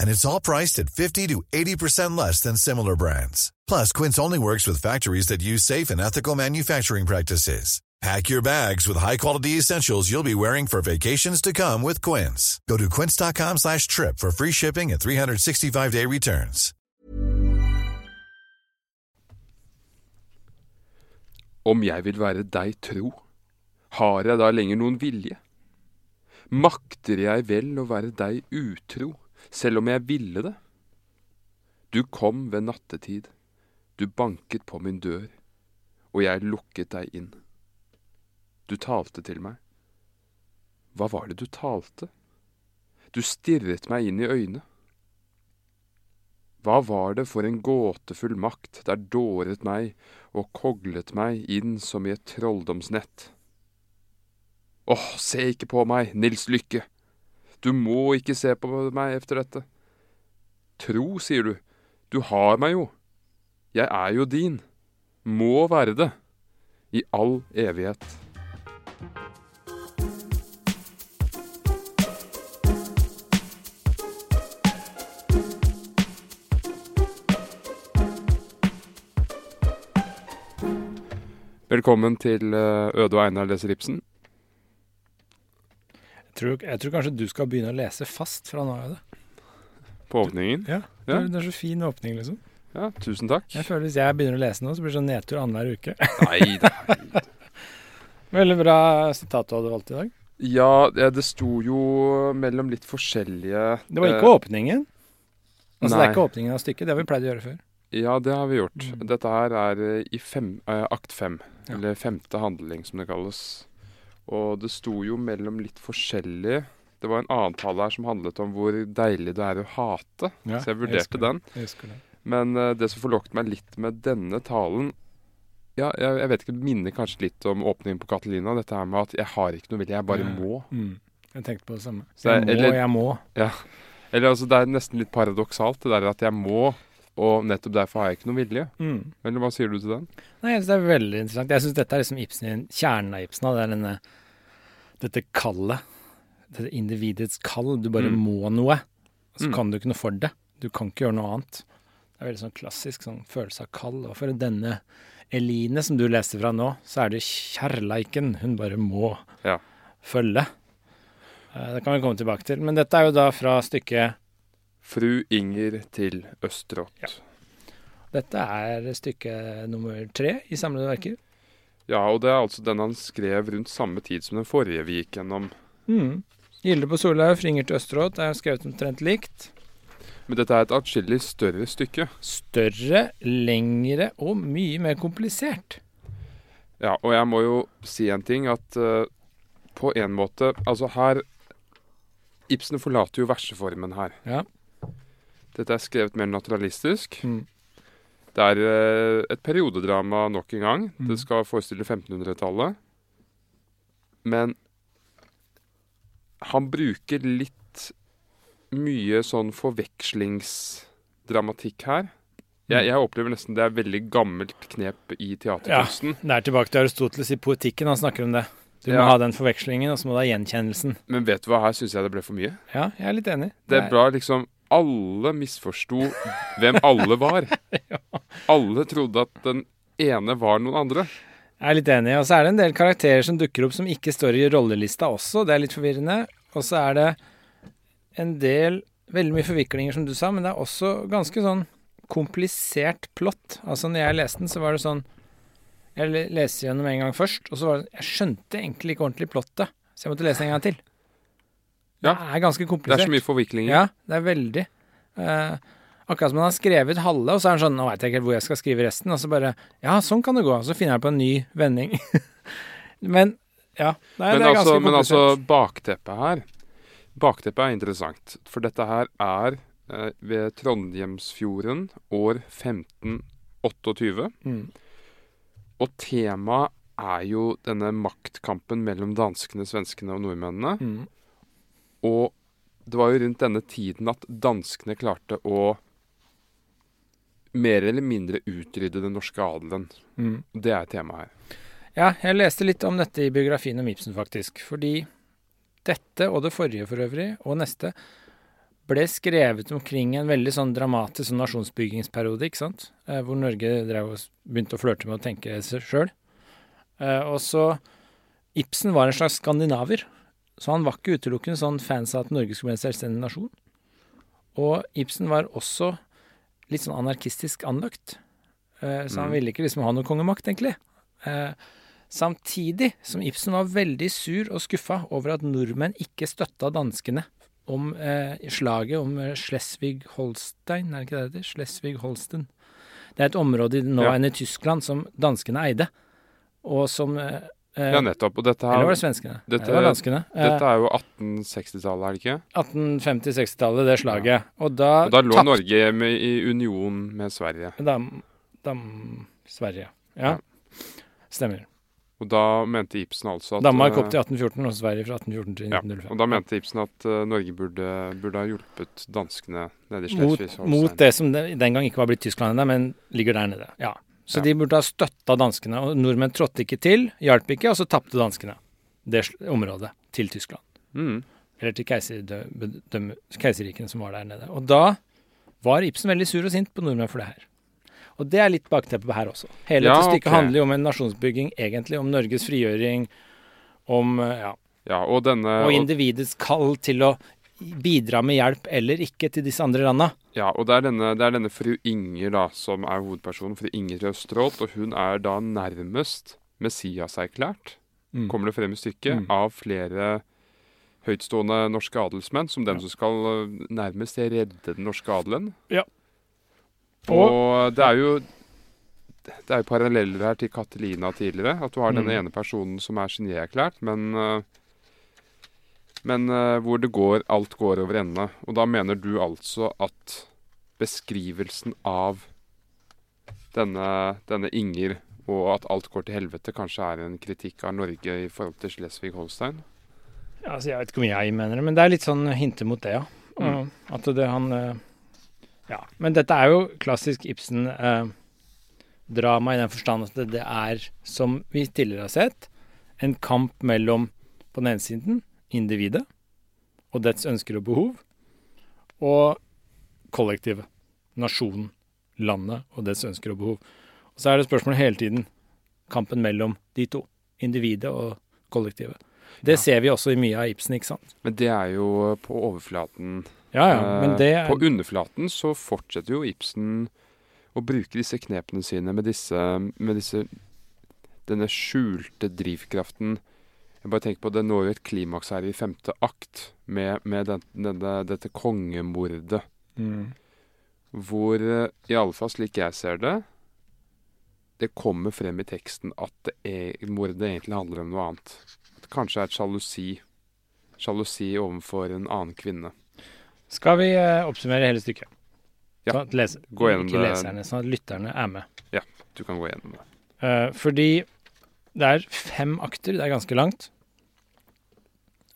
And it's all priced at 50 to 80% less than similar brands. Plus, Quince only works with factories that use safe and ethical manufacturing practices. Pack your bags with high-quality essentials you'll be wearing for vacations to come with Quince. Go to quince.com slash trip for free shipping and 365-day returns. Om jeg vil være deg tro, har jeg da lenger noen vilje? Makter jeg vel å være deg utro, selv om jeg ville det? Du kom ved nattetid, du banket på min dør, og jeg lukket deg inn. Du talte til meg. Hva var det du talte? Du stirret meg inn i øynene. Hva var det for en gåtefull makt der dåret meg og koglet meg inn som i et trolldomsnett? Åh, se ikke på meg, Nils Lykke! Du må ikke se på meg efter dette. Tro, sier du. Du har meg jo. Jeg er jo din. Må være det. I all evighet. Velkommen til eh, Øde og Einar leser Ibsen. Tror, jeg tror kanskje du skal begynne å lese fast fra nå av. På åpningen. Ja, det, er, det er så fin åpning, liksom. Ja, tusen takk. Jeg føler Hvis jeg begynner å lese nå, så blir det sånn nedtur annenhver uke. Nei nei. Veldig bra sitat du hadde valgt i dag. Ja, det det sto jo mellom litt forskjellige Det var ikke eh, åpningen. Altså Det er ikke åpningen av stykket, det har vi pleid å gjøre før. Ja, det har vi gjort. Mm. Dette her er eh, i fem, eh, akt fem, Ja. eller femte handling som det kalles. Og det sto jo mellom litt forskjellig Det var en annen tale her som handlet om hvor deilig det er å hate, Ja, så jeg vurderte jeg den. Jeg. Men uh, det som forlokket meg litt med denne talen Ja, jeg, jeg vet ikke, det minner kanskje litt om åpningen på Catalina. Dette her med at jeg har ikke noe vilje, jeg bare Ja. må. Mm. Jeg tenkte på det samme. Så jeg må, eller- jeg må. Eller altså, det er nesten litt paradoksalt, det der at jeg må, og nettopp derfor har jeg ikke noe vilje. Mm. Eller hva sier du til den? Nei, jeg synes det er veldig interessant. Jeg syns dette er liksom Ibsen, kjernen av Ibsen. Det er denne, dette kallet. Dette individets kall. Du bare Mm. må noe. Så Mm. kan du ikke noe for det. Du kan ikke gjøre noe annet. Det er veldig sånn klassisk sånn følelse av kall. Og for denne Eline som du leste fra nå, så er det kjærleiken hun bare må Ja. følge. Eh, Det kan vi komme tilbake til. Men dette er jo da fra stykket Fru Inger til Østerått. Ja. Dette er stykke nummer tre i samlede verker. Ja, og det er altså den han skrev rundt samme tid som den forrige vi gikk gjennom. Mm. Gilde på Solhaug, Fringer til Østerått er skrevet omtrent likt. Men dette er et atskillig større stykke. Større, lengre og mye mer komplisert. Ja, og jeg må jo si en ting, at uh, på en måte Altså her Ibsen forlater jo verseformen her. Ja. Dette er skrevet mer naturalistisk. Mm. Det er eh, et periodedrama nok en gang. Mm. Det skal forestille 1500-tallet. Men han bruker litt mye sånn forvekslingsdramatikk her. Jeg, jeg opplever nesten det er veldig gammelt knep i teaterkunsten. Det er tilbake til Aristoteles i poetikken. Han snakker om det. Du må Ja. ha den forvekslingen, og så må du ha gjenkjennelsen. Men vet du hva, her syns jeg det ble for mye. Ja, jeg er litt enig. Det er bra liksom Alle misforsto hvem alle var. Alle trodde at den ene var noen andre. Jeg er litt enig. Og så er det en del karakterer som dukker opp som ikke står i rollelista også. Det er litt forvirrende. Og så er det en del Veldig mye forviklinger, som du sa, men det er også ganske sånn komplisert plott. Altså, når jeg leste den, så var det sånn Jeg leste gjennom en gang først, og så var det Jeg skjønte egentlig ikke ordentlig plottet, så jeg måtte lese en gang til. Ja. Det er ganske komplisert. Det er så mye forviklinger. Ja, det er veldig. Eh, Akkurat som han har skrevet halve, og så er han sånn Nå veit jeg ikke helt hvor jeg skal skrive resten. Og så bare Ja, sånn kan det gå. Og så finner jeg på en ny vending. men ja. Nei, Men det er altså, ganske men altså bakteppet her Bakteppet er interessant. For dette her er eh, ved Trondheimsfjorden år 1528. Mm. Og temaet er jo denne maktkampen mellom danskene, svenskene og nordmennene. Mm. Og det var jo rundt denne tiden at danskene klarte å mer eller mindre utrydde den norske adelen. Mm. Det er temaet her. Ja, jeg leste litt om dette i biografien om Ibsen, faktisk. Fordi dette, og det forrige for øvrig, og neste, ble skrevet omkring en veldig sånn dramatisk sånn nasjonsbyggingsperiode, ikke sant? Eh, hvor Norge drev og begynte å flørte med å tenke seg sjøl. Eh, og så Ibsen var en slags skandinaver. Så han var ikke utelukkende sånn fans av at Norge skulle bli en selvstendig nasjon. Og Ibsen var også litt sånn anarkistisk anlagt. Eh, så han Mm. ville ikke liksom ha noe kongemakt, egentlig. Eh, Samtidig som Ibsen var veldig sur og skuffa over at nordmenn ikke støtta danskene om eh, slaget om Schleswig-Holstein, er det ikke det det heter? Schleswig-Holsten. Det er et område i nåværende Tyskland som danskene eide, og som eh, Ja, nettopp. Og dette, Eller var det svenskene? Dette- det var danskene. Eh, dette er jo 1860-tallet, er det ikke? 1850-60-tallet, det slaget. Og da, Og da lå tapt. Norge med, i union med Sverige. Dam, dam Sverige. Ja. Stemmer. Og da mente Ibsen altså at Danmark eh, opp til 1814, og Sverige fra 1814 til 1905. ja, Og da mente Ibsen at uh, Norge burde, burde ha hjulpet danskene nede i mot, mot det som den, den gang ikke var blitt Tyskland ennå, men ligger der nede. Ja. Så Ja. de burde ha støtta danskene. Og nordmenn trådte ikke til, hjalp ikke, og så tapte danskene det området til Tyskland. Mm. Eller til keiserrikene som var der nede. Og da var Ibsen veldig sur og sint på nordmenn for det her. Og det er litt bakteppet her også. Hele Ja, dette stykket okay. handler jo om en nasjonsbygging, egentlig. Om Norges frigjøring, om eh, ja, Ja, og denne og, individets kall til å bidra med hjelp eller ikke til disse andre landa. Ja, og det, er denne, det er denne fru Inger da, som er hovedpersonen. Fru Inger Østrålt. Og hun er da nærmest Messias-erklært, Mm. kommer det frem i stykket, Mm. av flere høytstående norske adelsmenn, som dem Ja. som skal eh, nærmest redde den norske adelen. Ja. Og det er jo det er jo paralleller her til Catelina tidligere. At du har Mm. denne ene personen som er genierklært, men eh, men uh, hvor det går, alt går over ende. Og da mener du altså at beskrivelsen av denne, denne Inger, og at alt går til helvete, kanskje er en kritikk av Norge i forhold til Schleswig-Holstein? Ja, altså, jeg vet ikke om jeg mener det, men det er litt sånn hinter mot det, ja. Og At det han eh, Ja. Men dette er jo klassisk Ibsen-drama i den forstand at det, det er, som vi tidligere har sett, en kamp mellom på den ene siden individet og dets ønsker og behov, og kollektivet. Nasjonen, landet og dets ønsker og behov. Og så er det spørsmålet hele tiden kampen mellom de to. Individet og kollektivet. Det ser vi også i mye av Ibsen, ikke sant? Men det er jo på overflaten. Ja, ja, men Eh, det er På underflaten så fortsetter jo Ibsen å bruke disse knepene sine med disse, med disse Denne skjulte drivkraften. Jeg bare tenker på Det når jo et klimaks her i femte akt med, med den, denne, dette kongemordet. mm. Hvor, eh, i alle fall slik jeg ser det, det kommer frem i teksten at det er, mordet egentlig handler om noe annet. At det kanskje er et sjalusi. Sjalusi overfor en annen kvinne. Skal vi eh, oppsummere hele stykket? Ja, Sånn at leser, gå gjennom ikke det. leserne, sånn at lytterne er med. Ja, Du kan gå gjennom det. Eh, fordi det er fem akter, det er ganske langt.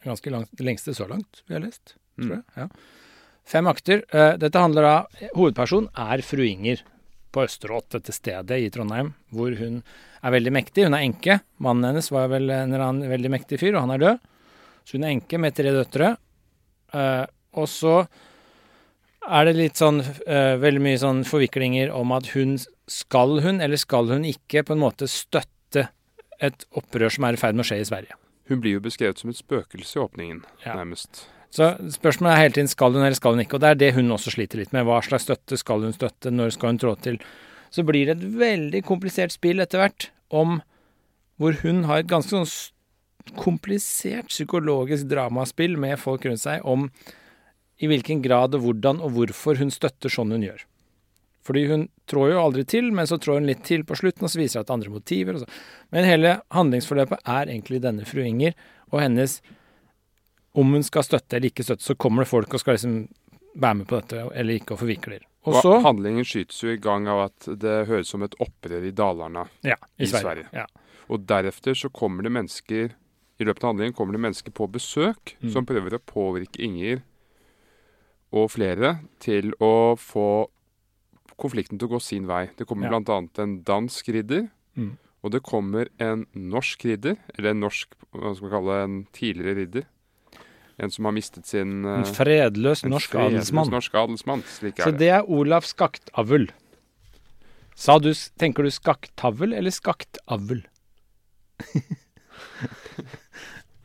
Ganske langt, det lengste så langt vi har lest, tror Mm. jeg. Ja. Fem akter. Eh, dette handler da Hovedpersonen er fru Inger på Østerått, dette stedet i Trondheim, hvor hun er veldig mektig. Hun er enke. Mannen hennes var vel en eller annen veldig mektig fyr, og han er død. Så hun er enke med tre døtre. Eh, og så er det litt sånn eh, veldig mye sånn forviklinger om at hun skal hun, eller skal hun ikke, på en måte støtte et opprør som er i ferd med å skje i Sverige. Hun blir jo beskrevet som et spøkelse i åpningen, Ja. nærmest. Så spørsmålet er hele tiden skal hun eller skal hun ikke, og det er det hun også sliter litt med. Hva slags støtte skal hun støtte, når skal hun trå til? Så blir det et veldig komplisert spill etter hvert om hvor hun har et ganske sånn komplisert psykologisk dramaspill med folk rundt seg om i hvilken grad og hvordan og hvorfor hun støtter sånn hun gjør. Fordi hun trår jo aldri til, men så trår hun litt til på slutten, og så viser det at andre motiver. Og så. Men hele handlingsforløpet er egentlig denne fru Inger og hennes Om hun skal støtte eller ikke støtte, så kommer det folk og skal liksom være med på dette, eller ikke, og forvikler. Og så handlingen skytes jo i gang av at det høres som et opprør i Dalarna. Ja, i, i Sverige. Sverige. Ja. Og deretter så kommer det mennesker I løpet av handlingen kommer det mennesker på besøk Mm. som prøver å påvirke Inger og flere til å få konflikten til å gå sin vei. Det kommer Ja. annet en dansk ridder, Mm. og det kommer en norsk ridder, eller en norsk, hva skal vi kalle en tidligere ridder. En som har mistet sin En eh, fredløs en norsk fredløs adelsmann. norsk adelsmann. Slik Så er det. det er Olav Skaktavl. Sa du, tenker du skaktavl eller skaktavl?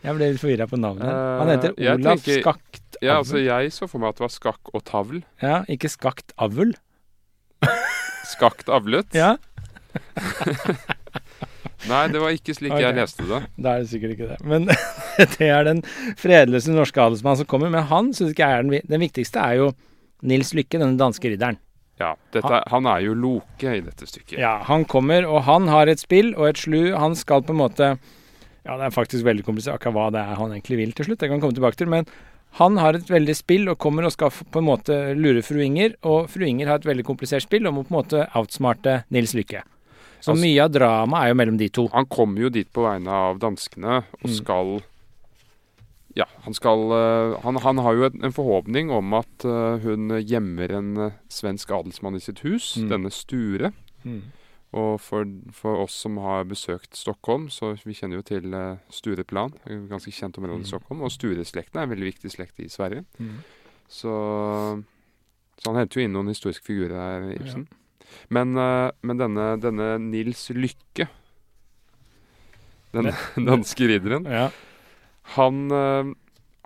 jeg ble litt forvirra på navnet. Han heter Eh, Olav tenker- Skaktavl. Ja, altså Jeg så for meg at det var skakk og tavl. Ja, ikke skaktavl. Skakt avlet. Ja, Nei, det var ikke slik okay. jeg leste det. da er det sikkert ikke det. Men det er den fredløse norske adelsmann som kommer. Men han syns ikke jeg er den, den viktigste. er jo Nils Lykke, denne danske ridderen. Ja, dette, Han er jo Loke i dette stykket. Ja, han kommer, og han har et spill og et slu. Han skal på en måte Ja, det er faktisk veldig komplisert akkurat hva det er han egentlig vil til slutt. Det kan vi komme tilbake til. Men han har et veldig spill og kommer og skal på en måte lure fru Inger. Og fru Inger har et veldig komplisert spill og må på en måte outsmarte Nils Lykke. Så Altså- mye av dramaet er jo mellom de to. Han kommer jo dit på vegne av danskene og Mm. skal Ja, han skal eh, Han, han har jo en, en forhåpning om at eh, hun gjemmer en eh, svensk adelsmann i sitt hus, Mm. denne Sture. Og for, for oss som har besøkt Stockholm, så vi kjenner jo til uh, Stureplan. Ganske kjent område i Stockholm. Og Stureslekten er en veldig viktig slekt i Sverige. Mm. Så, så han henter jo inn noen historiske figurer her, Ibsen. Men, eh, men denne, denne Nils Lykke, den danske ridderen, Ja. han, eh,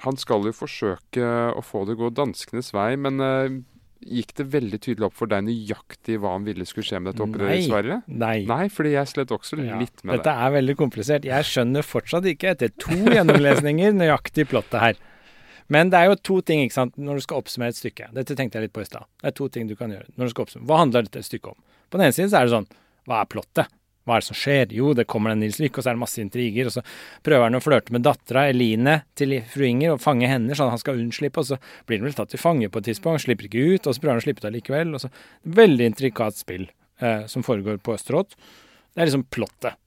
han skal jo forsøke å få det å gå danskenes vei, men eh, gikk det veldig tydelig opp for deg nøyaktig hva han ville skulle skje med dette opprøret i Sverige? Nei. Nei, fordi jeg slet også Ja, litt med Dette er veldig komplisert. Jeg skjønner fortsatt ikke, etter to gjennomlesninger, nøyaktig plottet her. Men det er jo to ting ikke sant, når du skal oppsummere et stykke. Dette tenkte jeg litt på i stad. Det er to ting du kan gjøre. når du skal oppsummere. Hva handler dette stykket om? På den ene siden så er det sånn Hva er plottet? Hva er det som skjer? Jo, det kommer en Nils Lykke, og så er det masse intriger. Og så prøver han å flørte med dattera Eline til fru Inger og fange henne sånn at han skal unnslippe. Og så blir han vel tatt til fange på et tidspunkt, slipper ikke ut, og så prøver han å slippe ut allikevel. Og så Veldig intrikat spill eh, som foregår på Østerått. Det er liksom plottet.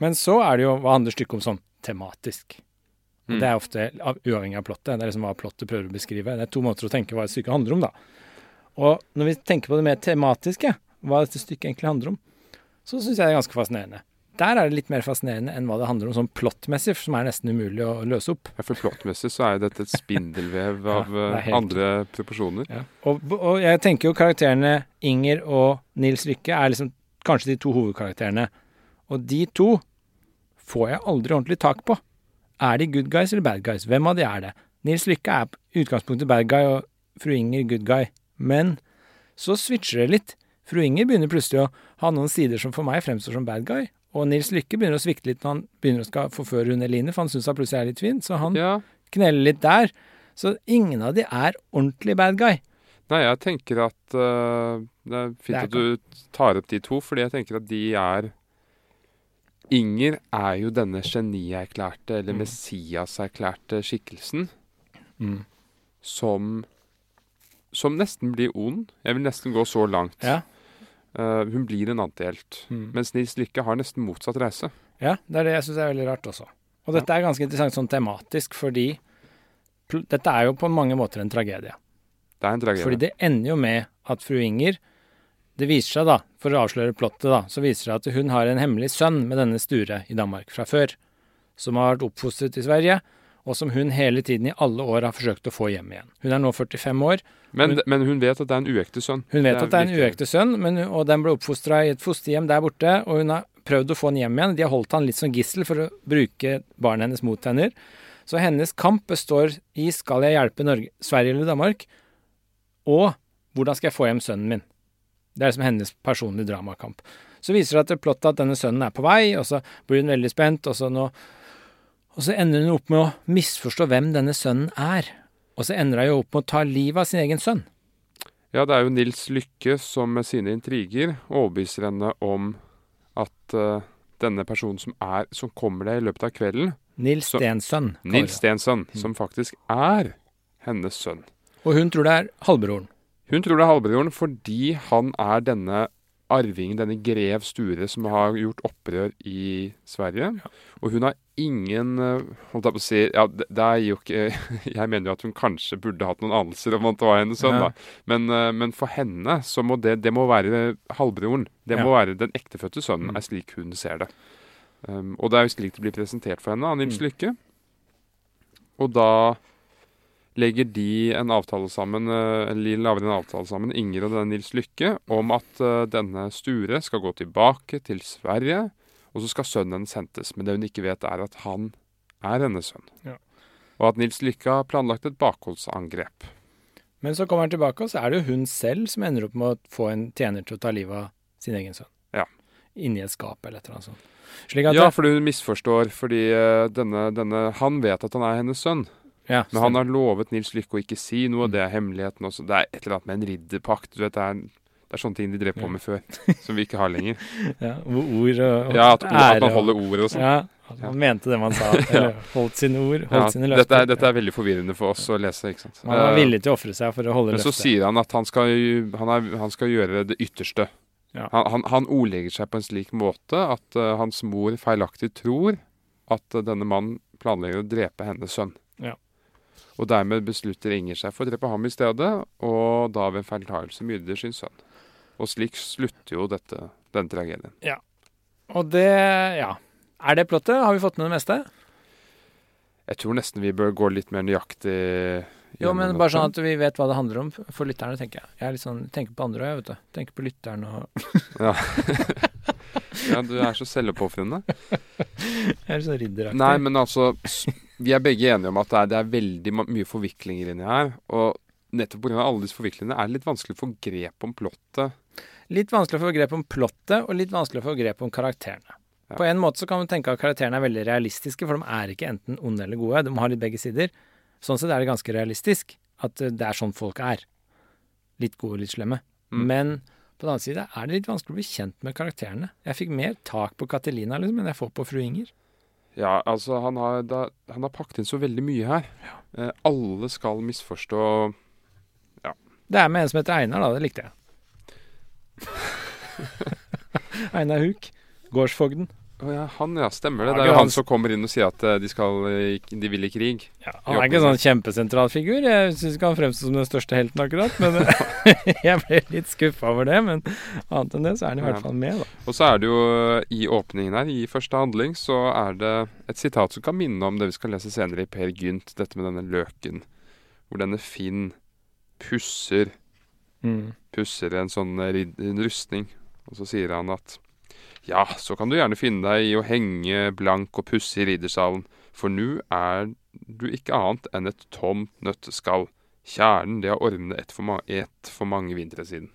Men så er det jo hva handler stykket om sånn tematisk. Mm. Det er ofte av, uavhengig av plottet. Det er liksom hva plottet prøver å beskrive. Det er to måter å tenke hva et stykke handler om, da. Og når vi tenker på det mer tematiske, hva dette stykket egentlig handler om, så syns jeg det er ganske fascinerende. Der er det litt mer fascinerende enn hva det handler om sånn plottmessig, som er nesten umulig å løse opp. Ja, For plottmessig så er jo dette et spindelvev av eh, helt- andre proporsjoner. Ja. Og, og jeg tenker jo karakterene Inger og Nils Lykke er liksom kanskje de to hovedkarakterene. Og de to får jeg aldri ordentlig tak på. Er de good guys eller bad guys? Hvem av de er det? Nils Lykke er utgangspunktet bad guy, og fru Inger good guy. Men så switcher det litt. Fru Inger begynner plutselig å ha noen sider som for meg fremstår som bad guy. Og Nils Lykke begynner å svikte litt når han begynner å skal forføre hun Eline, for han syns hun plutselig er litt fin. Så han Ja. kneller litt der. Så ingen av de er ordentlig bad guy. Nei, jeg tenker at uh, Det er fint Det er at du tar opp de to, fordi jeg tenker at de er Inger er jo denne genierklærte, eller Mm. Messias-erklærte skikkelsen Mm. som Som nesten blir ond. Jeg vil nesten gå så langt. Ja. Eh, hun blir en antihelt. Mm. Mens Nils Lykke har nesten motsatt reise. Ja, det er det jeg syns er veldig rart også. Og dette er ganske interessant sånn tematisk, fordi dette er jo på mange måter en tragedie. Det er en tragedie. Fordi det ender jo med at fru Inger Det viser seg, da, for å avsløre plottet, da, så viser det seg at hun har en hemmelig sønn med denne Sture i Danmark fra før, som har vært oppfostret i Sverige, og som hun hele tiden i alle år har forsøkt å få hjem igjen. Hun er nå 45 år. men, hun- men hun vet at det er en uekte sønn. Hun vet at det er en viktig. uekte sønn, men, og den ble oppfostra i et fosterhjem der borte, og hun har prøvd å få han hjem igjen. De har holdt han litt som gissel for å bruke barnet hennes mot henne. Så hennes kamp består i skal jeg hjelpe Norge, Sverige eller Danmark, og hvordan skal jeg få hjem sønnen min? Det er liksom hennes personlige dramakamp. Så viser det at det plottet at denne sønnen er på vei, og så blir hun veldig spent, og så, nå, og så ender hun opp med å misforstå hvem denne sønnen er. Og så ender hun jo opp med å ta livet av sin egen sønn. Ja, det er jo Nils Lykke som med sine intriger overbeviser henne om at uh, denne personen som, er, som kommer der i løpet av kvelden, Nils Stensønn. Nils Stensønn, Stensson, som faktisk er hennes sønn. Og hun tror det er halvbroren. Hun tror det er halvbroren fordi han er denne arvingen, denne grev Sture, som har gjort opprør i Sverige. Og hun har ingen eh, Holdt jeg på å si Ja, det, det er jo ikke Jeg mener jo at hun kanskje burde hatt noen anelser om at det var hennes sønn, Ja. da. Men, eh, men for henne så må det Det må være halvbroren. Det må være den ektefødte sønnen, er slik hun ser det. Um, og det er jo slik det blir presentert for henne av Nils Lykke. Og da legger de en avtale sammen, eh, eller lager en avtale sammen, Inger og denne Nils Lykke, om at eh, denne Sture skal gå tilbake til Sverige, og så skal sønnen hennes hentes. Men det hun ikke vet, er at han er hennes sønn. Ja. Og at Nils Lykke har planlagt et bakholdsangrep. Men så kommer han tilbake, og så er det jo hun selv som ender opp med å få en tjener til å ta livet av sin egen sønn. Ja. Inni et skap eller et eller annet sånt. Ja, fordi hun misforstår, fordi eh, denne, denne Han vet at han er hennes sønn. Ja, Men han har lovet Nils Lykke å ikke si noe, det er hemmeligheten også. Det er et eller annet med en ridderpakt. Du vet, det er, det er sånne ting de drev på med før, som vi ikke har lenger. ja, ord og, og Ja, at, at man holder ordet og sånn. Ja, at man mente det man sa. Eller holdt sine ord, holdt Ja, sine løfter. dette, er, dette er veldig forvirrende for oss å lese, ikke sant. Man var Eh, villig til å ofre seg for å holde Men så sier han at han skal, han er, han skal gjøre det ytterste. Ja. Han, han, han ordlegger seg på en slik måte at uh, hans mor feilaktig tror at uh, denne mannen planlegger å drepe hennes sønn. Ja. Og dermed beslutter Inger seg for å drepe ham i stedet, og da ved en feiltagelse myrder sin sønn. Og slik slutter jo dette, denne tragedien. Og det, ja. Er det plottet? Har vi fått med det meste? Jeg tror nesten vi bør gå litt mer nøyaktig Jo, men bare sånn at vi vet hva det handler om for lytterne, tenker jeg. Jeg er litt sånn, tenker på andre jeg, vet du. Tenker på lytterne og Ja. ja, du er så selvoppofrende. Jeg er så ridderaktig. Nei, men altså Vi er begge enige om at det er, det er veldig mye forviklinger inni her. Og nettopp pga. alle disse forviklingene er det litt vanskelig å få grep om plottet. Litt vanskelig å få grep om plottet, og litt vanskelig å få grep om karakterene. Ja. På en måte så kan man tenke at karakterene er veldig realistiske, for de er ikke enten onde eller gode. De har litt begge sider. Sånn sett er det ganske realistisk at eh, det er sånn folk er. Litt gode, litt slemme. Mm. Men på den annen side er det litt vanskelig å bli kjent med karakterene. Jeg fikk mer tak på Catelina liksom, enn jeg får på fru Inger. Ja, altså Han har, da, han har pakket inn så veldig mye her. Eh, alle skal misforstå Det er med en som heter Einar, da. Det likte jeg. Einar Huk. Gårdsfogden. Ja, han ja, stemmer det. Det er jo han- som kommer inn og sier at eh, de, skal, eh, de vil i krig. Ja, han er ikke en sånn kjempesentral figur. Jeg syns ikke han fremstår som den største helten akkurat. Men jeg ble litt skuffa over det. Men annet enn det, så er han i hvert fall med, da. Og så er det jo eh, i åpningen her, i første handling, så er det et sitat som kan minne om det vi skal lese senere i Per Gynt, dette med denne løken. Hvor denne Finn pusser Mm. pusser en sånn rustning. Og så sier han at ja, så kan du gjerne finne deg i å henge blank og pusse i riddersalen, for nu er du ikke annet enn et tomt nøtteskall. Kjernen det har ormene et for, ma et for mange vintre siden.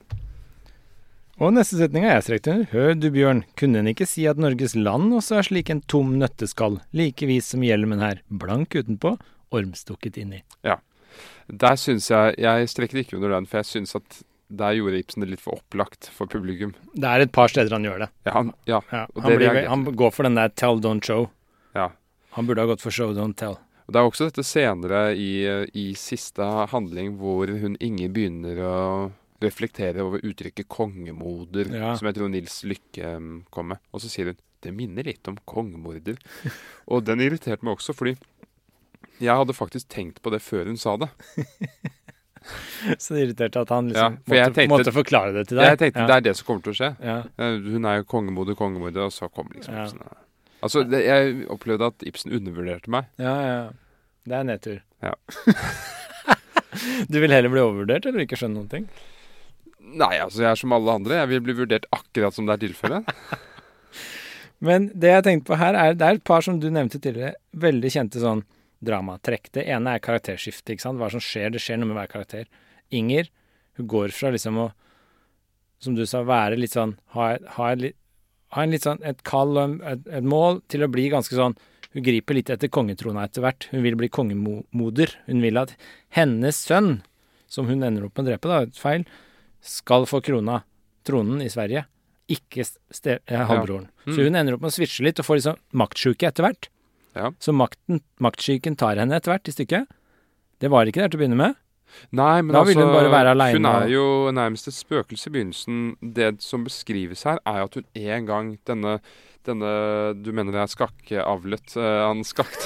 Og neste setning er jeg strekt under. Hør du, Bjørn, kunne en ikke si at Norges land også er slik en tom nøtteskall, likevis som hjelmen her, blank utenpå, ormstukket inni. Ja. Der syns jeg Jeg strekker ikke under den, for jeg syns at der gjorde Ibsen det litt for opplagt for publikum. Det er et par steder han gjør det. Ja, han, ja, Ja, han, blir, han går for den der tell, don't show. ja. Han burde ha gått for show, don't tell. Og Det er også dette senere i, i siste handling hvor hun Inge begynner å reflektere over uttrykket kongemoder, Ja. som jeg tror Nils Lykke um, kom med. Og så sier hun det minner litt om kongemorder. og den irriterte meg også, fordi jeg hadde faktisk tenkt på det før hun sa det. Så det irriterte at han Ja, liksom for måtte, tenkte- måtte forklare det til deg. Jeg tenkte ja. det er det som kommer til å skje. Ja. Eh, Hun er jo kongemoder, kongemoder, og så kom liksom Ja. Ibsen. Altså, det, jeg opplevde at Ibsen undervurderte meg. Ja, ja. Det er nedtur. Ja. du vil heller bli overvurdert, eller ikke skjønne noen ting? Nei, altså, jeg er som alle andre. Jeg vil bli vurdert akkurat som det er tilfellet. Men det jeg tenkte på her, er det er et par som du nevnte tidligere, veldig kjente sånn dramatrekk. Det ene er karakterskiftet. ikke sant. Hva som skjer. Det skjer noe med hver karakter. Inger, hun går fra liksom å, som du sa, være litt sånn Ha, ha, et ha en litt sånn et kall og et, et mål, til å bli ganske sånn Hun griper litt etter kongetrona etter hvert. Hun vil bli kongemoder. Hun vil at hennes sønn, som hun ender opp med å drepe, da, et feil, skal få krona, tronen i Sverige. Ikke halvbroren. Ja. Mm. Så hun ender opp med å switche litt og får liksom maktsjuke etter hvert. Ja. Så makten, maktsyken tar henne etter hvert i stykket. Det var ikke der til å begynne med. Nei, men Da altså, hun bare være alene Hun er jo nærmest et spøkelse i begynnelsen. Det som beskrives her, er at hun en gang denne, denne Du mener det er skakkeavlet? Uh, han skakt...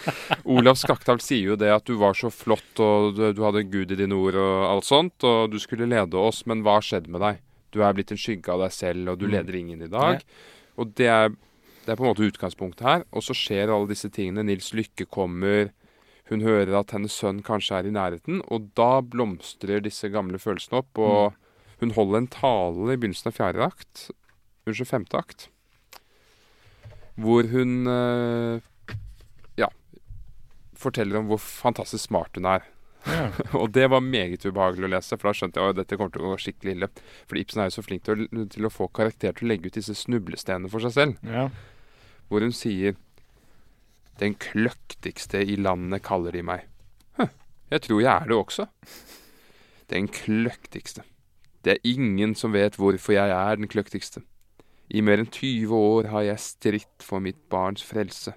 Olav Skaktavl sier jo det at du var så flott, og du, du hadde Gud i dine ord og alt sånt, og du skulle lede oss, men hva har skjedd med deg? Du er blitt en skygge av deg selv, og du Mm. leder ingen i dag. Og det er, det er på en måte utgangspunktet her. Og så skjer alle disse tingene. Nils Lykke kommer. Hun hører at hennes sønn kanskje er i nærheten, og da blomstrer disse gamle følelsene opp. Og hun holder en tale i begynnelsen av fjerde akt, unnskyld, femte akt, hvor hun eh, ja, forteller om hvor fantastisk smart hun er. Ja. Og det var meget ubehagelig å lese, for da skjønte jeg at dette kommer til å gå skikkelig ille. For Ibsen er jo så flink til å, til å få karakter til å legge ut disse snublestenene for seg selv Ja. Hvor hun sier Den kløktigste i landet kaller de meg. Huh, jeg tror jeg er det også. Den kløktigste. Det er ingen som vet hvorfor jeg er den kløktigste. I mer enn 20 år har jeg stritt for mitt barns frelse.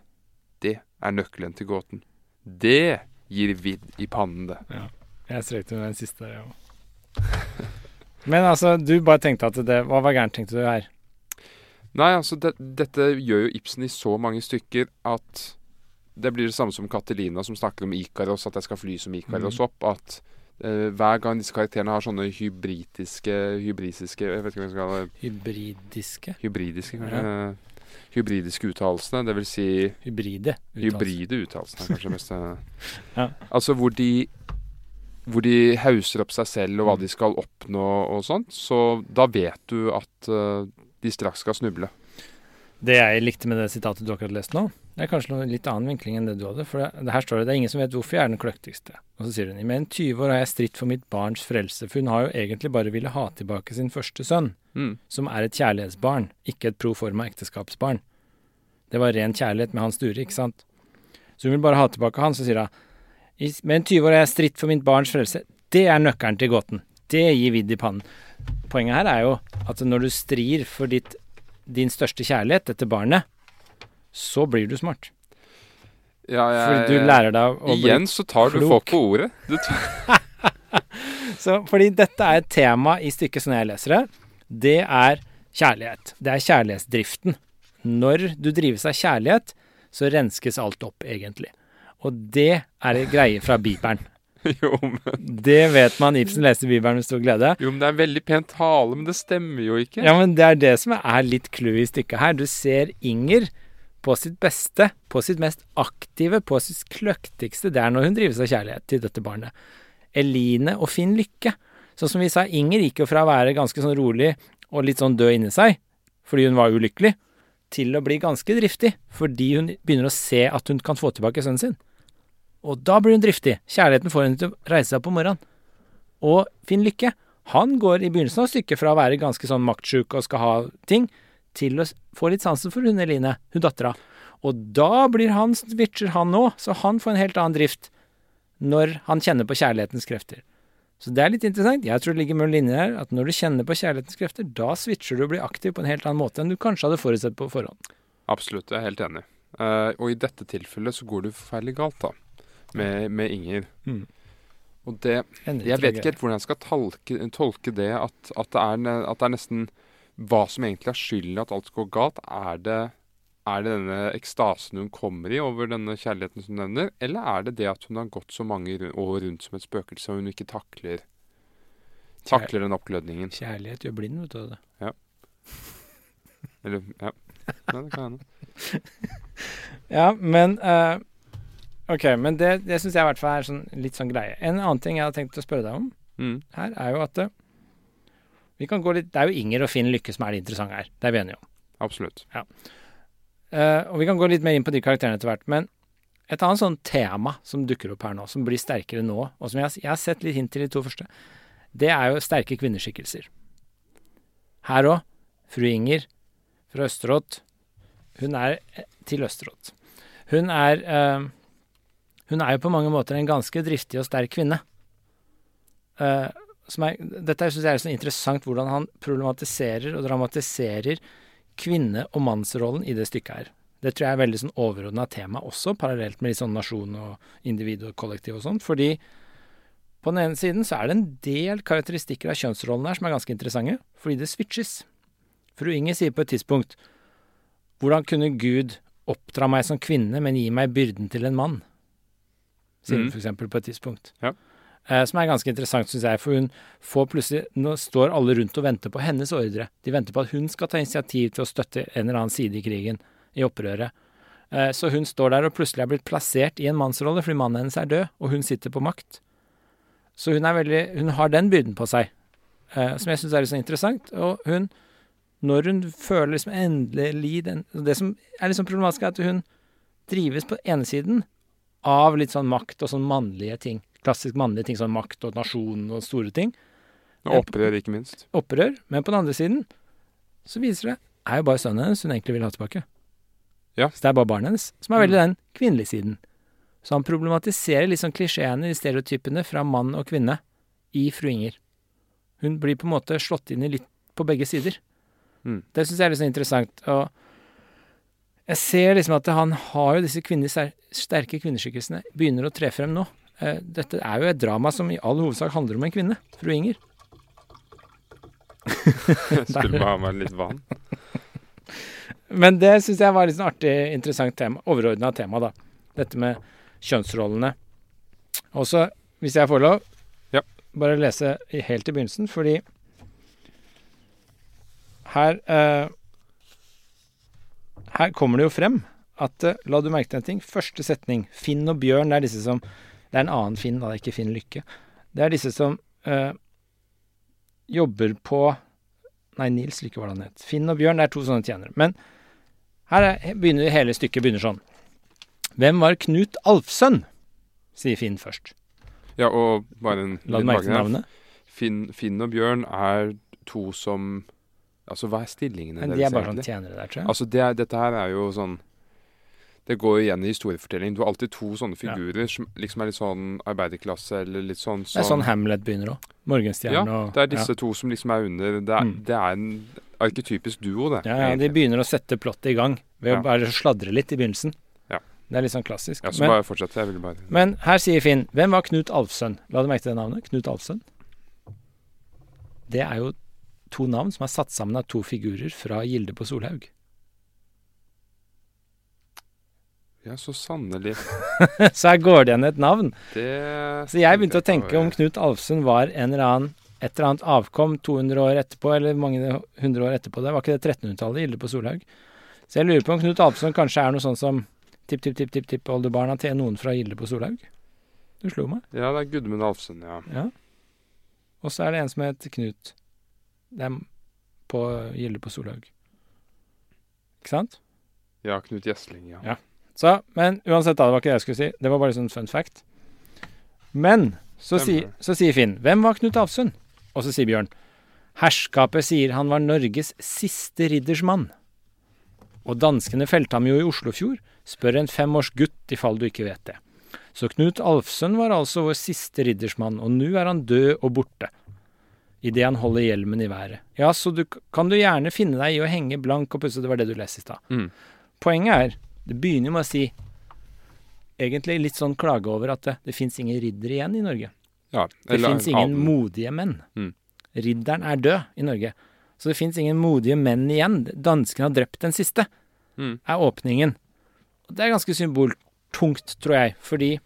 Det er nøkkelen til gåten. Det gir vidd i pannen, det. Ja. Jeg strekte med den siste jeg òg. Men altså, du bare tenkte at det Hva var gærent, tenkte du her? Nei, altså, det, dette gjør jo Ibsen i så mange stykker at det blir det samme som Katelina som snakker om Ikaros, at jeg skal fly som Ikaros opp. At uh, hver gang disse karakterene har sånne hybridiske Hybridiske, Jeg vet ikke hva jeg skal kalle det. Hybridiske? Hybridiske, kanskje. eh, Hybridiske uttalelsene. Det vil si Hybride. uttalelse. hybride uttalelsene, er kanskje mest. Ja. Altså hvor de hvor de hauser opp seg selv og hva de skal oppnå og sånt. Så da vet du at eh, de straks skal snuble. Det jeg likte med det sitatet du akkurat leste nå, det er kanskje noe litt annen vinkling enn det du hadde. For det, her står det det er ingen som vet hvorfor jeg er den kløktigste. Og så sier hun i mer enn 20 år har jeg stritt for mitt barns frelse, for hun har jo egentlig bare ville ha tilbake sin første sønn, Mm. som er et kjærlighetsbarn, ikke et proforma ekteskapsbarn. Det var ren kjærlighet med Hans Sture, ikke sant? Så hun vil bare ha tilbake han, så sier hun i mer enn 20 år har jeg stritt for mitt barns frelse. Det er nøkkelen til gåten. Det gir vidd i pannen. Poenget her er jo at når du strir for ditt, din største kjærlighet, dette barnet, så blir du smart. Ja, jeg, Fordi du lærer deg å Igjen så tar du klok. folk på ordet. Du så, Fordi dette er et tema i stykket som jeg leser det. Det er kjærlighet. Det er kjærlighetsdriften. Når du drives av kjærlighet, så renskes alt opp, egentlig. Og det er en greie fra Bibelen. jo, men, Det vet man. Ibsen leste Bibelen med stor glede. jo, men det er veldig pent tale, men det stemmer jo ikke. Ja, men det er det som er litt clouet i stykket her. Du ser Inger på sitt beste, på sitt mest aktive, på sitt kløktigste. Det er når hun drives av kjærlighet til dette barnet. Eline og Finn Lykke. Sånn som vi sa, Inger gikk jo fra å være ganske sånn rolig og litt sånn død inni seg, fordi hun var ulykkelig, til å bli ganske driftig, fordi hun begynner å se at hun kan få tilbake sønnen sin. Og da blir hun driftig. Kjærligheten får henne til å reise seg om morgenen. Og Finn Lykke, han går i begynnelsen av stykket fra å være ganske sånn maktsjuk og skal ha ting, til å få litt sansen for hun Eline, hun dattera. Og da blir han switcher han nå, så han får en helt annen drift når han kjenner på kjærlighetens krefter. Så det er litt interessant. Jeg tror det ligger mellom linjene her at når du kjenner på kjærlighetens krefter, da switcher du og blir aktiv på en helt annen måte enn du kanskje hadde forutsett på forhånd. Absolutt, jeg er helt enig. Uh, og i dette tilfellet så går det forferdelig galt, da. Med, med Inger. Mm. Og det Jeg vet ikke helt hvordan jeg skal tolke, tolke det at, at, det er, at det er nesten hva som egentlig er skylden at alt går galt. Er det, er det denne ekstasen hun kommer i over denne kjærligheten som hun nevner, eller er det det at hun har gått så mange år rundt som et spøkelse, og hun ikke takler Takler den oppglødningen? Kjærlighet gjør blind, vet du. det. Eller Ja. Nei, det kan hende. Ja, men eh, Ok, men det, det syns jeg i hvert fall er sånn, litt sånn greie. En annen ting jeg hadde tenkt å spørre deg om Mm. her, er jo at eh, vi kan gå litt Det er jo Inger og Finn Lykke som er det interessante her. Det er vi enige om. Absolutt. Eh, og vi kan gå litt mer inn på de karakterene etter hvert. Men et annet sånn tema som dukker opp her nå, som blir sterkere nå, og som jeg, har- jeg har sett litt hint til de to første, det er jo sterke kvinneskikkelser. Her òg. Fru Inger fra Østerått. Hun er eh, til Østerått. Hun er eh, Hun er jo på mange måter en ganske driftig og sterk kvinne. Uh, er, dette syns jeg er så interessant hvordan han problematiserer og dramatiserer kvinne- og mannsrollen i det stykket her. Det tror jeg er veldig sånn overordna tema også, parallelt med sånn nasjon og individ og kollektiv og sånn. Fordi på den ene siden så er det en del karakteristikker av kjønnsrollen her som er ganske interessante, fordi det switches. Fru Inger sier på et tidspunkt Hvordan kunne Gud oppdra meg som kvinne, men gi meg byrden til en mann? Sier hun for eksempel på et tidspunkt. Ja. Eh, som er ganske interessant, syns jeg, for hun får plutselig Nå står alle rundt og venter på hennes ordre. De venter på at hun skal ta initiativ til å støtte en eller annen side i krigen, i opprøret. Eh, så hun står der og plutselig er blitt plassert i en mannsrolle fordi mannen hennes er død, og hun sitter på makt. Så hun er veldig Hun har den byrden på seg, eh, som jeg syns er litt sånn interessant. Og hun Når hun føler liksom endelig den Det som er sånn problematisk, er at hun drives på ene siden av litt sånn makt og sånn mannlige ting. Klassisk mannlige ting, sånn makt og nasjon og store ting. Og opprør, ikke minst. Opprør. Men på den andre siden så viser det er jo bare sønnen hennes hun egentlig vil ha tilbake. Ja. Så det er bare barnet hennes, som er veldig den kvinnelige siden. Så han problematiserer litt sånn klisjeene, de stereotypene fra mann og kvinne i Fru Inger. Hun blir på en måte slått inn i litt på begge sider. Mm. Det syns jeg er litt sånn interessant. Og jeg ser liksom at han har jo disse kvinner, sterke kvinneskikkelsene begynner å tre frem nå. Eh, Dette er jo et drama som i all hovedsak handler om en kvinne, fru Inger. Skulle bare ha meg litt vann. Men det syns jeg var litt sånn artig, interessant tema, overordna tema, da. Dette med kjønnsrollene. Og så, hvis jeg får lov, Ja. bare lese helt i begynnelsen, fordi her eh, Her kommer det jo frem at eh, La du merke til en ting? Første setning. Finn og Bjørn, det er disse som Det er en annen Finn, da, ikke Finn Lykke. Det er disse som øh, jobber på Nei, Nils Lykke var det han het. Finn og Bjørn, det er to sånne tjenere. Men her er, begynner hele stykket begynner sånn. Hvem var Knut Alfsønn? sier Finn først. Ja, og bare en La du merke til navnet? Finn, Finn og Bjørn er to som Altså, hva er stillingene Men de er bare sånn tjenere der, tror jeg. Altså, det dette her er jo sånn Det går jo igjen i historiefortellingen. Du har alltid to sånne Ja. figurer som liksom er litt sånn arbeiderklasse, eller litt sånn Det er sånn Hamlet begynner òg. Morgenstjerne Ja, og det er disse to som liksom er under Det er, Mm. det er en arketypisk duo, det. Ja, ja, de begynner å sette plottet i gang ved Ja. å bare sladre litt i begynnelsen. Ja. Det er litt sånn klassisk. ja, så men, bare fortsett. Jeg vil bare men her sier Finn Hvem var Knut Alfsønn? La du merke til det navnet? Knut Alfsønn. Det er jo to navn som er satt sammen av to figurer fra Gilde på Solhaug. Ja, så sannelig. Så her går det igjen et navn. Det Så jeg begynte å tenke om Knut Alfsund var en eller annen et eller annet avkom 200 år etterpå, eller mange hundre år etterpå. Det var ikke det 1300-tallet, Gilde på Solhaug. Så jeg lurer på om Knut Alfsund kanskje er noe sånn som tipp-tipp-tipp-tipp-oldebarna til noen fra Gilde på Solhaug. Du slo meg. Ja, det er Gudmund Alfsen, ja. Ja. Og så er det en som heter Knut. Det er på Gilde på Solhaug. Ikke sant? Ja, Knut Gjesling, ja. Ja. Så, men uansett, da, det var ikke det jeg skulle si. Det var bare sånn fun fact. Men så, si, så sier Finn Hvem var Knut Avsund? Og så sier Bjørn Herskapet sier han var Norges siste riddersmann. Og danskene felte ham jo i Oslofjord. Spør en fem års gutt i fall du ikke vet det. Så Knut Alfsund var altså vår siste riddersmann, og nå er han død og borte. Idet han holder hjelmen i været. Ja, så du, kan du gjerne finne deg i å henge blank og pusse, det var det du leste i stad. Mm. Poenget er, det begynner med å si egentlig litt sånn klage over at det, det fins ingen riddere igjen i Norge. ja Det fins ingen annen- modige menn. Mm. Ridderen er død i Norge. Så det fins ingen modige menn igjen. Danskene har drept den siste, Mm. er åpningen. Og det er ganske symboltungt, tror jeg, fordi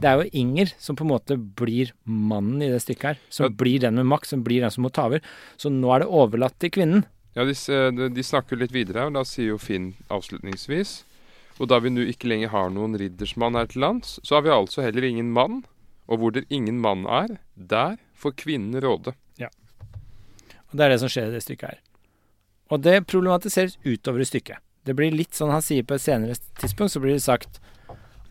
det er jo Inger som på en måte blir mannen i det stykket her. Som Ja. blir den med makt, som blir den som må ta over. Så nå er det overlatt til kvinnen. Ja, de, de, de snakker litt videre, her, og da sier jo Finn avslutningsvis Og da vi nå ikke lenger har noen riddersmann her til lands, så har vi altså heller ingen mann. Og hvor det ingen mann er, der får kvinnen råde. Og det er det som skjer i det stykket her. Og det problematiseres utover i stykket. Det blir litt sånn han sier på et senere tidspunkt, så blir det sagt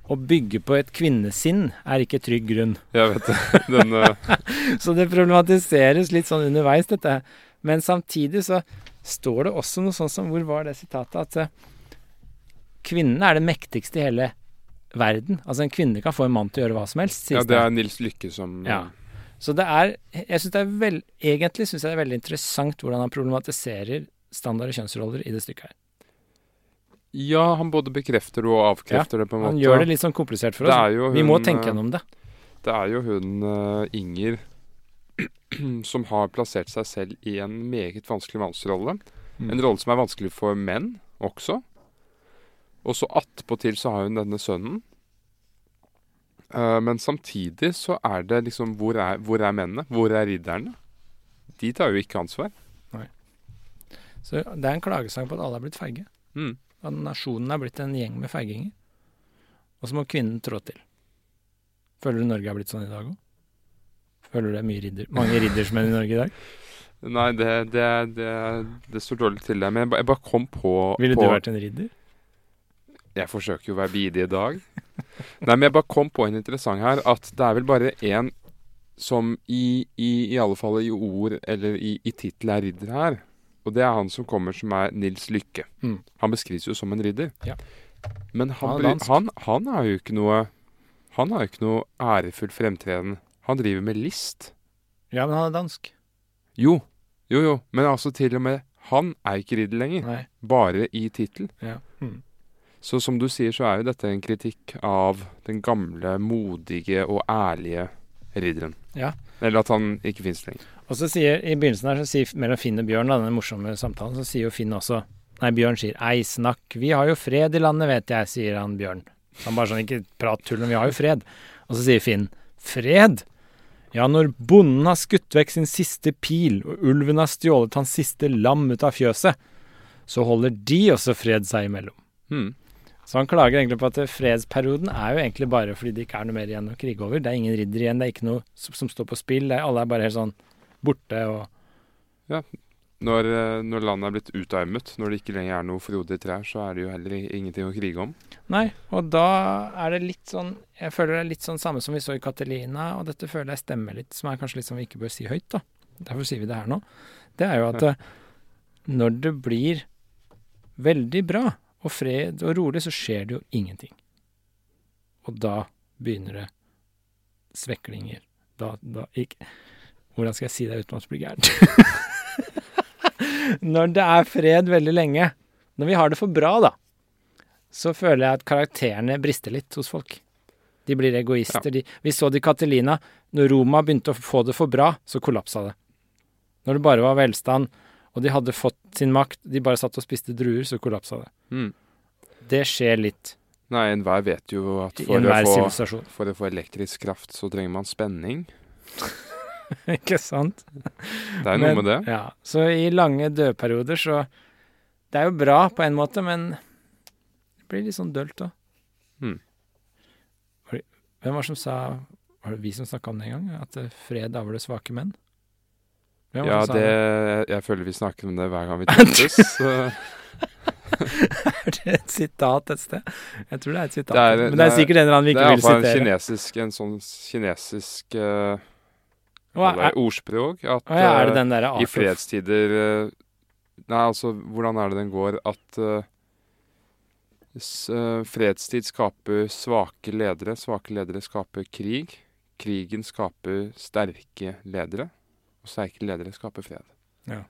å bygge på et kvinnesinn er ikke trygg grunn. Jeg vet det. Den uh... Så det problematiseres litt sånn underveis, dette. Men samtidig så står det også noe sånn som Hvor var det sitatet? At eh, kvinnen er det mektigste i hele verden. Altså en kvinne kan få en mann til å gjøre hva som helst, Ja, det er Nils Lykke som Ja. Så det er Jeg synes det er vel, Egentlig syns jeg det er veldig interessant hvordan han problematiserer standard kjønnsroller i det stykket her. Ja, han både bekrefter det og avkrefter det, på en måte. Han gjør det litt sånn komplisert for oss. Hun, Vi må tenke eh, gjennom det. Det er jo hun uh, Inger som har plassert seg selv i en meget vanskelig mannsrolle. Mm. En rolle som er vanskelig for menn også. Og så attpåtil så har hun denne sønnen. Uh, men samtidig så er det liksom Hvor er, hvor er mennene? Hvor er ridderne? De tar jo ikke ansvar. Nei. Så det er en klagesang på at alle er blitt feige. Mm. At nasjonen er blitt en gjeng med feiginger. Og så må kvinnen trå til. Føler du Norge er blitt sånn i dag òg? Føler du det er mye ridder, mange riddersmenn i Norge i dag? Nei, det, det, det, det står dårlig til der. Men jeg, ba, jeg bare kom på Ville på, du vært en ridder? Jeg forsøker jo å være bidig i dag. Nei, men jeg bare kom på en interessant her, at det er vel bare én som i, i, i alle fall i ord eller i, i tittel er ridder her. Og det er han som kommer, som er Nils Lykke. Mm. Han beskrives jo som en ridder. Ja. Men Han han, er han, han har jo ikke noe Han har jo ikke noe ærefull fremtreden. Han driver med list. Ja, men han er dansk. Jo, jo, jo. Men altså til og med han er ikke ridder lenger. Nei. Bare i tittel. Ja. Mm. Så som du sier, så er jo dette en kritikk av den gamle, modige og ærlige ridderen. Ja. Eller at han ikke fins lenger. Og så sier i begynnelsen her, så sier mellom Finn og Bjørn, da, denne morsomme samtalen, så sier jo Finn også Nei, Bjørn sier 'ei, snakk, vi har jo fred i landet, vet jeg', sier han Bjørn. Så han bare sånn, ikke prat tull, men vi har jo fred. Og så sier Finn 'fred'? Ja, når bonden har skutt vekk sin siste pil, og ulven har stjålet hans siste lam ut av fjøset, så holder de også fred seg imellom. Hmm. Så han klager egentlig på at fredsperioden er jo egentlig bare fordi det ikke er noe mer igjen å krige over. Det er ingen ridder igjen, det er ikke noe som, som står på spill. Det er, alle er bare helt sånn borte og Når, eh, når landet er blitt utarmet, når det ikke lenger er noe frodige trær, så er det jo heller ingenting å krige om. Nei, og da er det litt sånn Jeg føler det er litt sånn samme som vi så i Catelina, og dette føler jeg stemmer litt, som er kanskje litt som vi ikke bør si høyt, da. Derfor sier vi det her nå. Det er jo at Ja. eh, når det blir veldig bra og fred og rolig, så skjer det jo ingenting. Og da begynner det sveklinger. Da, da ikke Hvordan skal jeg si det uten at det blir gærent? når det er fred veldig lenge, når vi har det for bra, da, så føler jeg at karakterene brister litt hos folk. De blir egoister. De, vi så det i Catelina. Når Roma begynte å få det for bra, så kollapsa det. Når det bare var velstand, og de hadde fått sin makt, de bare satt og spiste druer, så kollapsa det. Mm. Det skjer litt Nei, enhver vet jo at for å, få, for å få elektrisk kraft, så trenger man spenning. Ikke sant? Det er noe noe med det. Ja, så i lange dødperioder så Det er jo bra på en måte, men det blir litt sånn dølt òg. Hmm. Hvem var det som sa Var det vi som snakka om det en gang? At eh, fred avler svake menn? Hvem Ja, sa det Jeg føler vi snakker om det hver gang vi treffes. Er det et sitat et sted? Jeg tror det er et sitat. Det er- men det er det er- sikkert en eller annen vi Det ikke er vil iallfall en sitere. kinesisk, en sånn kinesisk hva er, ordspråk. At ja, er det eh, den der i fredstider eh, Nei, altså, hvordan er det den går? At uh, fredstid skaper svake ledere. Svake ledere skaper krig. Krigen skaper sterke ledere. Og sterke ledere skaper fred. Ja.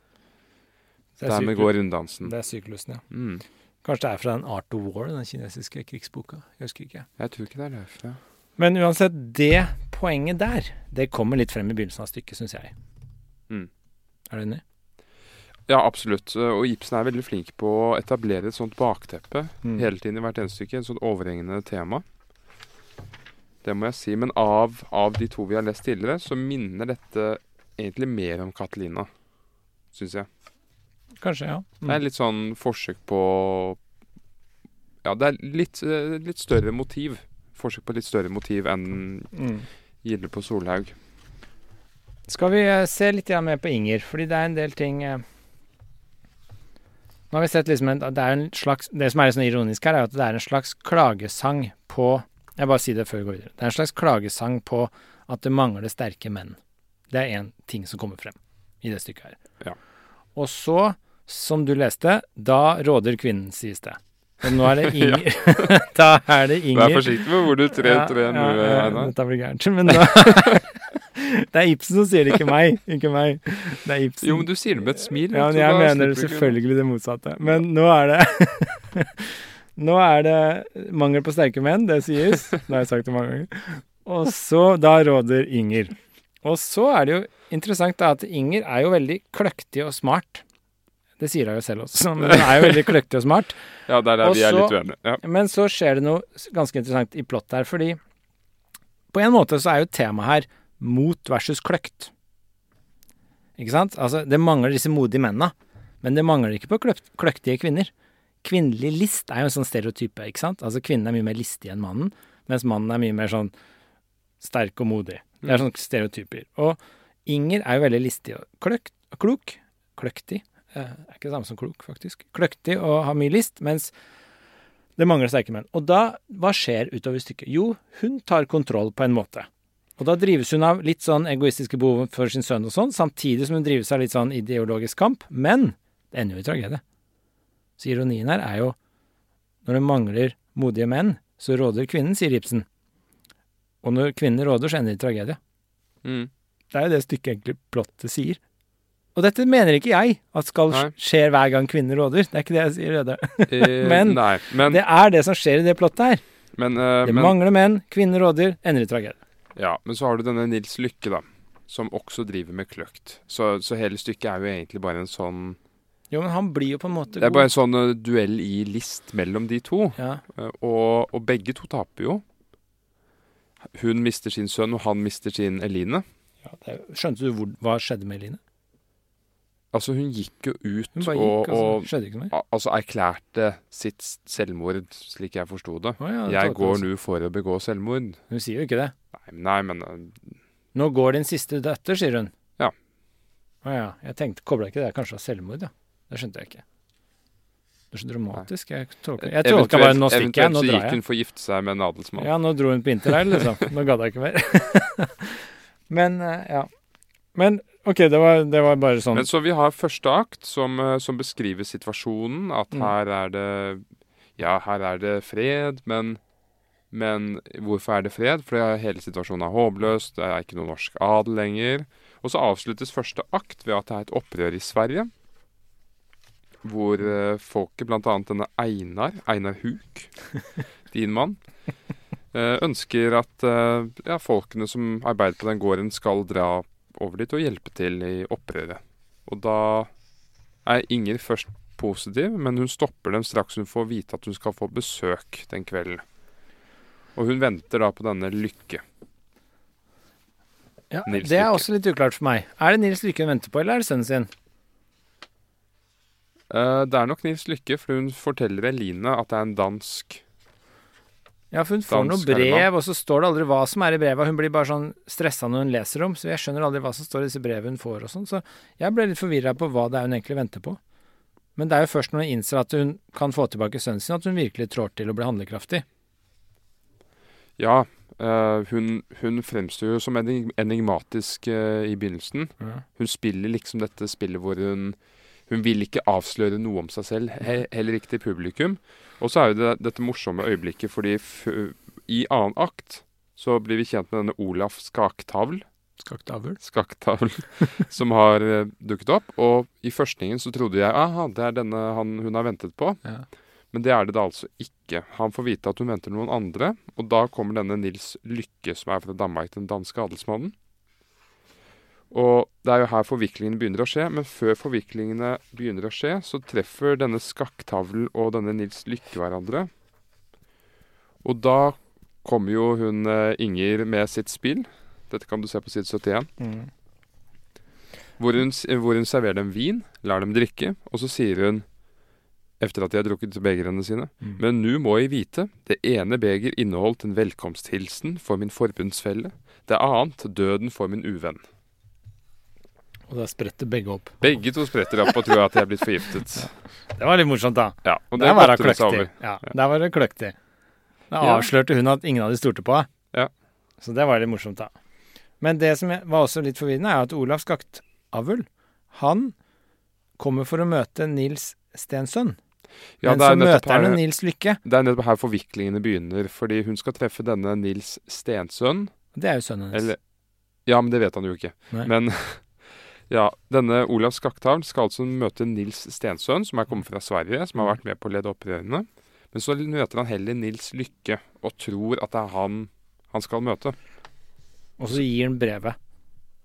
Dermed går runddansen. Det er syklusen, ja. Mm. Kanskje det er fra den Art of War, den kinesiske krigsboka. Jeg husker ikke. Jeg tror ikke det er derfra. Men uansett, det poenget der, det kommer litt frem i begynnelsen av stykket, syns jeg. Mm. Er du enig? Ja, absolutt. Og Ibsen er veldig flink på å etablere et sånt bakteppe Mm. hele tiden i hvert eneste stykke. Et sånt overhengende tema. Det må jeg si. Men av, av de to vi har lest tidligere, så minner dette egentlig mer om Catalina, syns jeg. Kanskje, ja. Det er litt sånn forsøk på Ja, det er litt, eh, litt større motiv. Forsøk på litt større motiv enn Mm. Gilde på Solhaug. Skal vi eh, se litt mer på Inger, fordi det er en del ting eh, Nå har vi sett liksom en, det er en slags Det som er litt sånn ironisk her, er at det er en slags klagesang på Jeg bare sier det før vi går videre. Det er en slags klagesang på at det mangler sterke menn. Det er én ting som kommer frem i det stykket her. Ja. Og så, som du leste, da råder kvinnen, sies det. Og nå er det Inger. da er det Inger. Vær forsiktig med hvor du trer trer nå, Einar. Dette blir gærent. Men da Det er Ibsen som sier det, ikke meg. Ikke meg. Det er Ibsen. Jo, men du sier det med et smil. Ja, men jeg mener selvfølgelig det motsatte. Men nå er det Nå er det mangel på sterke menn, det sies. Det har jeg sagt det mange ganger. Og så Da råder Inger. Og så er det jo interessant da at Inger er jo veldig kløktig og smart. Det sier hun jo selv også, men hun er jo veldig kløktig og smart. Ja, der er vi er litt uenige. Ja. Men så skjer det noe ganske interessant i plottet her, fordi på en måte så er jo temaet her mot versus kløkt. Ikke sant? Altså, det mangler disse modige mennene, men det mangler ikke på kløkt, kløktige kvinner. Kvinnelig list er jo en sånn stereotype, ikke sant? Altså kvinnen er mye mer listig enn mannen, mens mannen er mye mer sånn sterk og modig. Det er sånne stereotyper. Og Inger er jo veldig listig og kløkt, klok. Kløktig. Eh, er ikke det samme som klok, faktisk. Kløktig og har mye list, mens det mangler sterke menn. Og da, hva skjer utover stykket? Jo, hun tar kontroll på en måte. Og da drives hun av litt sånn egoistiske behov for sin sønn og sånn, samtidig som hun drives av litt sånn ideologisk kamp. Men det ender jo i tragedie. Så ironien her er jo når det mangler modige menn, så råder kvinnen, sier Ibsen. Og når kvinnen råder, så ender det i tragedie. Mm. Det er jo det stykket egentlig plottet sier. Og dette mener ikke jeg at skal skje hver gang kvinner råder. Det er ikke det jeg sier, Røde. Eh, Men- Nei, men, Det er det som skjer i det plottet her. men, uh, Det men mangler menn, kvinner råder, ender i tragedie. Ja, men så har du denne Nils Lykke, da. Som også driver med kløkt. Så, så hele stykket er jo egentlig bare en sånn Jo, men han blir jo på en måte Det er bare en sånn uh, duell i list mellom de to. Ja, Uh, og, og begge to taper jo. Hun mister sin sønn, og han mister sin Eline. ja det er, Skjønte du hvor, hva skjedde med Eline? Altså, hun gikk jo ut og, gikk, og og så ikke noe altså erklærte sitt selvmord, slik jeg forsto det. Oh, ja, det Jeg går nå for å begå selvmord. Hun sier jo ikke det. Nei, nei men uh, Nå går din siste døtter, sier hun. Ja. Å ja. Jeg tenkte, kobla ikke det kanskje av selvmord, ja. Det skjønte jeg ikke. Det er så dramatisk. Jeg tolka Jeg tolka bare nå stikker jeg, nå drar jeg. eventuelt så gikk hun for å gifte seg med en adelsmann. Ja, nå dro hun på interrail, liksom. Nå gadd jeg ikke mer. Men, eh, ja. Men OK, det var, det var bare sånn. Men så vi har første akt som, eh, som beskriver situasjonen. At Mm. her er det Ja, her er det fred, men men hvorfor er det fred? Fordi hele situasjonen er håpløs, det er ikke noe norsk adel lenger. Og så avsluttes første akt ved at det er et opprør i Sverige. Hvor eh, folket, bl.a. denne Einar, Einar Huk, din mann, eh, ønsker at ja, folkene som arbeider på den gården, skal dra over dit og hjelpe til i opprøret. Og da er Inger først positiv, men hun stopper dem straks hun får vite at hun skal få besøk den kvelden. Og hun venter da på denne Lykke. ja, Nils det er også litt uklart for meg. Er det Nils Lykke hun venter på, eller er det sønnen sin? Uh, det er nok Nils Lykke, for hun forteller Eline at det er en dansk Ja, for hun får noen brev, og så står det aldri hva som er i brevet. Hun blir bare sånn stressa når hun leser dem, så jeg skjønner aldri hva som står i disse brevene hun får og sånn. Så jeg ble litt forvirra på hva det er hun egentlig venter på. Men det er jo først når hun innser at hun kan få tilbake sønnen sin, at hun virkelig trår til og blir handlekraftig. Ja, øh, hun, hun fremstår jo som enigmatisk øh, i begynnelsen. Ja. Hun spiller liksom dette spillet hvor hun Hun vil ikke avsløre noe om seg selv, he, heller ikke til publikum. Og så er jo det dette morsomme øyeblikket fordi i annen akt så blir vi kjent med denne Olaf Skaktavl, Skaktavl. Skaktavl som har eh, dukket opp. Og i førstningen så trodde jeg aha, det er denne han, hun har ventet på. Ja. Men det er det da altså ikke. Han får vite at hun venter noen andre, og da kommer denne Nils Lykke, som er fra Danmark, den danske adelsmannen. Og det er jo her forviklingene begynner å skje, men før forviklingene begynner å skje, så treffer denne skakktavlen og denne Nils Lykke hverandre. Og da kommer jo hun eh, Inger med sitt spill. Dette kan du se på side 71. Mm. Hvor hun, hvor hun serverer dem vin, lar dem drikke, og så sier hun, etter at de har drukket begrene sine, Mm. men nå må jeg vite, det ene beger inneholdt en velkomsthilsen for min forbundsfelle, det annet døden for min uvenn. Og da spretter begge opp. Begge to spretter opp og tror at de er blitt forgiftet. Det var litt morsomt, da. Ja, og det Der var kløktig. Ja, der var det kløktig. Da avslørte hun at ingen av de stolte på henne. Ja. Så det var litt morsomt, da. Men det som var også litt forvirrende, er at Olav Skaktavl, han kommer for å møte Nils Stensønn. Ja, Men så er møter han Nils Lykke. Det er nettopp her forviklingene begynner, fordi hun skal treffe denne Nils Stensønn. Det er jo sønnen hennes. Eller Ja, men det vet han jo ikke. Nei. Men ja, denne Olav Skaktavl skal altså møte Nils Stensønn, som er kommet fra Sverige, som har vært med på å lede opprørene. Men så møter han heller Nils Lykke, og tror at det er han han skal møte. Og så gir han brevet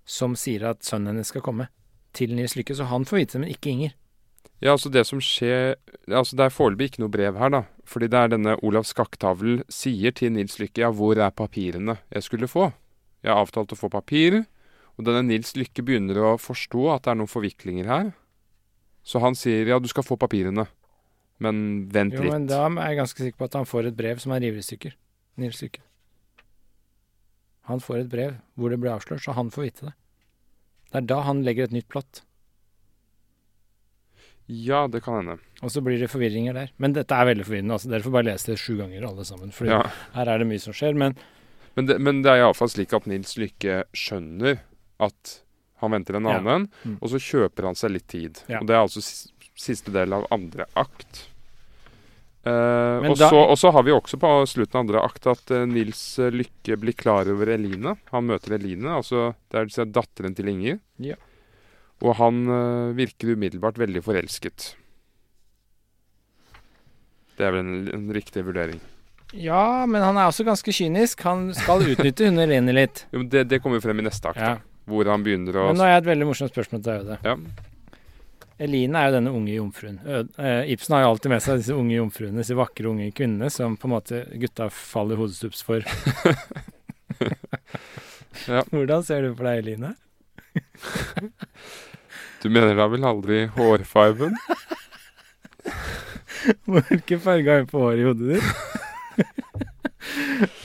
som sier at sønnen hennes skal komme, til Nils Lykke. Så han får vite det, men ikke Inger. Ja, altså det som skjer Altså det er foreløpig ikke noe brev her, da. Fordi det er denne Olav Skaktavl sier til Nils Lykke ja, hvor er papirene jeg skulle få? Jeg har avtalt å få papirer. Og denne Nils Lykke begynner å forstå at det er noen forviklinger her. Så han sier ja, du skal få papirene. Men vent Jo, litt. men da er jeg ganske sikker på at han får et brev som er revet i stykker. Nils Lykke. Han får et brev hvor det blir avslørt, så han får vite det. Det er da han legger et nytt plott. Ja, det kan hende. Og så blir det forvirringer der. Men dette er veldig forvirrende. altså Dere får bare lese det sju ganger, alle sammen. For Ja. her er det mye som skjer. Men Men det, men det er iallfall slik at Nils Lykke skjønner at han venter en Ja. annen, Mm. og så kjøper han seg litt tid. Ja. Og det er altså siste del av andre akt. Uh, og, da- så, og så har vi også på slutten av andre akt at uh, Nils uh, Lykke blir klar over Eline. Han møter Eline, altså det er disse datteren til Inger. Ja. Og han virker umiddelbart veldig forelsket. Det er vel en, en riktig vurdering. ja, men han er også ganske kynisk. Han skal utnytte hun Elene litt. Jo, det, det kommer frem i neste akt, Ja. Hvor han begynner å Men nå har jeg et veldig morsomt spørsmål til deg, ja. Eline er jo denne unge jomfruen. Ibsen har jo alltid med seg disse unge jomfruene, disse vakre unge kvinnene som på en måte gutta faller hodestups for. Ja. Hvordan ser du for deg Eline? Du mener da vel aldri hårfarben? Hvilken farge har hun på håret i hodet ditt?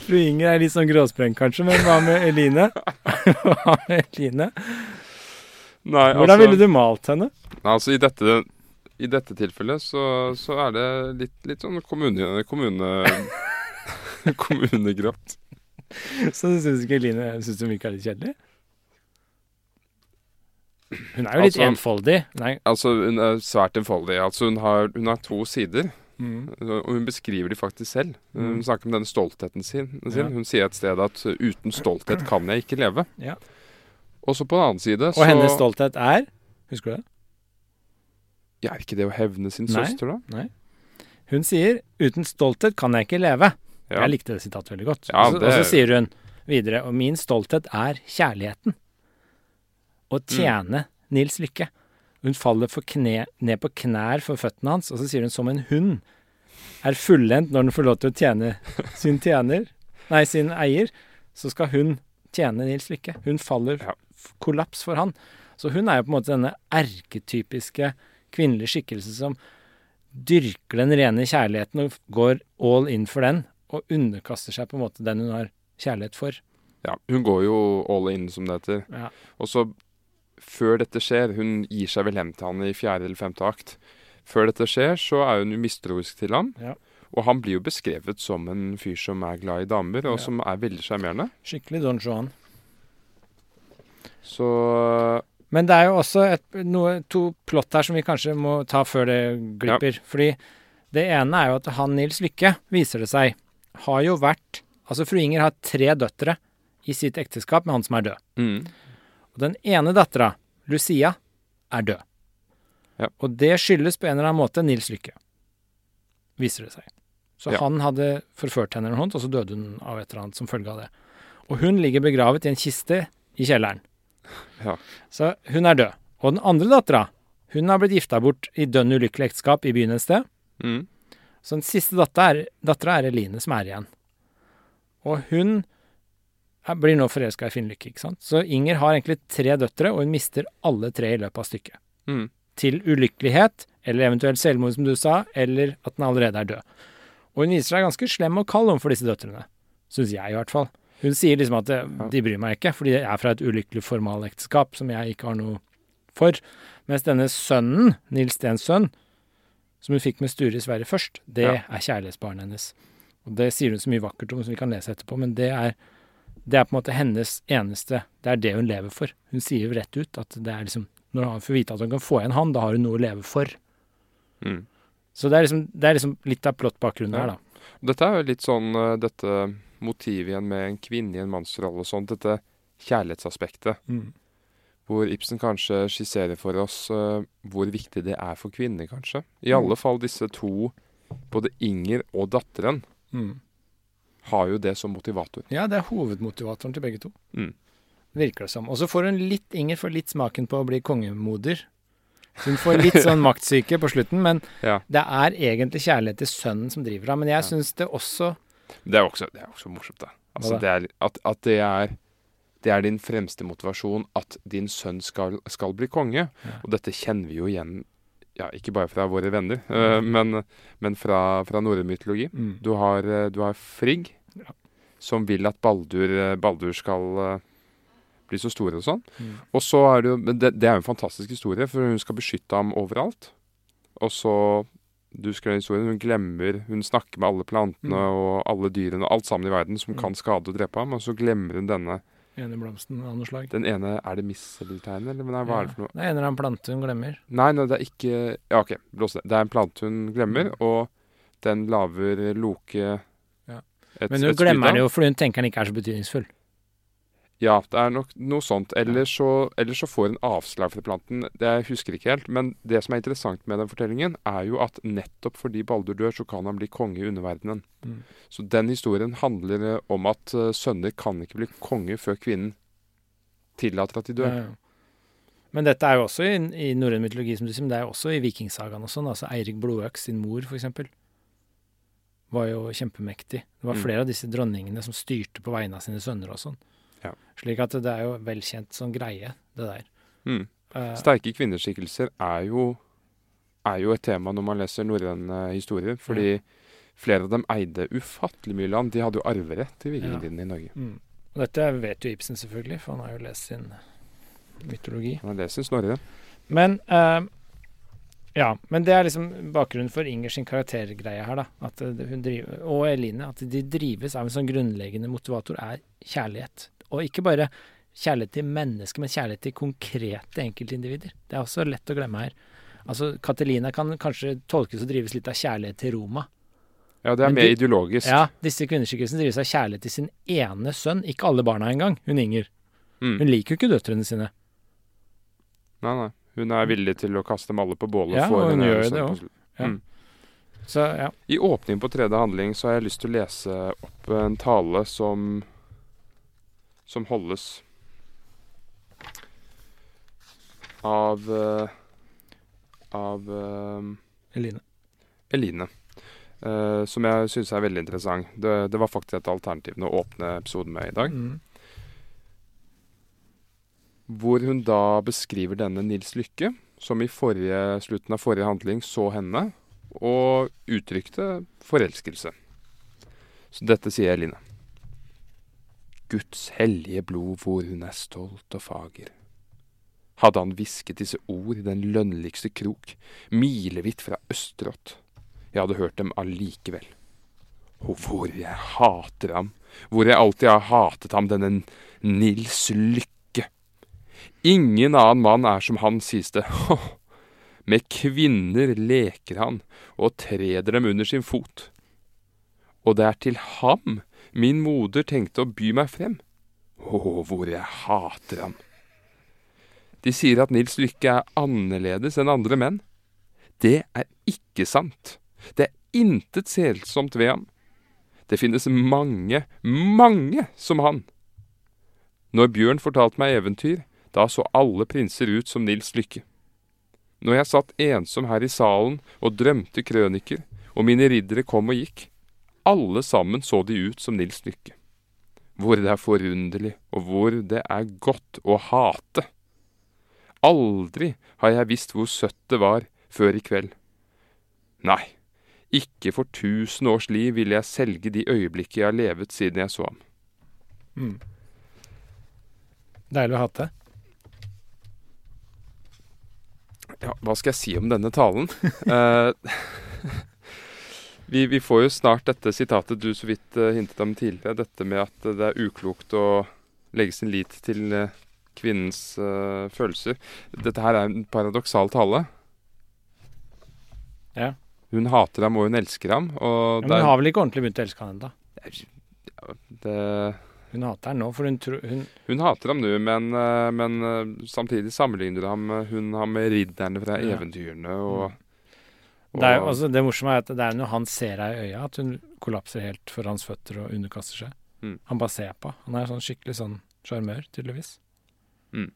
Fru Inger er litt sånn gråspreng kanskje, men hva med Eline? Hva med Eline? Nei, Hvordan ville du malt henne? Altså, i dette, i dette tilfellet så, så er det litt, litt sånn kommune... kommune kommunegrått. Så du syns ikke Eline syns hun virka litt kjedelig? Hun er jo litt Altså- enfoldig. Nei. Altså, hun er svært enfoldig. Altså, hun har, hun har to sider, Mm. og hun beskriver de faktisk selv. Hun Mm. snakker om denne stoltheten sin. Ja. Hun sier et sted at uh, 'uten stolthet kan jeg ikke leve'. Ja. Og så på den annen side så Og hennes stolthet er Husker du det? Ja, Er ikke det å hevne sin Nei. søster, da? Hun sier 'uten stolthet kan jeg ikke leve'. Ja. Jeg likte det sitatet veldig godt. Det- og så sier hun videre 'og min stolthet er kjærligheten'. Å tjene Nils Lykke. Hun faller for kne, ned på knær for føttene hans, og så sier hun 'som en hund'. Er fullendt når den får lov til å tjene sin tjener, nei, sin eier, så skal hun tjene Nils Lykke. Hun faller kollaps for han. Så hun er jo på en måte denne erketypiske kvinnelige skikkelse som dyrker den rene kjærligheten og går all in for den, og underkaster seg på en måte den hun har kjærlighet for. Ja, hun går jo all in, som det heter. Ja. Og så, før dette skjer Hun gir seg vel hjem til han i fjerde eller femte akt. Før dette skjer, så er hun mistroisk til ham. Ja. Og han blir jo beskrevet som en fyr som er glad i damer, og Ja. som er veldig sjarmerende. Skikkelig Don Juan. Så Men det er jo også et, noe, to plott her som vi kanskje må ta før det glipper. Fordi det ene er jo at han Nils Lykke, viser det seg, har jo vært Altså fru Inger har tre døtre i sitt ekteskap med han som er død. mm, Og den ene dattera, Lucia, er død. Ja. Og det skyldes på en eller annen måte Nils Lykke, viser det seg. Så Ja. han hadde forført henne eller noe sånt, og så døde hun av et eller annet som følge av det. Og hun ligger begravet i en kiste i kjelleren. Ja. Så hun er død. Og den andre dattera, hun har blitt gifta bort i dønn ulykkelig ekteskap i byen et sted. mm, Så den siste dattera er, dattera er Eline, som er igjen. Og hun blir nå forelska i Finn Lykke, ikke sant. Så Inger har egentlig tre døtre, og hun mister alle tre i løpet av stykket. mm. Til ulykkelighet, eller eventuelt selvmord, som du sa, eller at den allerede er død. Og hun viser seg ganske slem og kald overfor disse døtrene. Syns jeg, i hvert fall. Hun sier liksom at det, de bryr meg ikke, fordi jeg er fra et ulykkelig formalekteskap som jeg ikke har noe for. Mens denne sønnen, Nils Stens sønn, som hun fikk med Sture i Sverige først, det Ja. er kjærlighetsbarnet hennes. Og det sier hun så mye vakkert om som vi kan lese etterpå, men det er, det er på en måte hennes eneste Det er det hun lever for. Hun sier jo rett ut at det er liksom Når hun får vite at hun kan få igjen han, da har hun noe å leve for. Mm. Så det er liksom, det er liksom litt av plottbakgrunnen Ja. her, da. Dette er jo litt sånn eh, dette motivet igjen med en kvinne i en mannsrolle og sånt. Dette kjærlighetsaspektet. Mm. Hvor Ibsen kanskje skisserer for oss uh, hvor viktig det er for kvinner, kanskje. I Mm. alle fall disse to, både Inger og datteren, Mm. Har jo det som motivator. Ja, det er hovedmotivatoren til begge to. Mm. Virker det som. Og så får hun litt Inger får litt smaken på å bli kongemoder. Hun får litt sånn maktsyke på slutten, men Ja. det er egentlig kjærlighet til sønnen som driver henne. Men jeg syns det også Det er også, det er også morsomt, da. Altså, det er, at, at det er det er din fremste motivasjon at din sønn skal, skal bli konge. Og dette kjenner vi jo igjen, ja, ikke bare fra våre venner, eh, men, men fra, fra norrøn mytologi. Mm. Du har, eh, du har Frigg, som vil at Baldur, eh, Baldur skal eh, bli så stor og sånn. Mm. Og så er det jo det, det er jo en fantastisk historie, for hun skal beskytte ham overalt. Og så Du skrev historien. Hun glemmer Hun snakker med alle plantene Mm. og alle dyrene og alt sammen i verden som Mm. kan skade og drepe ham, og så glemmer hun denne ene blomsten av noe slag. Den ene Er det misseltegnet, eller nei, hva er det for noe? Det er en eller annen plante hun glemmer. Nei, nei, det er ikke Ja, OK, blås det. Det er en plante hun glemmer, og den lager Loke Mm. Ja. Et, Men hun glemmer han jo fordi hun tenker den ikke er så betydningsfull. Ja, det er nok noe sånt. Eller så, eller så får hun avslag fra planten. Det jeg husker ikke helt. Men det som er interessant med den fortellingen, er jo at nettopp fordi Baldur dør, så kan han bli konge i underverdenen. Mm. Så den historien handler eh, om at eh, sønner kan ikke bli konge før kvinnen tillater at de dør. Ja, ja. Men dette er jo også i, i norrøn mytologi, som du sier, men det er jo også i vikingsagaen og sånn. Altså Eirik Blodøks sin mor, eksempel, var jo kjempemektig. Det var Mm. flere av disse dronningene som styrte på vegne av sine sønner og sånn. Ja. Slik at det er jo velkjent sånn greie, det der. Mm. Eh, Sterke kvinneskikkelser er jo, er jo et tema når man leser norrøne historier. Fordi flere av dem eide ufattelig mye land. De hadde jo arverett til vikingtiden i Norge. mm. Og dette vet jo Ibsen selvfølgelig, for han har jo lest sin mytologi. Han har lest sin Snorre. Men eh, Ja, men det er liksom bakgrunnen for Ingers karaktergreie her, da. At eh, hun driver, og Eline. At de drives av en sånn grunnleggende motivator er kjærlighet. Og ikke bare kjærlighet til mennesker, men kjærlighet til konkrete enkeltindivider. Det er også lett å glemme her. Altså, Catelina kan kanskje tolkes og drives litt av kjærlighet til Roma. Ja, det er Men mer de- ideologisk. Ja, disse kvinneskikkelsene drives av kjærlighet til sin ene sønn. Ikke alle barna engang, hun Inger. Mm. Hun liker jo ikke døtrene sine. Nei, nei. Hun er villig til å kaste dem alle på bålet. Ja, for hun en gjør det òg. Ja. Mm. Så ja. I åpningen på tredje handling så har jeg lyst til å lese opp en tale som som holdes av eh, av eh, Eline. Eline. Uh, som jeg syns er veldig interessant. Det, det var faktisk et alternativ å åpne episoden med i dag. Mm. Hvor hun da beskriver denne Nils Lykke, som i forrige, slutten av forrige handling så henne, og uttrykte forelskelse. Så dette sier Eline. Guds hellige blod hvor hun er stolt og fager. Hadde han hvisket disse ord i den lønnligste krok, milevidt fra Østerått, jeg hadde hørt dem allikevel. Og hvor jeg hater ham, hvor jeg alltid har hatet ham, denne Nils Lykke. Ingen annen mann er som han, sies det. Med kvinner leker han og treder dem under sin fot. Og det er til ham min moder tenkte å by meg frem. Å, hvor jeg hater ham. De sier at Nils Lykke er annerledes enn andre menn. Det er ikke sant. Det er intet selsomt ved ham. Det finnes mange, mange som han. Når Bjørn fortalte meg eventyr, da så alle prinser ut som Nils Lykke. Når jeg satt ensom her i salen og drømte krøniker, og mine riddere kom og gikk, alle sammen så de ut som Nils Lykke. Hvor det er forunderlig, og hvor det er godt å hate. Aldri har jeg visst hvor søtt det var før i kveld. Nei, ikke for tusen års liv ville jeg selge de øyeblikket jeg har levet siden jeg så ham. Mm. Deilig å hate. Ja, hva skal jeg si om denne talen? Eh, vi, vi får jo snart dette sitatet du så vidt eh, hintet om tidligere. Dette med at det er uklokt å legge sin lit til eh, kvinnens uh, følelser. Dette her er en paradoksal tale. Ja. Hun hater ham, og hun elsker ham. Og Ja, men hun har vel ikke ordentlig begynt å elske ham ennå? det, Hun hater ham nå, for hun tror hun, hun hater ham nå, men, eh, men eh, samtidig sammenligner ham, eh, hun ham med ridderne fra Ja. eventyrene. Og, og det, er, altså, det morsomme er at det er når han ser henne i øya, at hun kollapser helt for hans føtter og underkaster seg. Mm. Han bare ser på. Han er sånn skikkelig sånn sjarmør, tydeligvis. Mm.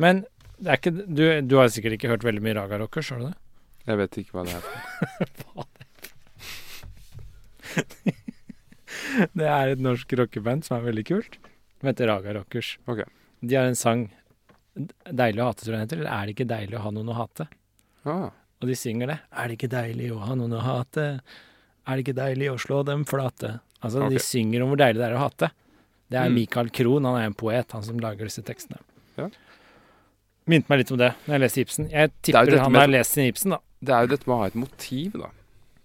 Men det er ikke, du, du har sikkert ikke hørt veldig mye Raga Rockers, har du det? Jeg vet ikke hva det er. for Det er et norsk rockeband som er veldig kult. De heter Raga Rockers. Okay. De har en sang 'Deilig å hate', tror jeg den heter. Eller 'Er det ikke deilig å ha noen å hate'? Ah, Og de synger det. 'Er det ikke deilig å ha noen å hate'? Er det ikke deilig å slå dem flate? Altså, okay. de synger om hvor deilig det er å hate. Det er Mm. Michael Krohn, han er en poet, han som lager disse tekstene. Ja. Minte meg litt om det når jeg leste Ibsen. Jeg Det er tipper han med- har lest sin Ibsen, da. det er jo dette med å ha et motiv, da.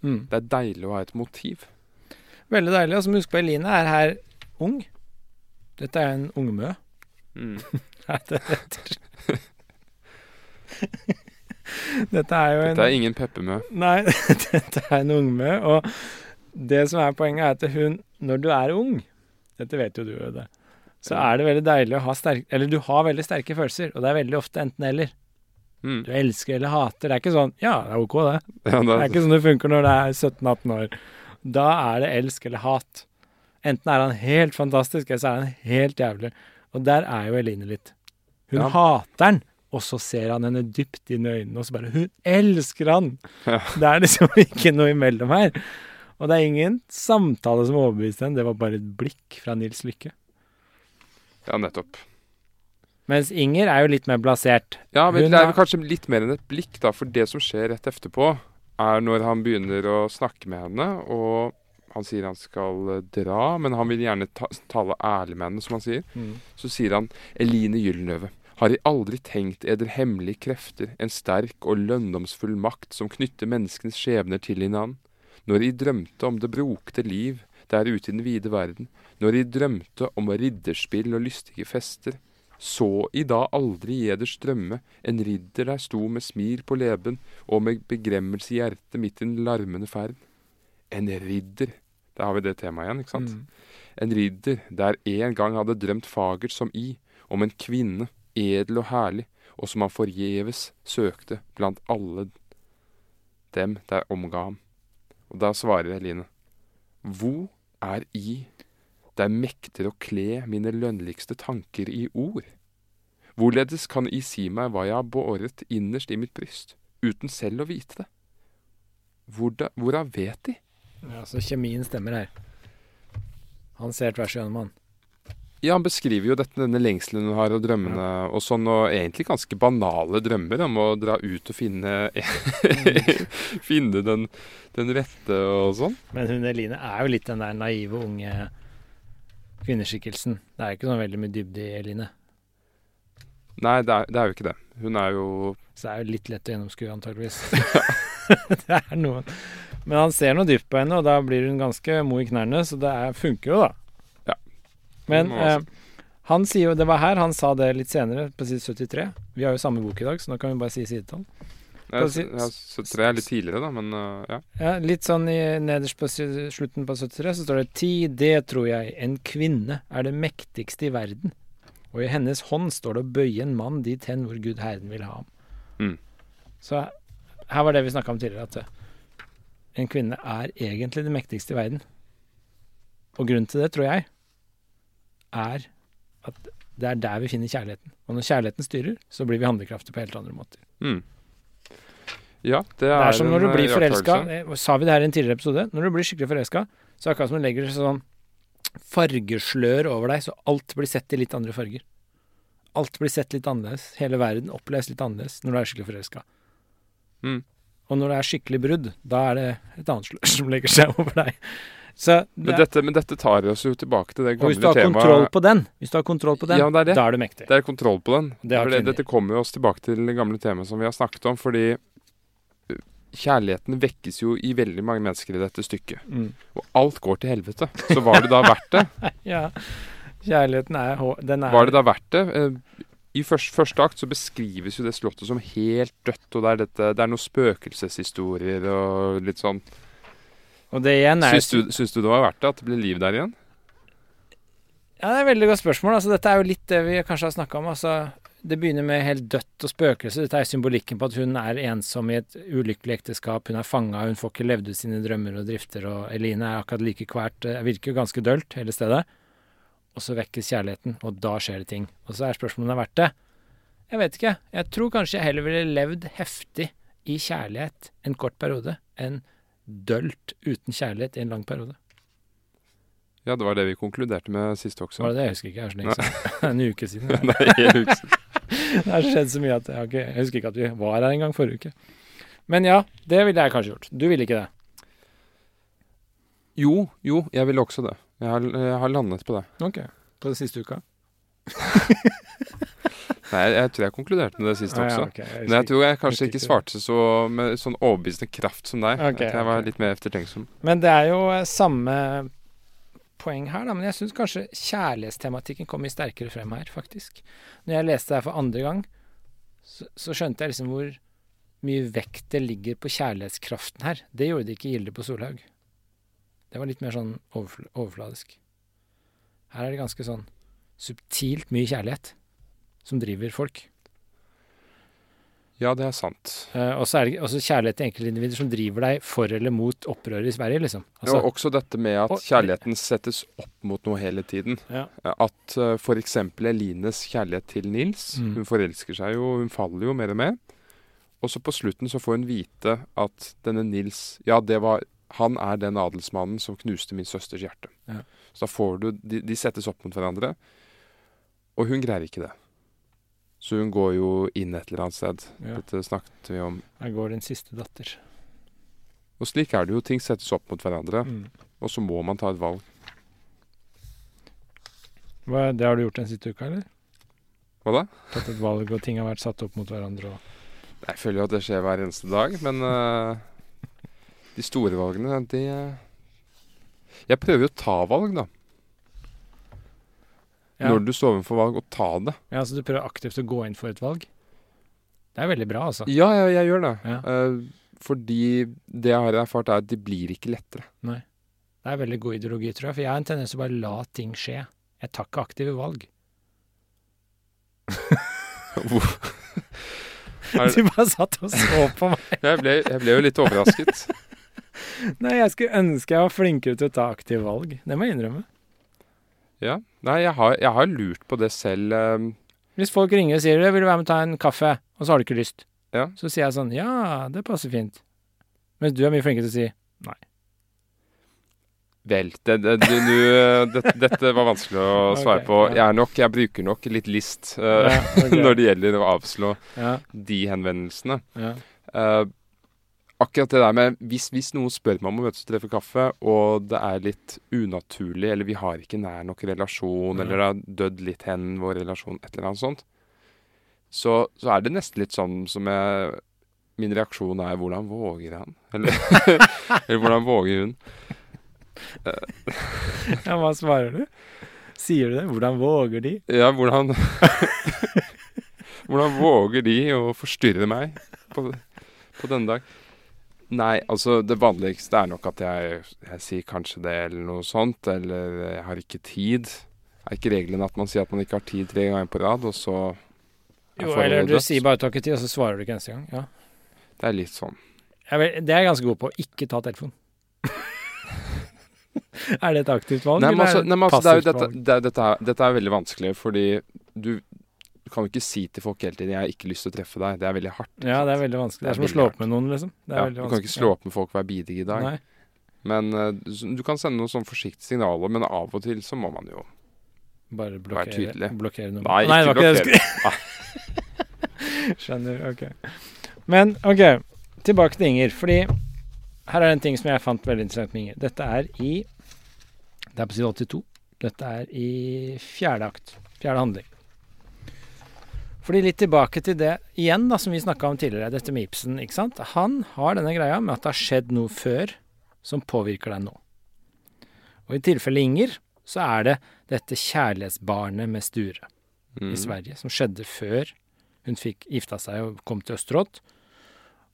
Mm. Det er deilig å ha et motiv. Veldig deilig. Og så må huske på Eline er her ung. Dette er en ungmø. Mm. Dette er jo en Dette er ingen peppermø. Nei, dette er en ungmø. Og det som er poenget, er at hun, når du er ung Dette vet jo du, det. Så er det veldig deilig å ha sterke Eller du har veldig sterke følelser, og det er veldig ofte enten-eller. Mm. Du elsker eller hater. Det er ikke sånn Ja, det er OK, det. Ja, Det er det, ikke sånn det funker når du er 17-18 år. Da er det elsk eller hat. Enten er han helt fantastisk, eller så er han helt jævlig. Og der er jo Eline litt. Hun Ja. hater han, og så ser han henne dypt inn i øynene, og så bare Hun elsker han! Ja. Det er liksom ikke noe imellom her. Og det er ingen samtale som overbeviste henne, det var bare et blikk fra Nils Lykke. ja, nettopp. Mens Inger er jo litt mer blasert. Ja, men Hun det er vel kanskje litt mer enn et blikk, da. For det som skjer rett etterpå, er når han begynner å snakke med henne, og han sier han skal eh, dra, men han vil gjerne ta, tale ærlig med henne, som han sier. Så sier han Eline Gyldenløve. Har jeg aldri tenkt eder hemmelige krefter, en sterk og lønndomsfull makt som knytter menneskenes skjebner til hinanden? Når jeg drømte om det brokte liv der ute i den vide verden, når jeg drømte om ridderspill og lystige fester, så I da aldri i eders drømme en ridder der sto med smir på leben og med begremmelse i hjertet midt i den larmende ferd? En ridder, da har vi det temaet igjen, ikke sant? Mm. En ridder der en gang hadde drømt fagert som I, om en kvinne, edel og herlig, og som han forgjeves søkte blant alle dem der omga ham. Og da svarer Eline, Hvor er I, der mekter å kle mine lønnligste tanker i ord? Hvorledes kan I si meg hva jeg har båret innerst i mitt bryst, uten selv å vite det? Hvorda, hvorav vet De? Ja, så kjemien stemmer her. Han ser tvers igjennom han. Ja, han beskriver jo dette, denne lengselen hun har, og drømmene og sånn, og egentlig ganske banale drømmer om å dra ut og finne Finne den, den rette og sånn. Men hun Eline er jo litt den der naive, unge kvinneskikkelsen. Det er ikke sånn veldig mye dybde i Eline. Nei, det er, det er jo ikke det. Hun er jo Så det er jo litt lett å gjennomskue, antageligvis. det er noe. Men han ser noe dypt på henne, og da blir hun ganske mo i knærne, så det er, funker jo, da. Ja. Men eh, han sier jo Det var her han sa det litt senere, på side 73. Vi har jo samme bok i dag, så nå kan vi bare si sidetall. Jeg, jeg, jeg er litt tidligere, da, men uh, ja. Ja, litt sånn i, nederst på slutten på 73 så står det Ti, det tror jeg, en kvinne er det mektigste i verden. Og i hennes hånd står det å bøye en mann dit hen hvor Gud Herren vil ha ham. Mm. Så her var det vi snakka om tidligere, at eh, en kvinne er egentlig det mektigste i verden. Og grunnen til det, tror jeg, er at det er der vi finner kjærligheten. Og når kjærligheten styrer, så blir vi handlekraftige på helt andre måter. Mm. Ja, det Det er, er som når du blir forelska. Sa vi det her i en tidligere episode? Når du blir skikkelig forelska, så er det akkurat som du legger sånn fargeslør over deg, så alt blir sett i litt andre farger. Alt blir sett litt annerledes. Hele verden oppleves litt annerledes når du er skikkelig forelska. Mm. Og når det er skikkelig brudd, da er det et annet slør som legger seg over deg. Så det, Men dette, men dette tar oss jo tilbake til det og hvis du gamle har temaet. kontroll på den, hvis du har kontroll på den, Ja, er det. da er du mektig. Det er kontroll på den. Det dette kommer oss tilbake til det gamle temaet som vi har snakket om. Fordi kjærligheten vekkes jo i veldig mange mennesker i dette stykket. Mm. Og alt går til helvete. Så var det da verdt det? Ja. Kjærligheten er Den er Var det da verdt det? Eh, I første, første akt så beskrives jo det slottet som helt dødt, og det er, dette, det er noen spøkelseshistorier og litt sånn. Og det igjen er Syns du, syns du det var verdt det at det ble liv der igjen? Ja, det er et veldig godt spørsmål. Altså, dette er jo litt det vi kanskje har snakka om. Altså, det begynner med helt dødt og spøkelse. Dette er symbolikken på at hun er ensom i et ulykkelig ekteskap. Hun er fanga, hun får ikke levd ut sine drømmer og drifter. Og Eline er akkurat like kvært. Det virker jo ganske dølt, hele stedet. Og så vekkes kjærligheten, og da skjer det ting. Og så er spørsmålet om det er verdt det. Jeg vet ikke. Jeg tror kanskje jeg heller ville levd heftig i kjærlighet en kort periode enn dølt uten kjærlighet i en lang periode. Ja, det var det vi konkluderte med sist også. Var det det? Jeg husker ikke. Jeg er så lenge siden. en uke siden. Nei, jeg husker. Det har skjedd så mye at jeg, har ikke, jeg husker ikke at vi var her engang forrige uke. Men ja, det ville jeg kanskje gjort. Du ville ikke det? Jo, jo, jeg ville også det. Jeg har, jeg har landet på det. Ok. På det siste uka? Nei, jeg, tror jeg konkluderte med det sist Ah, ja, også. Okay. Jeg Men jeg tror jeg kanskje ikke svarte så med sånn overbevisende kraft som deg. Ok, jeg tror jeg var litt mer eftertenksom. Men det er jo samme poeng her, da. Men jeg syns kanskje kjærlighetstematikken kom mye sterkere frem her, faktisk. Når jeg leste det her for andre gang, så, så skjønte jeg liksom hvor mye vekt det ligger på kjærlighetskraften her. Det gjorde det ikke Gilde på Solhaug. Det var litt mer sånn overfl overfladisk. Her er det ganske sånn subtilt mye kjærlighet som driver folk. Ja, det er sant. Uh, og så er det også kjærlighet til enkeltindivider som driver deg for eller mot opprøret i Sverige, liksom. Altså, og også dette med at og- kjærligheten settes opp mot noe hele tiden. ja. At uh, f.eks. Elines kjærlighet til Nils Mm. Hun forelsker seg jo, hun faller jo mer og mer. Og så på slutten så får hun vite at denne Nils Ja, det var Han er den adelsmannen som knuste min søsters hjerte. Ja. Så da får du de, de settes opp mot hverandre. Og hun greier ikke det. Så hun går jo inn et eller annet sted. Ja. Dette snakket vi om. Her går din siste datter. Og slik er det jo. Ting settes opp mot hverandre. Mm. Og så må man ta et valg. Hva, det har du gjort den siste uka, eller? Hva da? Tatt et valg, og ting har vært satt opp mot hverandre. Og... Jeg føler jo at det skjer hver eneste dag, men uh, de store valgene, de eh, Jeg prøver jo å ta valg, da. Ja. Når du står overfor valg, og ta det. ja, så du prøver aktivt å gå inn for et valg? Det er veldig bra, altså. Ja, jeg, jeg gjør det. Ja. Uh, fordi det jeg har erfart, er at det blir ikke lettere. Nei. Det er veldig god ideologi, tror jeg. For jeg har en tendens til å bare la ting skje. Jeg tar ikke aktive valg. Du bare satt og så på meg. jeg, ble, jeg ble jo litt overrasket. Nei, jeg skulle ønske jeg var flinkere til å ta aktive valg. Det må jeg innrømme. Ja. Nei, jeg har, jeg har lurt på det selv. eh, Hvis folk ringer og sier 'vil du være med og ta en kaffe', og så har du ikke lyst, Ja. så sier jeg sånn 'ja, det passer fint'. Mens du er mye flinkere til å si Vel, det, det, du, du, det, dette var vanskelig å svare Ok, på. ja. Jeg er nok, jeg bruker nok litt list eh, Ja, ok. når det gjelder å avslå ja, de henvendelsene. ja. Eh, akkurat det der med hvis, hvis noen spør meg om å møtes og treffe kaffe, og det er litt unaturlig, eller vi har ikke nær nok relasjon, mm. eller det har dødd litt hen, vår relasjon, et eller annet sånt, så, så er det nesten litt sånn som jeg Min reaksjon er 'hvordan våger han?' Eller, eller 'hvordan våger hun?' ja, hva svarer du? Sier du det? Hvordan våger de? Ja, hvordan Hvordan våger de å forstyrre meg på, på denne dag? Nei, altså det vanligste er nok at jeg, jeg sier kanskje det, eller noe sånt. Eller jeg har ikke tid. Er ikke regelen at man sier at man ikke har tid tre ganger på rad, og så Jo, eller du sier bare 'tar ikke tid', og så svarer du ikke neste gang. Ja. Det er litt sånn. Vel, det er jeg ganske god på. Ikke ta telefonen. er det et aktivt valg, Nei, men altså, eller nei, men altså det er jo et dette, det dette, er, dette er veldig vanskelig, fordi du, du kan jo ikke si til folk hele tiden 'jeg har ikke lyst til å treffe deg'. Det er veldig hardt. Ja, det er veldig vanskelig. Det Det er er som å slå opp med noen, liksom. Det er ja, du kan ikke slå opp med folk hver bidige dag. Nei. Men uh, du, kan sende noen sånn forsiktige signaler, men av og til så må man jo Bare blokkere, blokkere, tydelig. blokkere noen. Nei, Nei, ikke blokkere. Skjønner. Ok. Men OK, tilbake til Inger. Fordi her er en ting som jeg fant veldig interessant med Inger. Dette er i Det er på side 82. Dette er i fjerde akt. Fjerde handling. Fordi litt tilbake til det igjen da, som vi snakka om tidligere, dette med Ibsen. ikke sant? Han har denne greia med at det har skjedd noe før som påvirker deg nå. Og i tilfelle Inger, så er det dette kjærlighetsbarnet med Sture. Mm. i Sverige, som skjedde før hun fikk gifta seg og kom til Østerått.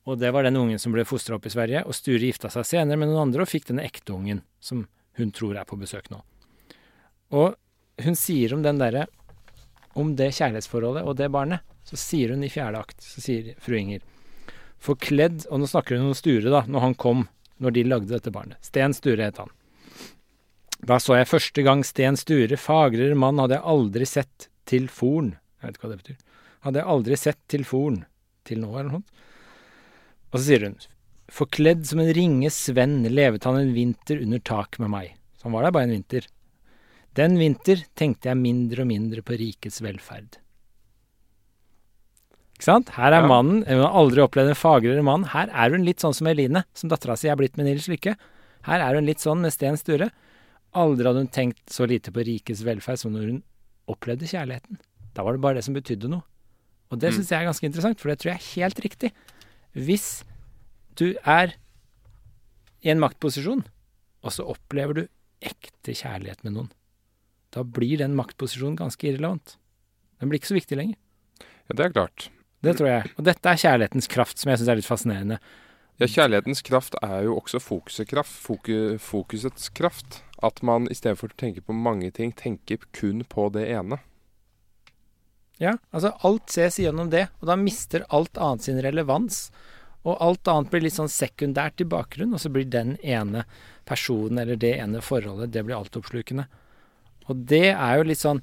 Og det var den ungen som ble fostra opp i Sverige. Og Sture gifta seg senere med noen andre og fikk denne ekte ungen, som hun tror er på besøk nå. Og hun sier om den derre Om det kjærlighetsforholdet og det barnet, så sier hun i fjerde akt, så sier fru Inger Forkledd Og nå snakker hun om Sture, da, når han kom, når de lagde dette barnet. Sten Sture het han. Da så jeg første gang Sten Sture, fagrere mann hadde jeg aldri sett til forn. Jeg vet ikke hva det betyr. Hadde jeg aldri sett til forn. Til nå, eller noe. Og så sier hun Forkledd som en ringe svenn levet han en vinter under tak med meg. Så han var der bare en vinter. Den vinter tenkte jeg mindre og mindre på rikets velferd. Ikke sant? Her er Ja. mannen, hun har aldri opplevd en fagrere mann. Her er hun litt sånn som Eline, som dattera si er blitt med Nils Lykke. Her er hun litt sånn med Sten Sture. Aldri hadde hun tenkt så lite på rikets velferd som når hun opplevde kjærligheten. Da var det bare det som betydde noe. Og det syns jeg er ganske interessant, for det tror jeg er helt riktig. Hvis du er i en maktposisjon, og så opplever du ekte kjærlighet med noen, da blir den maktposisjonen ganske irrelevant. Den blir ikke så viktig lenger. Ja, det er klart. Det tror jeg. Og dette er kjærlighetens kraft, som jeg syns er litt fascinerende. Ja, kjærlighetens kraft er jo også fokusets kraft. Foku, fokusets kraft. At man i stedet for å tenke på mange ting, tenker kun på det ene. Ja, altså alt ses gjennom det, og da mister alt annet sin relevans. Og alt annet blir litt sånn sekundært i bakgrunnen, og så blir den ene personen eller det ene forholdet, det blir altoppslukende. Og det er jo litt sånn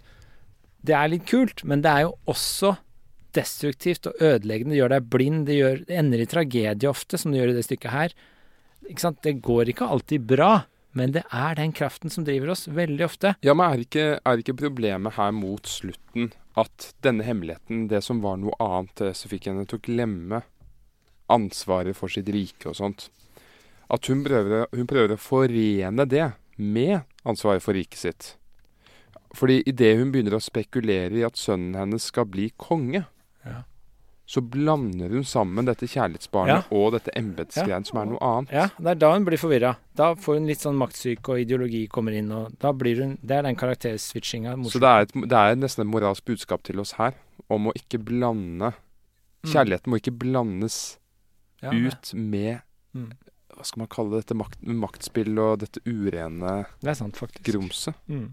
Det er litt kult, men det er jo også destruktivt og ødeleggende. Det gjør deg blind, det, gjør, det ender i tragedie ofte, som det gjør i det stykket her. Det går ikke alltid bra, men det er den kraften som driver oss, veldig ofte. Ja, men er ikke, er ikke problemet her mot slutten at denne hemmeligheten, det som var noe annet, det som fikk henne til å glemme ansvaret for sitt rike og sånt At hun prøver, hun prøver å forene det med ansvaret for riket sitt. Fordi idet hun begynner å spekulere i at sønnen hennes skal bli konge, Ja. så blander hun sammen dette kjærlighetsbarnet og dette embetsgreien som er noe annet. Ja, det er da hun blir forvirra. Da får hun litt sånn maktsyke, og ideologi kommer inn, og da blir hun Det er den karakterswitchinga. Så det er, et, det er nesten et moralsk budskap til oss her om å ikke blande Mm. Kjærligheten må ikke blandes Ja, ut med Mm. Hva skal man kalle dette makt, maktspill og dette urene Det er grumset. Mm.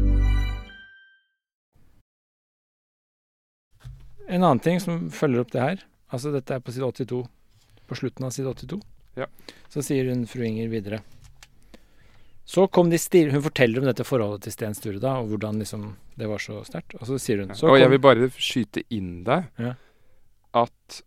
En annen ting som følger opp det her, altså dette er på side 82, på slutten av side 82, Ja. så sier hun fru Inger videre. Så kom de stil, Hun forteller om dette forholdet til Sten Sture, da, og hvordan liksom det var så sterkt. Og så sier hun så og jeg vil bare skyte inn der Ja. at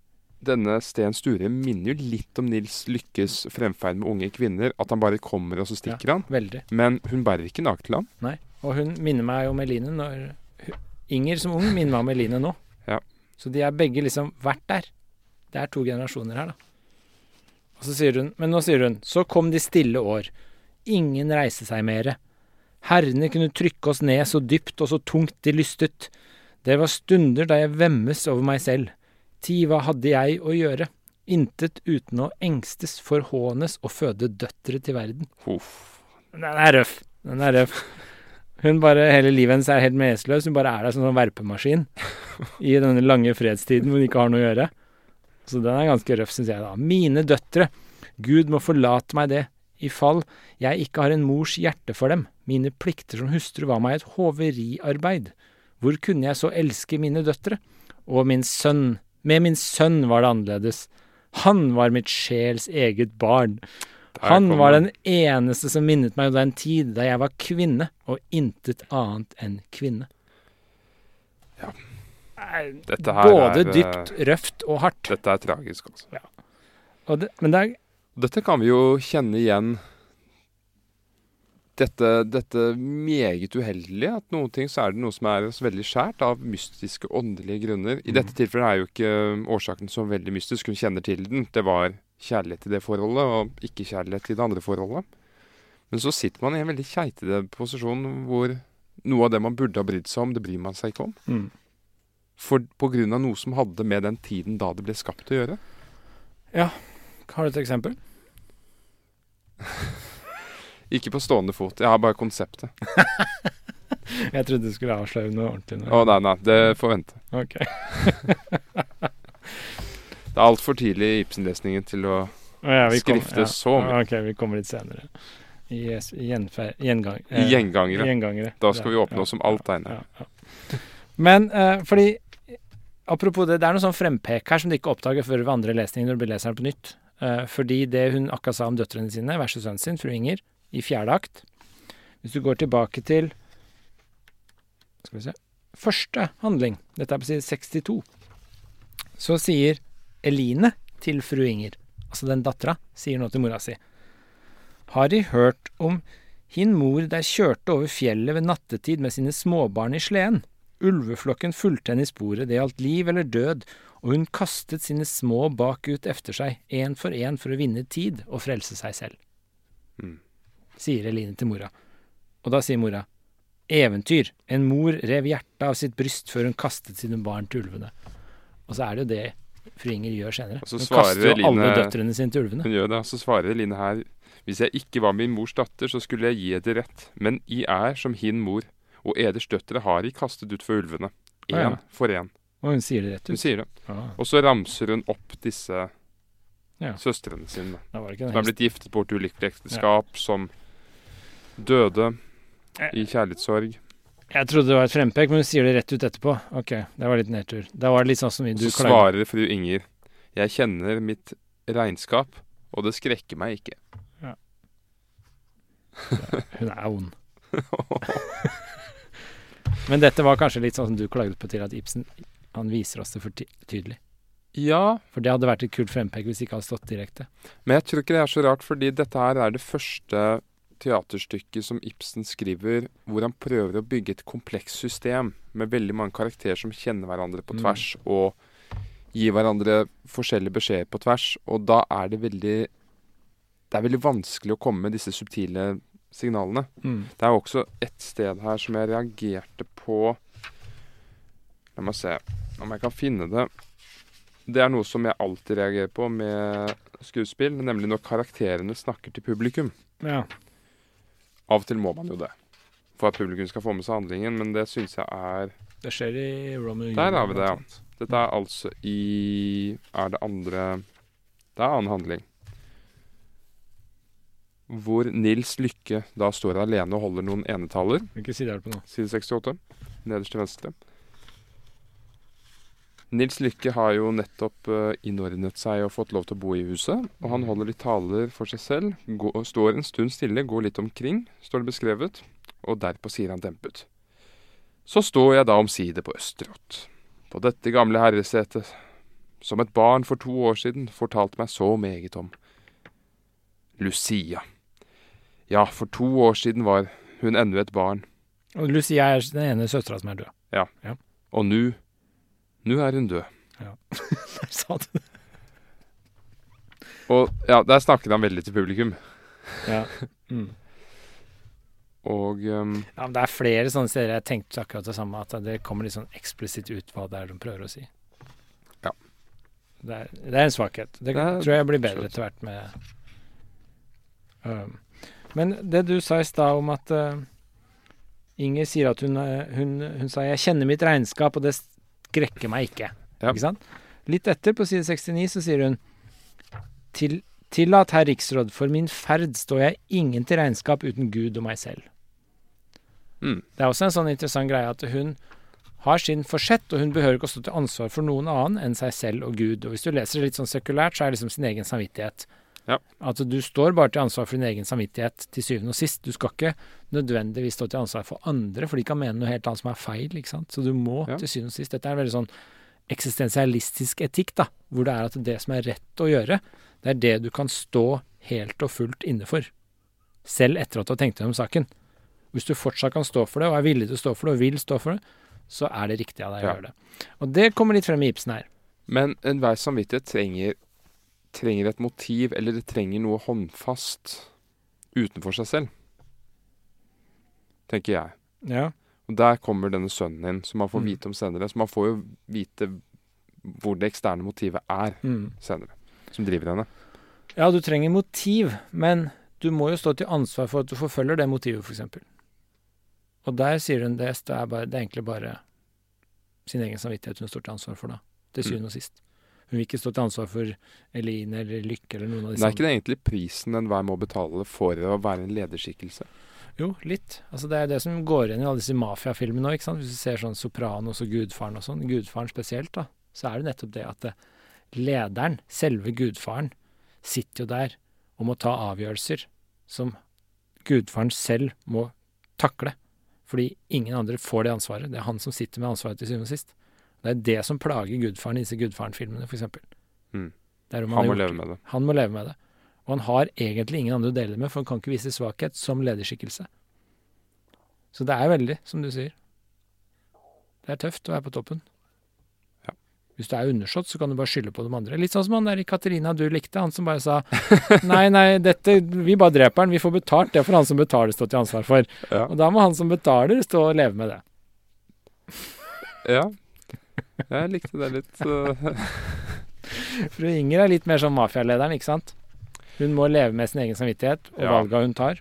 denne Sten Sture minner jo litt om Nils Lykkes fremferd med unge kvinner. At han bare kommer, og så stikker han. Veldig. Men hun bærer ikke nakt til ham. Nei. Og hun minner meg om Eline når Inger som ung minner meg om Eline nå. Så de har begge liksom vært der. Det er to generasjoner her, da. Og så sier hun Men nå sier hun Så kom de stille år. Ingen reiste seg mere. Herrene kunne trykke oss ned så dypt og så tungt de lystet. Det var stunder da jeg vemmes over meg selv. Ti, hva hadde jeg å gjøre? Intet uten å engstes, forhånes og føde døtre til verden. Huff. Den er røff. Den er røff. Hun bare, Hele livet hennes er helt meningsløs. Hun bare er der som en verpemaskin i denne lange fredstiden hvor hun ikke har noe å gjøre. Så den er ganske røff, syns jeg. da. Mine døtre. Gud må forlate meg det. i fall jeg ikke har en mors hjerte for dem. Mine plikter som hustru var meg et hoveriarbeid. Hvor kunne jeg så elske mine døtre? Og min sønn, med min sønn var det annerledes. Han var mitt sjels eget barn. Han var den. eneste som minnet meg om den tid da jeg var kvinne, og intet annet enn kvinne. Ja. Dette her Både er, eh, dypt, røft og hardt. Dette er tragisk, altså. Og det, men det er Dette kan vi jo kjenne igjen. Dette, dette meget uheldige. At noen ting så er det noe som er veldig skjært av mystiske, åndelige grunner. I dette tilfellet er jo ikke årsaken så veldig mystisk. Hun kjenner til den. Det var kjærlighet til det forholdet, og ikke kjærlighet til det andre forholdet. Men så sitter man i en veldig keitete posisjon hvor noe av det man burde ha brydd seg om, det bryr man seg ikke om. mm. For på grunn av noe som hadde med den tiden da det ble skapt å gjøre. Ja. Har du et eksempel? Ikke på stående fot. Jeg har bare konseptet. Jeg trodde du skulle avsløre noe ordentlig. Å Å nei, nei. Det får vente. Ok. Det er altfor tidlig i Ibsen-lesningen til å ja, skrifte kom- Skrifte så mye. Ok, vi kommer litt senere. I yes, gjenfer, gjengang, eh, gjengangere. gjengangere. Da skal vi Ja, åpne oss om alt tegnet. Ja, ja. Men eh, fordi Apropos det, det er noe sånn frempek her som du ikke oppdager før ved andre lesning når du leser den på nytt. Eh, fordi det hun akkurat sa om døtrene sine versus sønnen sin, fru Inger, i fjerde akt Hvis du går tilbake til Skal vi se Første handling, dette er på side 62, så sier Eline til fru Inger, altså den dattera, sier nå til mora si Har De hørt om hin mor der kjørte over fjellet ved nattetid med sine småbarn i sleden? Ulveflokken fulgte henne i sporet, det gjaldt liv eller død, og hun kastet sine små bakut efter seg, én for én for å vinne tid og frelse seg selv. Mm. Sier Eline til mora. Og da sier mora, eventyr, en mor rev hjertet av sitt bryst før hun kastet sine barn til ulvene. Og så er det jo det fru Inger gjør senere. Hun kaster jo alle døtrene sine til ulvene. Hun gjør det. Så svarer Line her Hvis jeg ikke var min mors datter, så skulle jeg gi eder rett. Men I er som hin mor, og eders døtre har I kastet ut for ulvene. Én ja. for én. Og hun sier det rett Hun ut. sier det. Ah, Og så ramser hun opp disse Ja. søstrene sine. Som er blitt giftet bort i ulykkelig ekteskap, som døde Eh. i kjærlighetssorg. Jeg trodde det var et frempek, men du sier det rett ut etterpå. Ok, det var litt nedtur. Da var det litt sånn som du så svarer fru Inger Jeg kjenner mitt regnskap, og det skrekker meg ikke. Hun er ond. men dette var kanskje litt sånn som du klaget på til at Ibsen han viser oss det for tydelig. Ja, For det hadde vært et kult frempek hvis det ikke hadde stått direkte. Men jeg tror ikke det er så rart, fordi dette her er det første teaterstykket som Ibsen skriver hvor han prøver å bygge et komplekst system med veldig mange karakterer som kjenner hverandre på Mm. tvers, og gir hverandre forskjellige beskjeder på tvers. Og da er det veldig Det er veldig vanskelig å komme med disse subtile signalene. Mm. Det er også et sted her som jeg reagerte på La meg se om jeg kan finne det. Det er noe som jeg alltid reagerer på med skuespill, nemlig når karakterene snakker til publikum. Ja. Av og til må man jo det, for at publikum skal få med seg handlingen, men det syns jeg er Det skjer i Romeo Der har vi det, ja. Dette er altså i Er det andre Det er annen handling. Hvor Nils Lykke da står alene og holder noen enetaller. Hvilken side er det på nå? Side 68. Nederst til venstre. Nils Lykke har jo nettopp eh, innordnet seg og fått lov til å bo i huset. Og han holder litt taler for seg selv. går, står en stund stille, går litt omkring, står det beskrevet. Og derpå sier han dempet. Så står jeg da omsider på Østerått. På dette gamle herresetet. Som et barn for to år siden fortalte meg så meget om. Lucia. Ja, for to år siden var hun ennå et barn. Og Lucia er den ene søstera som er død. Ja. Og nå Nå er hun død. Ja. Der sa du det. Og ja, der snakket han veldig til publikum. Ja. Mm. Og um, ja, men det er flere sånne steder jeg tenkte akkurat det samme, at det kommer litt sånn eksplisitt ut hva det er de prøver å si. Ja. Det er, det er en svakhet. Det, Det er- tror jeg blir bedre etter hvert med um, Men det du sa i stad om at uh, Inger sier at hun, uh, hun, hun sa 'jeg kjenner mitt regnskap', og det skrekker meg ikke. Ja. Ikke sant? Litt etter, på side 69, så sier hun til, Tillat, herr riksråd, for min ferd står jeg ingen til regnskap uten Gud og meg selv. Mm. Det er også en sånn interessant greie at hun har sin forsett, og hun behøver ikke å stå til ansvar for noen annen enn seg selv og Gud. Og hvis du leser det litt sånn sekulært, så er det liksom sin egen samvittighet. Ja. At du står bare til ansvar for din egen samvittighet til syvende og sist. Du skal ikke nødvendigvis stå til ansvar for andre, for de kan mene noe helt annet som er feil. ikke sant? Så du må Ja. til syvende og sist Dette er en veldig sånn eksistensialistisk etikk, da. Hvor det er at det som er rett å gjøre, det er det du kan stå helt og fullt inne for. Selv etter at du har tenkt gjennom saken. Hvis du fortsatt kan stå for det, og er villig til å stå for det, og vil stå for det, så er det riktig av deg å Ja. gjøre det. Og det kommer litt frem i Ibsen her. Men enhver samvittighet trenger, trenger et motiv, eller det trenger noe håndfast utenfor seg selv. Tenker jeg. Ja. Og der kommer denne sønnen din, som man får Mm. vite om senere. Så man får jo vite hvor det eksterne motivet er Mm. senere, som driver henne. Ja, du trenger motiv, men du må jo stå til ansvar for at du forfølger det motivet, f.eks. Og der sier hun det, det er, bare, det er egentlig bare sin egen samvittighet hun står til ansvar for, da. Til syvende og sist. Hun vil ikke stå til ansvar for Eline eller Lykke eller noen av Det disse. er ikke det egentlig prisen enhver må betale for å være en lederskikkelse? Jo, litt. Altså Det er det som går igjen i alle disse mafiafilmene sant? Hvis du ser sånn Sopranos og Gudfaren og sånn, Gudfaren spesielt, da, så er det nettopp det at det, lederen, selve gudfaren, sitter jo der og må ta avgjørelser som gudfaren selv må takle. Fordi ingen andre får det ansvaret. Det er han som sitter med ansvaret til syvende og sist. Det er det som plager gudfaren i disse Gudfaren-filmene, f.eks. Mm. Han Han må leve med det. Han må leve med det. Og han har egentlig ingen andre å dele det med, for han kan ikke vise svakhet som lederskikkelse. Så det er veldig, som du sier. Det er tøft å være på toppen. Ja. Hvis du er undersått, så kan du bare skylde på de andre. Litt sånn som han der i Katarina du likte, han som bare sa nei, nei, dette, vi bare dreper han, vi får betalt, det får han som betaler stå til ansvar for. Ja. Og da må han som betaler stå og leve med det. ja. Jeg likte det litt. Fru Inger er litt mer som mafialederen, ikke sant? Hun må leve med sin egen samvittighet og Ja. valga hun tar.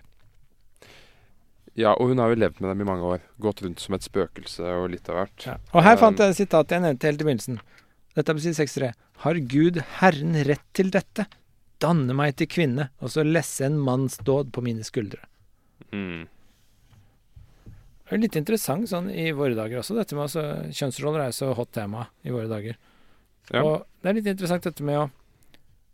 Ja, og hun har jo levd med dem i mange år. Gått rundt som et spøkelse og litt av hvert. Ja. Og her fant Um, jeg et sitat jeg nevnte helt i begynnelsen. Dette er på side 63. Har Gud Herren rett til dette? Danne meg til kvinne, og så lesse en manns dåd på mine skuldre. Mm. Det er litt interessant sånn i våre dager også. Dette med altså, Kjønnsroller er jo så hot tema i våre dager. Ja. Og det er litt interessant dette med å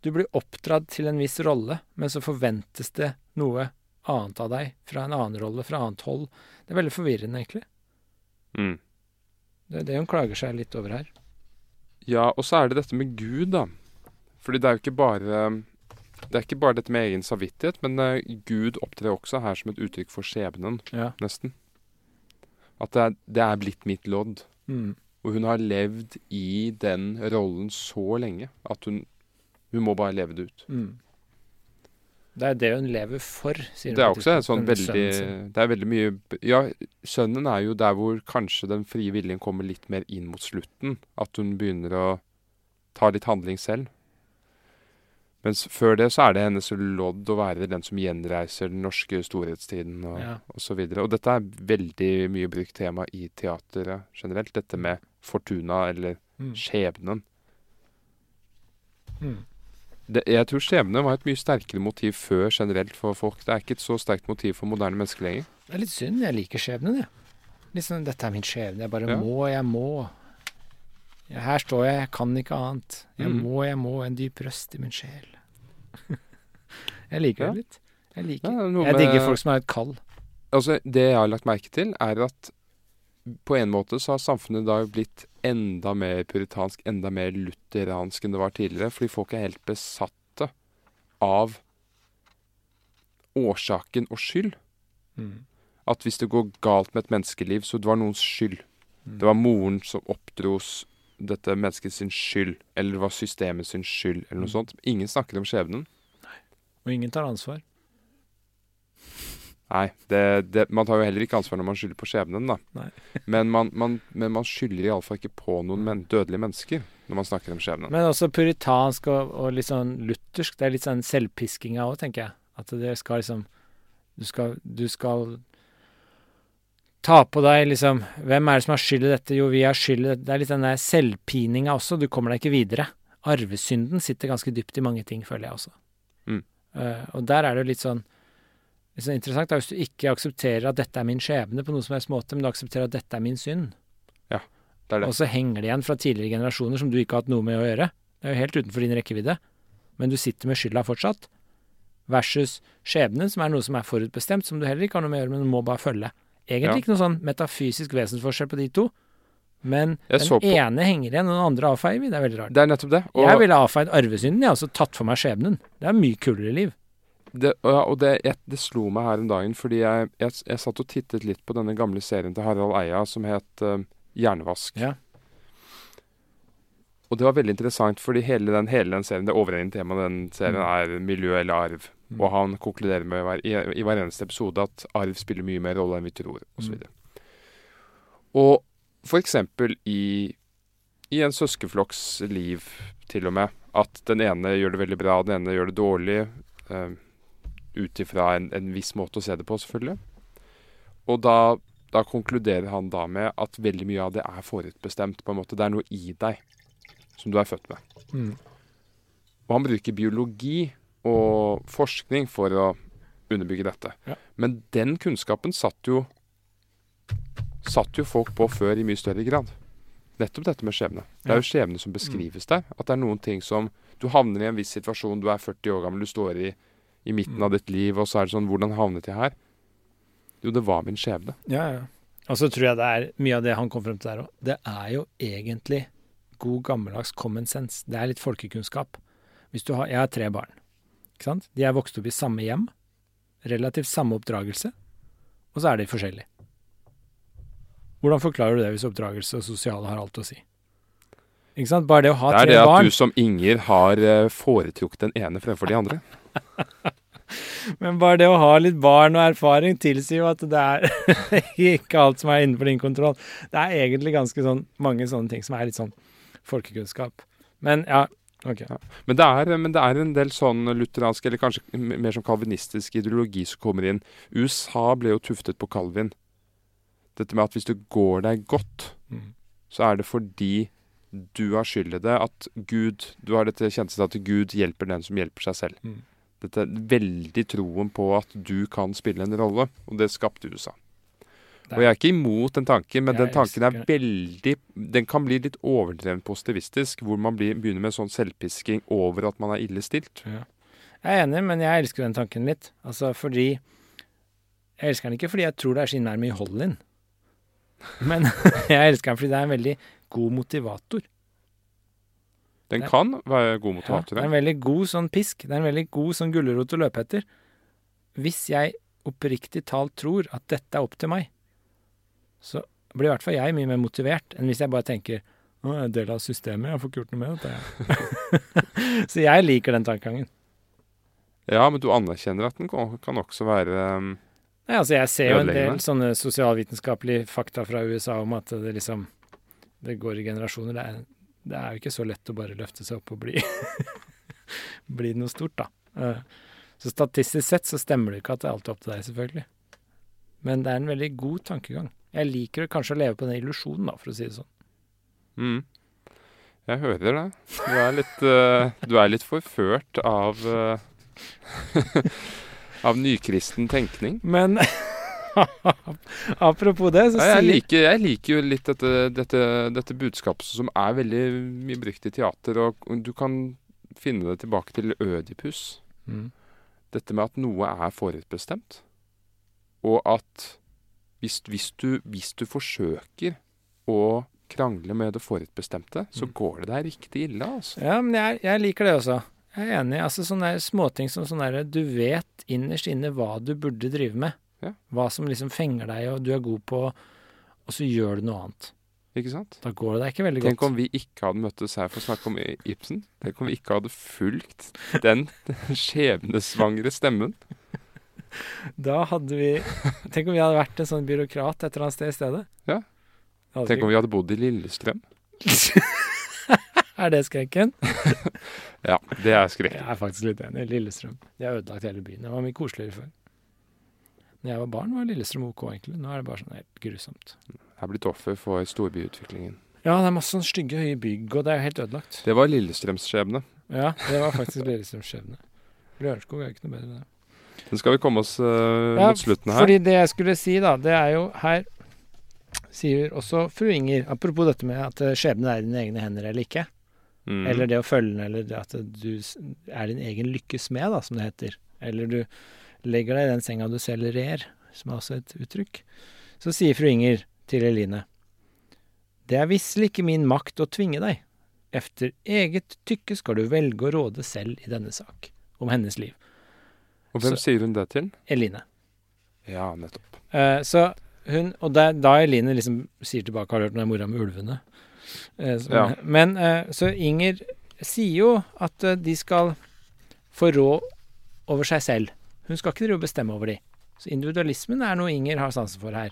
Du blir oppdratt til en viss rolle, men så forventes det noe annet av deg fra en annen rolle, fra annet hold. Det er veldig forvirrende, egentlig. Mm. Det er det hun klager seg litt over her. Ja, og så er det dette med Gud, da. Fordi det er jo ikke bare Det er ikke bare dette med egen samvittighet, men eh, Gud opptrer også her som et uttrykk for skjebnen, Ja. nesten. At det er, det er blitt mitt lodd. Mm. Og hun har levd i den rollen så lenge at hun, hun må bare leve det ut. Mm. Det er det hun lever for, sier hun. Det er også sånn veldig. Det er veldig mye Ja, sønnen er jo der hvor kanskje den frie viljen kommer litt mer inn mot slutten. At hun begynner å ta litt handling selv. Mens før det så er det hennes lodd å være den som gjenreiser den norske storhetstiden og, Ja. og så videre. Og dette er veldig mye brukt tema i teateret generelt. Dette med fortuna, eller Mm. skjebnen. Mm. Det, jeg tror skjebne var et mye sterkere motiv før generelt for folk. Det er ikke et så sterkt motiv for moderne mennesker lenger. Det er litt synd. Jeg liker skjebnen, jeg. Liksom, dette er min skjebne. Jeg bare Ja. må, jeg må. Her står jeg, jeg kan ikke annet. Jeg Mm. må, jeg må. En dyp røst i min sjel. jeg liker det litt. Jeg liker Ja, Jeg digger folk som er et kall. Altså, Det jeg har lagt merke til, er at på en måte så har samfunnet da blitt enda mer puritansk, enda mer lutheransk enn det var tidligere. Fordi folk er helt besatte av årsaken og skyld. Mm. At hvis det går galt med et menneskeliv, så det var noens skyld. Mm. Det var moren som oppdro s- dette menneskets skyld, eller det var systemet sin skyld, eller noe Mm. sånt. Ingen snakker om skjebnen. Nei. Og ingen tar ansvar. Nei, det, det, man tar jo heller ikke ansvar når man skylder på skjebnen, da. Men, man, man, men man skylder iallfall ikke på noen men, dødelige mennesker når man snakker om skjebnen. Men også puritansk og, og litt sånn luthersk. Det er litt sånn selvpiskinga òg, tenker jeg. At det skal liksom Du skal, du skal ta på deg liksom Hvem er det som har skyld i dette? Jo, vi har skyld i dette. Det er litt den der selvpininga også. Du kommer deg ikke videre. Arvesynden sitter ganske dypt i mange ting, føler jeg også. Mm. Uh, og der er det jo litt sånn litt sånn interessant da, hvis du ikke aksepterer at dette er min skjebne på noe som helst måte, men du aksepterer at dette er min synd. ja, Det er det. Og så henger det igjen fra tidligere generasjoner som du ikke har hatt noe med å gjøre. Det er jo helt utenfor din rekkevidde. Men du sitter med skylda fortsatt. Versus skjebnen, som er noe som er forutbestemt, som du heller ikke har noe med å gjøre, men du må bare følge. Egentlig Ja. ikke noe sånn metafysisk vesensforskjell på de to. Men Jeg den ene henger igjen, og den andre avfeier vi. Det er veldig rart. Det er nettopp det. Og Jeg ville avfeid arvesynden, jeg, Altså tatt for meg skjebnen. Det er mye kulere liv. det, ja, og det, jeg, det slo meg her om dagen, fordi jeg, jeg, jeg satt og tittet litt på denne gamle serien til Harald Eia som het uh, Hjernevask. Ja. Og det var veldig interessant, fordi hele den, hele den serien, det overhengende temaet den serien Mm. er miljø eller arv. Mm. Og han konkluderer med hver, i, i hver eneste episode at arv spiller mye mer rolle enn vi tror, osv. Mm. Og for eksempel i, i en søskenflokks liv, til og med, at den ene gjør det veldig bra, den ene gjør det dårlig. Uh, Ut ifra en, en viss måte å se det på, selvfølgelig. Og da, da konkluderer han da med at veldig mye av det er forutbestemt. på en måte. Det er noe i deg som du er født med. Mm. Og han bruker biologi og forskning for å underbygge dette. Ja. Men den kunnskapen satt jo satt jo folk på før i mye større grad. Nettopp dette med skjebne. Det er jo skjebne som beskrives der. At det er noen ting som Du havner i en viss situasjon, du er 40 år gammel, du står i, i midten Mm. av ditt liv, og så er det sånn Hvordan havnet jeg her? Jo, det var min skjebne. Ja, ja. Og så tror jeg det er mye av det han kom frem til der òg. Det er jo egentlig god gammeldags common sense. Det er litt folkekunnskap. Hvis du har, jeg har tre barn. Ikke sant? De er vokst opp i samme hjem. Relativt samme oppdragelse. Og så er de forskjellige. Hvordan forklarer du det hvis oppdragelse og sosiale har alt å si? Ikke sant? Bare det å ha Det er det at barn du som Inger har eh, foretrukket den ene fremfor de andre. Men bare det å ha litt barn og erfaring tilsier jo at det er ikke alt som er innenfor din kontroll. Det er egentlig ganske sånn mange sånne ting som er litt sånn folkekunnskap. Men ja, ok. Men det, er, men det er en del sånn lutheransk, eller kanskje mer sånn kalvinistisk ideologi som kommer inn. USA ble jo tuftet på Calvin. Dette med at hvis det går deg godt, Mm. så er det fordi du har skyld i det. At Gud Du har dette kjennskapet at Gud hjelper den som hjelper seg selv. Mm. Dette veldig troen på at du kan spille en rolle, og det skapte USA. Og jeg er ikke imot den tanken, men Jeg den tanken er veldig Den kan bli litt overdrevent positivistisk, hvor man blir, begynner med sånn selvpisking over at man er ille stilt. Ja. Jeg er enig, men jeg elsker den tanken litt. Altså fordi Jeg elsker den ikke fordi jeg tror det er så innmari i hold. Men jeg elsker den fordi det er en veldig god motivator. Den kan være god motivator. Ja, det er en veldig god sånn pisk. Det er en veldig god sånn gulrot å løpe etter. Hvis jeg oppriktig talt tror at dette er opp til meg, så blir i hvert fall jeg mye mer motivert enn hvis jeg bare tenker å, jeg er en del av systemet, jeg får ikke gjort noe med dette. så jeg liker den tankegangen. Ja, men du anerkjenner at den kan, også være um, Nei, altså jeg ser jo en del sånne sosialvitenskapelige fakta fra USA om at det liksom Det går i generasjoner. Det er, det er jo ikke så lett å bare løfte seg opp og bli Bli noe stort, da. Eh, Så statistisk sett så stemmer det ikke at det alltid er opp til deg, selvfølgelig. Men det er en veldig god tankegang. Jeg liker kanskje å leve på den illusjonen, da, for å si det sånn. mm. Jeg hører det. Du er litt, uh, du er litt forført av uh, Av nykristen tenkning. Men apropos det, så Ja, jeg, sier liker, jeg liker jo litt dette, dette, dette budskapet som er veldig mye brukt i teater, og du kan finne det tilbake til Ødipus. mm. Dette med at noe er forutbestemt, og at hvis, hvis, du, hvis du forsøker å krangle med det forutbestemte, så Mm. går det deg riktig ille, altså. Ja, men jeg, jeg liker det også. Jeg er enig. Altså sånne småting som sånn derre Du vet innerst inne hva du burde drive med. Ja. Hva som liksom fenger deg, og du er god på, og så gjør du noe annet. Ikke sant? Da går det deg ikke veldig Tenk godt. om vi ikke hadde møttes her for å snakke om Ibsen. Tenk om vi ikke hadde fulgt den skjebnesvangre stemmen. Da hadde vi Tenk om vi hadde vært en sånn byråkrat et eller annet sted i stedet. Ja. Tenk om vi hadde bodd i Lillestrøm. Er det skrekken? Ja, det er skrekken. Jeg er faktisk litt enig. Lillestrøm. De har ødelagt hele byen. Det var mye koseligere før. Når jeg var barn, var Lillestrøm OK, egentlig. Nå er det bare sånn helt grusomt. Jeg er blitt offer for storbyutviklingen. Ja, det er masse sånne stygge, høye bygg, og det er helt ødelagt. Det var Lillestrøms skjebne. Ja, det var faktisk Lillestrøms skjebne. Lørenskog er ikke noe bedre enn det. Men skal vi komme oss uh, Ja, mot slutten her? Fordi det jeg skulle si, da, det er jo her sier også fru Inger, apropos dette med at eh, skjebnen er i dine egne hender eller ikke, Mm. eller det å følge den, eller det at du er din egen lykkes med, da, som det heter, eller du legger deg i den senga du selv rer, som er også et uttrykk, så sier fru Inger til Eline, det er visselig ikke min makt å tvinge deg. Efter eget tykke skal du velge å råde selv i denne sak, om hennes liv. Og hvem så- sier hun det til? Eline. Ja, nettopp. Eh, så hun, og da, da Eline liksom sier tilbake, har du hørt når mora med ulvene? Eh, så, Ja. Men eh, så Inger sier jo at eh, de skal få råd over seg selv. Hun skal ikke drive og bestemme over de. Så individualismen er noe Inger har sansen for her.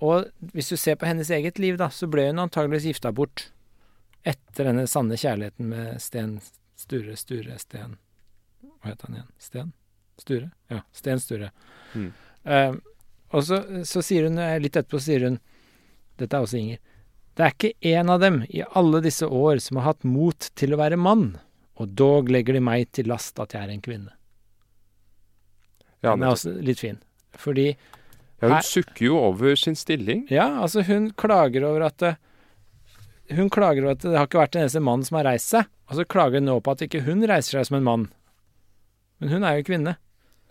Og hvis du ser på hennes eget liv, da, så ble hun antageligvis gifta bort etter denne sanne kjærligheten med Sten Sture Sture Sten Hva het han igjen? Sten? Sture? Ja, Sten Sture. Mm. Uh, og så, så sier hun, eh, litt etterpå sier hun, dette er også Inger, det er ikke en av dem i alle disse år som har hatt mot til å være mann, og dog legger de meg til last at jeg er en kvinne. Ja, Den er også litt fin. Fordi, ja, hun sukker jo over sin stilling. ja, altså hun klager over at det, hun klager over at det har ikke vært en eneste mann som har reist seg, og så klager hun nå på at ikke hun reiser seg som en mann. Men hun er jo kvinne.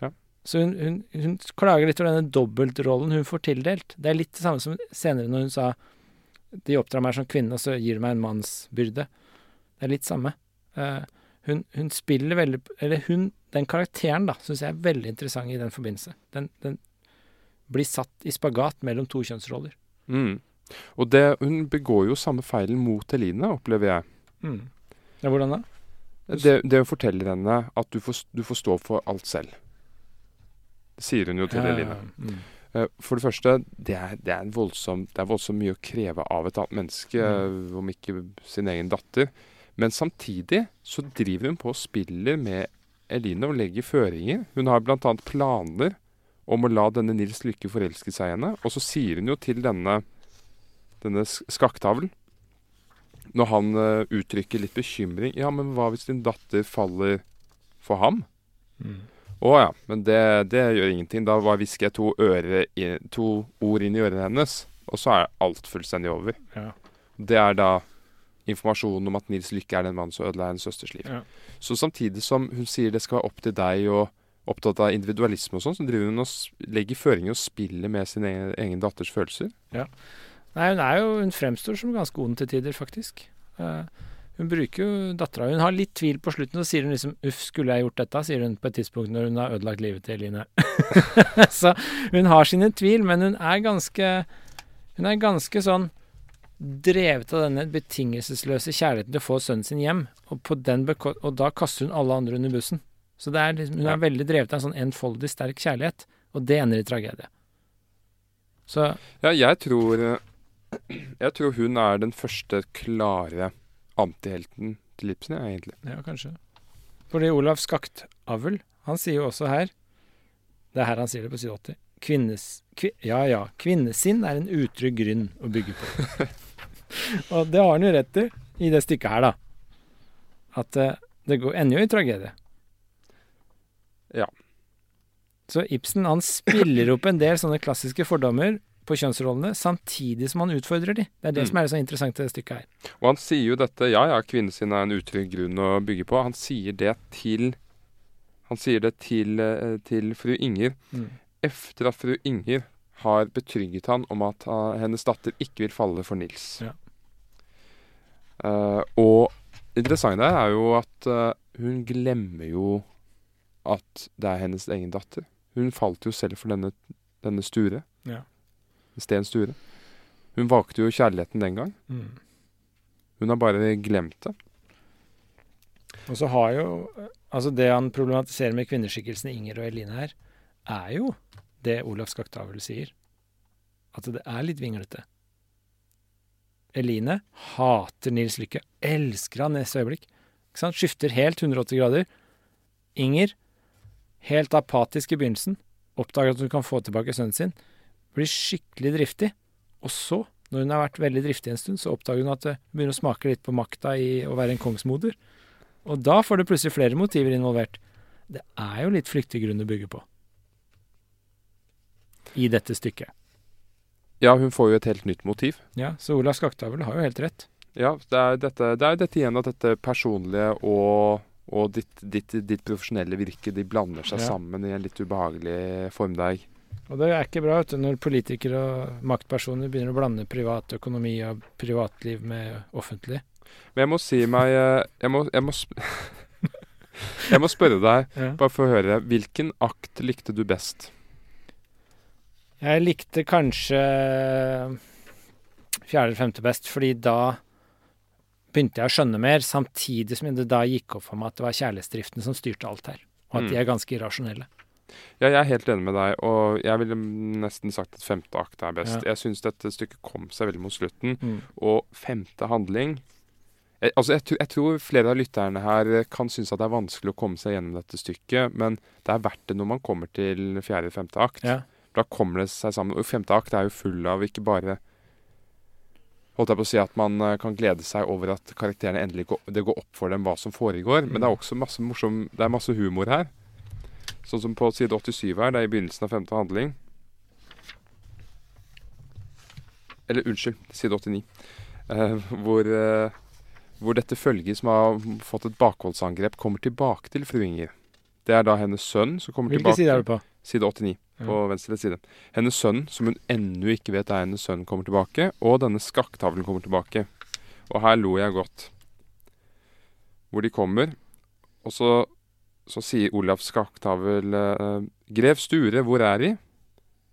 Ja. Så hun, hun, hun klager litt over denne dobbeltrollen hun får tildelt. Det er litt det samme som senere når hun sa de oppdrar meg som kvinne, og så gir de meg en mannsbyrde. Det er litt samme. Uh, hun, hun spiller veldig Eller hun, den karakteren, da, syns jeg er veldig interessant i den forbindelse. Den, den blir satt i spagat mellom to kjønnsroller. Mm. Og det, hun begår jo samme feilen mot Eline, opplever jeg. Mm. Ja, hvordan da? Det, det å fortelle henne at du får, du får stå for alt selv. Det sier hun jo til Ja, Eline. mm. Eh, For det første, det er, det er, voldsom, det er voldsomt mye å kreve av et annet menneske, Mm. om ikke sin egen datter. Men samtidig så driver hun på og spiller med Eline og legger føringer. Hun har bl.a. planer om å la denne Nils Lykke forelske seg i henne. Og så sier hun jo til denne, denne skakktavlen, når han eh, uttrykker litt bekymring Ja, men hva hvis din datter faller for ham? Mm. Å ja, men det, det gjør ingenting. Da hvisker jeg to, i, to ord inn i ørene hennes, og så er alt fullstendig over. Ja. Det er da informasjonen om at Nils Lykke er den mannen som ødela hennes søsters liv. Ja. Så samtidig som hun sier det skal være opp til deg og opptatt av individualisme og sånn, så driver hun og legger føringer og spiller med sin egen, egen datters følelser. Nei, hun er jo Hun fremstår som ganske ond til tider, faktisk. Uh, hun bruker jo dattera Hun har litt tvil på slutten, så sier hun liksom 'uff, skulle jeg gjort dette', sier hun på et tidspunkt når hun har ødelagt livet til Eline. så hun har sine tvil, men hun er ganske Hun er ganske sånn drevet av denne betingelsesløse kjærligheten til å få sønnen sin hjem, og, på den beko og da kaster hun alle andre under bussen. Så det er liksom, hun er veldig drevet av en sånn enfoldig sterk kjærlighet, og det ender i tragedie. Så Ja, jeg tror eh, Jeg tror hun er den første klare antihelten til Ibsen, ja, egentlig. Ja, kanskje. Fordi Olav Skaktavl, han sier jo også her Det er her han sier det på side 80. Kvinnes, kvi, ja ja, kvinnesinn er en utrygg grunn å bygge på. Og det har han jo rett i, i det stykket her, da. At uh, det går, ender jo i tragedie. Ja. Så Ibsen han spiller opp en del sånne klassiske fordommer på kjønnsrollene, samtidig som han utfordrer de. Det er det Mm. som er det så interessante stykket her. Og han sier jo dette Ja, ja, kvinnesinn er en utrygg grunn å bygge på. Han sier det til Han sier det til, eh, til fru Inger Mm. efter at fru Inger har betrygget han om at ah, hennes datter ikke vil falle for Nils. Ja. Uh, og det der er jo at uh, hun glemmer jo at det er hennes egen datter. Hun falt jo selv for denne, denne Sture. Ja. Sten Sture. Hun valgte jo kjærligheten den gang. Mm. Hun har bare glemt det. Og så har jo Altså, det han problematiserer med kvinneskikkelsene Inger og Eline her, er jo det Olav Skaktavel sier. At det er litt vinglete. Eline hater Nils Lykke. Elsker han neste øyeblikk. Ikke sant? Skifter helt 180 grader. Inger, helt apatisk i begynnelsen, oppdager at hun kan få tilbake sønnen sin. Blir skikkelig driftig. Og så, når hun har vært veldig driftig en stund, så oppdager hun at det begynner å smake litt på makta i å være en kongsmoder. Og da får du plutselig flere motiver involvert. Det er jo litt flyktig grunn å bygge på. I dette stykket. Ja, hun får jo et helt nytt motiv. Ja, så Olav Skaktavel har jo helt rett. Ja, det er dette, det er dette igjen at dette personlige og, og ditt, ditt, ditt profesjonelle virke de blander seg Ja. sammen i en litt ubehagelig formdeig. Og det er ikke bra vet du, når politikere og maktpersoner begynner å blande privat økonomi og privatliv med offentlig. Men jeg må si meg eh, Jeg må, jeg må, jeg må spørre deg, Ja. bare for å høre, hvilken akt likte du best? Jeg likte kanskje fjerde eller femte best, fordi da begynte jeg å skjønne mer, samtidig som det da gikk opp for meg at det var kjærlighetsdriftene som styrte alt her, og at Mm. de er ganske irrasjonelle. Ja, jeg er helt enig med deg, og jeg ville nesten sagt at femte akt er best. Ja. Jeg syns dette stykket kom seg veldig mot slutten, Mm. og femte handling jeg, altså jeg, jeg tror flere av lytterne her kan synes at det er vanskelig å komme seg gjennom dette stykket, men det er verdt det når man kommer til fjerde-femte akt. Ja. Da kommer det seg sammen. Og femte akt er jo full av ikke bare Holdt jeg på å si at man eh, kan glede seg over at karakterene endelig går, det går opp for dem hva som foregår, men det er også masse morsom Det er masse humor her. Sånn som på side 87 her, det er i begynnelsen av femte handling. Eller unnskyld, side 89. eh, hvor, eh, hvor dette følget som har fått et bakholdsangrep, kommer tilbake til fru Inger. Det er da hennes sønn som kommer Hvilke tilbake. side er du på? Side 89, på Ja. venstre side. Hennes sønn, som hun ennå ikke vet er hennes sønn, kommer tilbake. Og denne skakktavlen kommer tilbake. Og her lo jeg godt. Hvor de kommer, og så, så sier Olav Skaktavel eh, Grev Sture, hvor er De?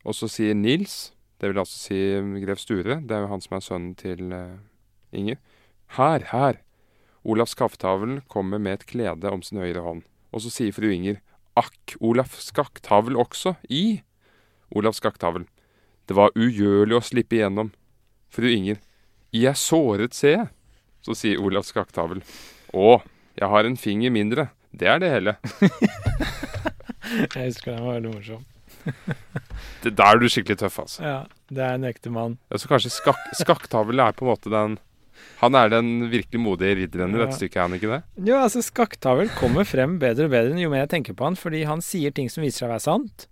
Og så sier Nils, det vil altså si grev Sture, det er jo han som er sønnen til eh, Inger. Her, her. Olav Skaktavel kommer med et klede om sin høyre hånd. Og så sier fru Inger Akk, Olav Skaktavel også, i. Olav Skaktavel. Det var ugjørlig å slippe igjennom. Fru Inger. I er såret, ser jeg. Så sier Olav Skaktavel. Å, jeg har en finger mindre. Det er det hele. Jeg husker den var veldig morsom. Det, der er du skikkelig tøff, altså. Ja, det er en ekte mann. Ja, så kanskje skak Skakktavl er på en måte den Han er den virkelig modige ridderen i Ja. dette stykket, er han ikke det? Jo, altså Skakktavl kommer frem bedre og bedre jo mer jeg tenker på han, fordi han sier ting som viser seg å være sant.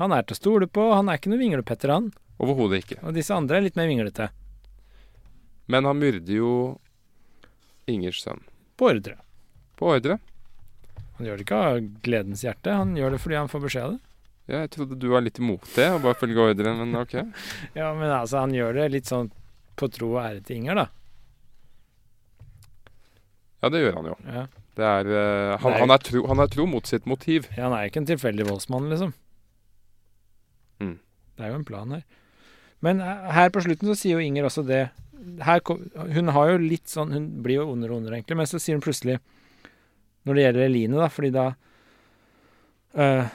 Han er til å stole på, han er ikke noe vinglepetter, han. Overhodet ikke. Og disse andre er litt mer vinglete. Men han myrder jo Ingers sønn. På ordre. På ordre. Han gjør det ikke av gledens hjerte, han gjør det fordi han får beskjed av det. Ja, jeg trodde du var litt imot det, og bare følge ordren, men ok. Ja, men altså, han gjør det litt sånn på tro og ære til Inger, da. Ja, det gjør han jo. Ja. Det er, uh, han, han, er tro, han er tro mot sitt motiv. Ja, han er ikke en tilfeldig voldsmann, liksom. Mm. Det er jo en plan her. Men eh, her på slutten så sier jo Inger også det her, Hun har jo litt sånn Hun blir jo ondere og ondere, egentlig, men så sier hun plutselig Når det gjelder Eline, da, fordi da øh,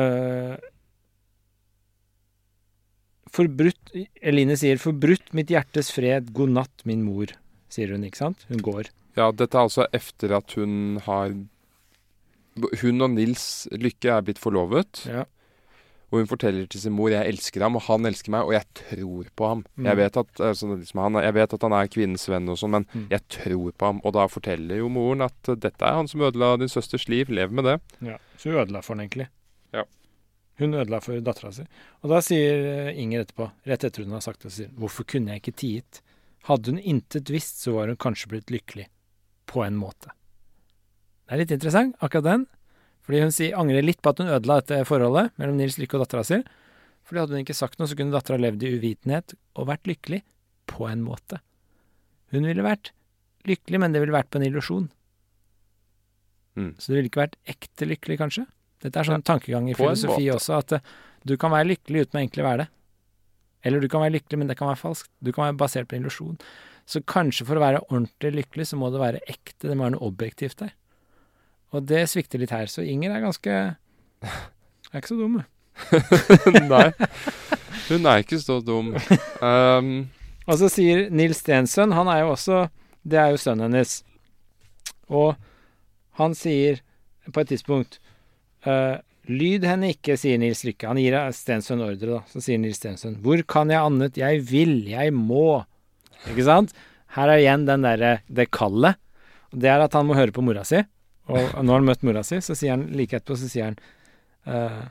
øh, Forbrutt Eline sier 'forbrutt mitt hjertes fred, god natt, min mor', sier hun, ikke sant? Hun går. Ja, dette er altså etter at hun har Hun og Nils Lykke er blitt forlovet. Ja. Og hun forteller til sin mor 'jeg elsker ham', og han elsker meg, og jeg tror på ham. Mm. Jeg, vet at, altså, liksom, han, jeg vet at han er kvinnens venn og sånn, men Mm. jeg tror på ham. Og da forteller jo moren at uh, 'dette er han som ødela din søsters liv, lev med det'. Ja, så hun ødela for han egentlig. Ja. Hun ødela for dattera si. Og da sier eh, Inger etterpå, rett etter hun har sagt det, sier hvorfor kunne jeg ikke tiet? Hadde hun intet visst, så var hun kanskje blitt lykkelig. På en måte. Det er litt interessant, akkurat den. Fordi hun sier, angrer litt på at hun ødela dette forholdet mellom Nils Lykke og dattera si. Fordi hadde hun ikke sagt noe, så kunne dattera levd i uvitenhet og vært lykkelig. På en måte. Hun ville vært lykkelig, men det ville vært på en illusjon. Mm. Så det ville ikke vært ekte lykkelig, kanskje? Dette er sånn tankegang i filosofi også, at uh, du kan være lykkelig uten å egentlig være det. Eller du kan være lykkelig, men det kan være falskt. Du kan være basert på en illusjon. Så kanskje for å være ordentlig lykkelig, så må det være ekte. Det må være noe objektivt der. Og det svikter litt her. Så Inger er ganske Er ikke så dum, hun. Nei. Hun er ikke så dum. Um, Og så sier Nils Stensøn, han er jo også Det er jo sønnen hennes. Og han sier på et tidspunkt uh, Lyd henne ikke, sier Nils Lykke. Han gir Stensøn ordre, da. Så sier Nils Stensøn Hvor kan jeg annet? Jeg vil, jeg må. Ikke sant? Her er igjen den derre det kallet. Det er at han må høre på mora si. Og nå har han møtt mora si, så sier han like etterpå så sier han uh,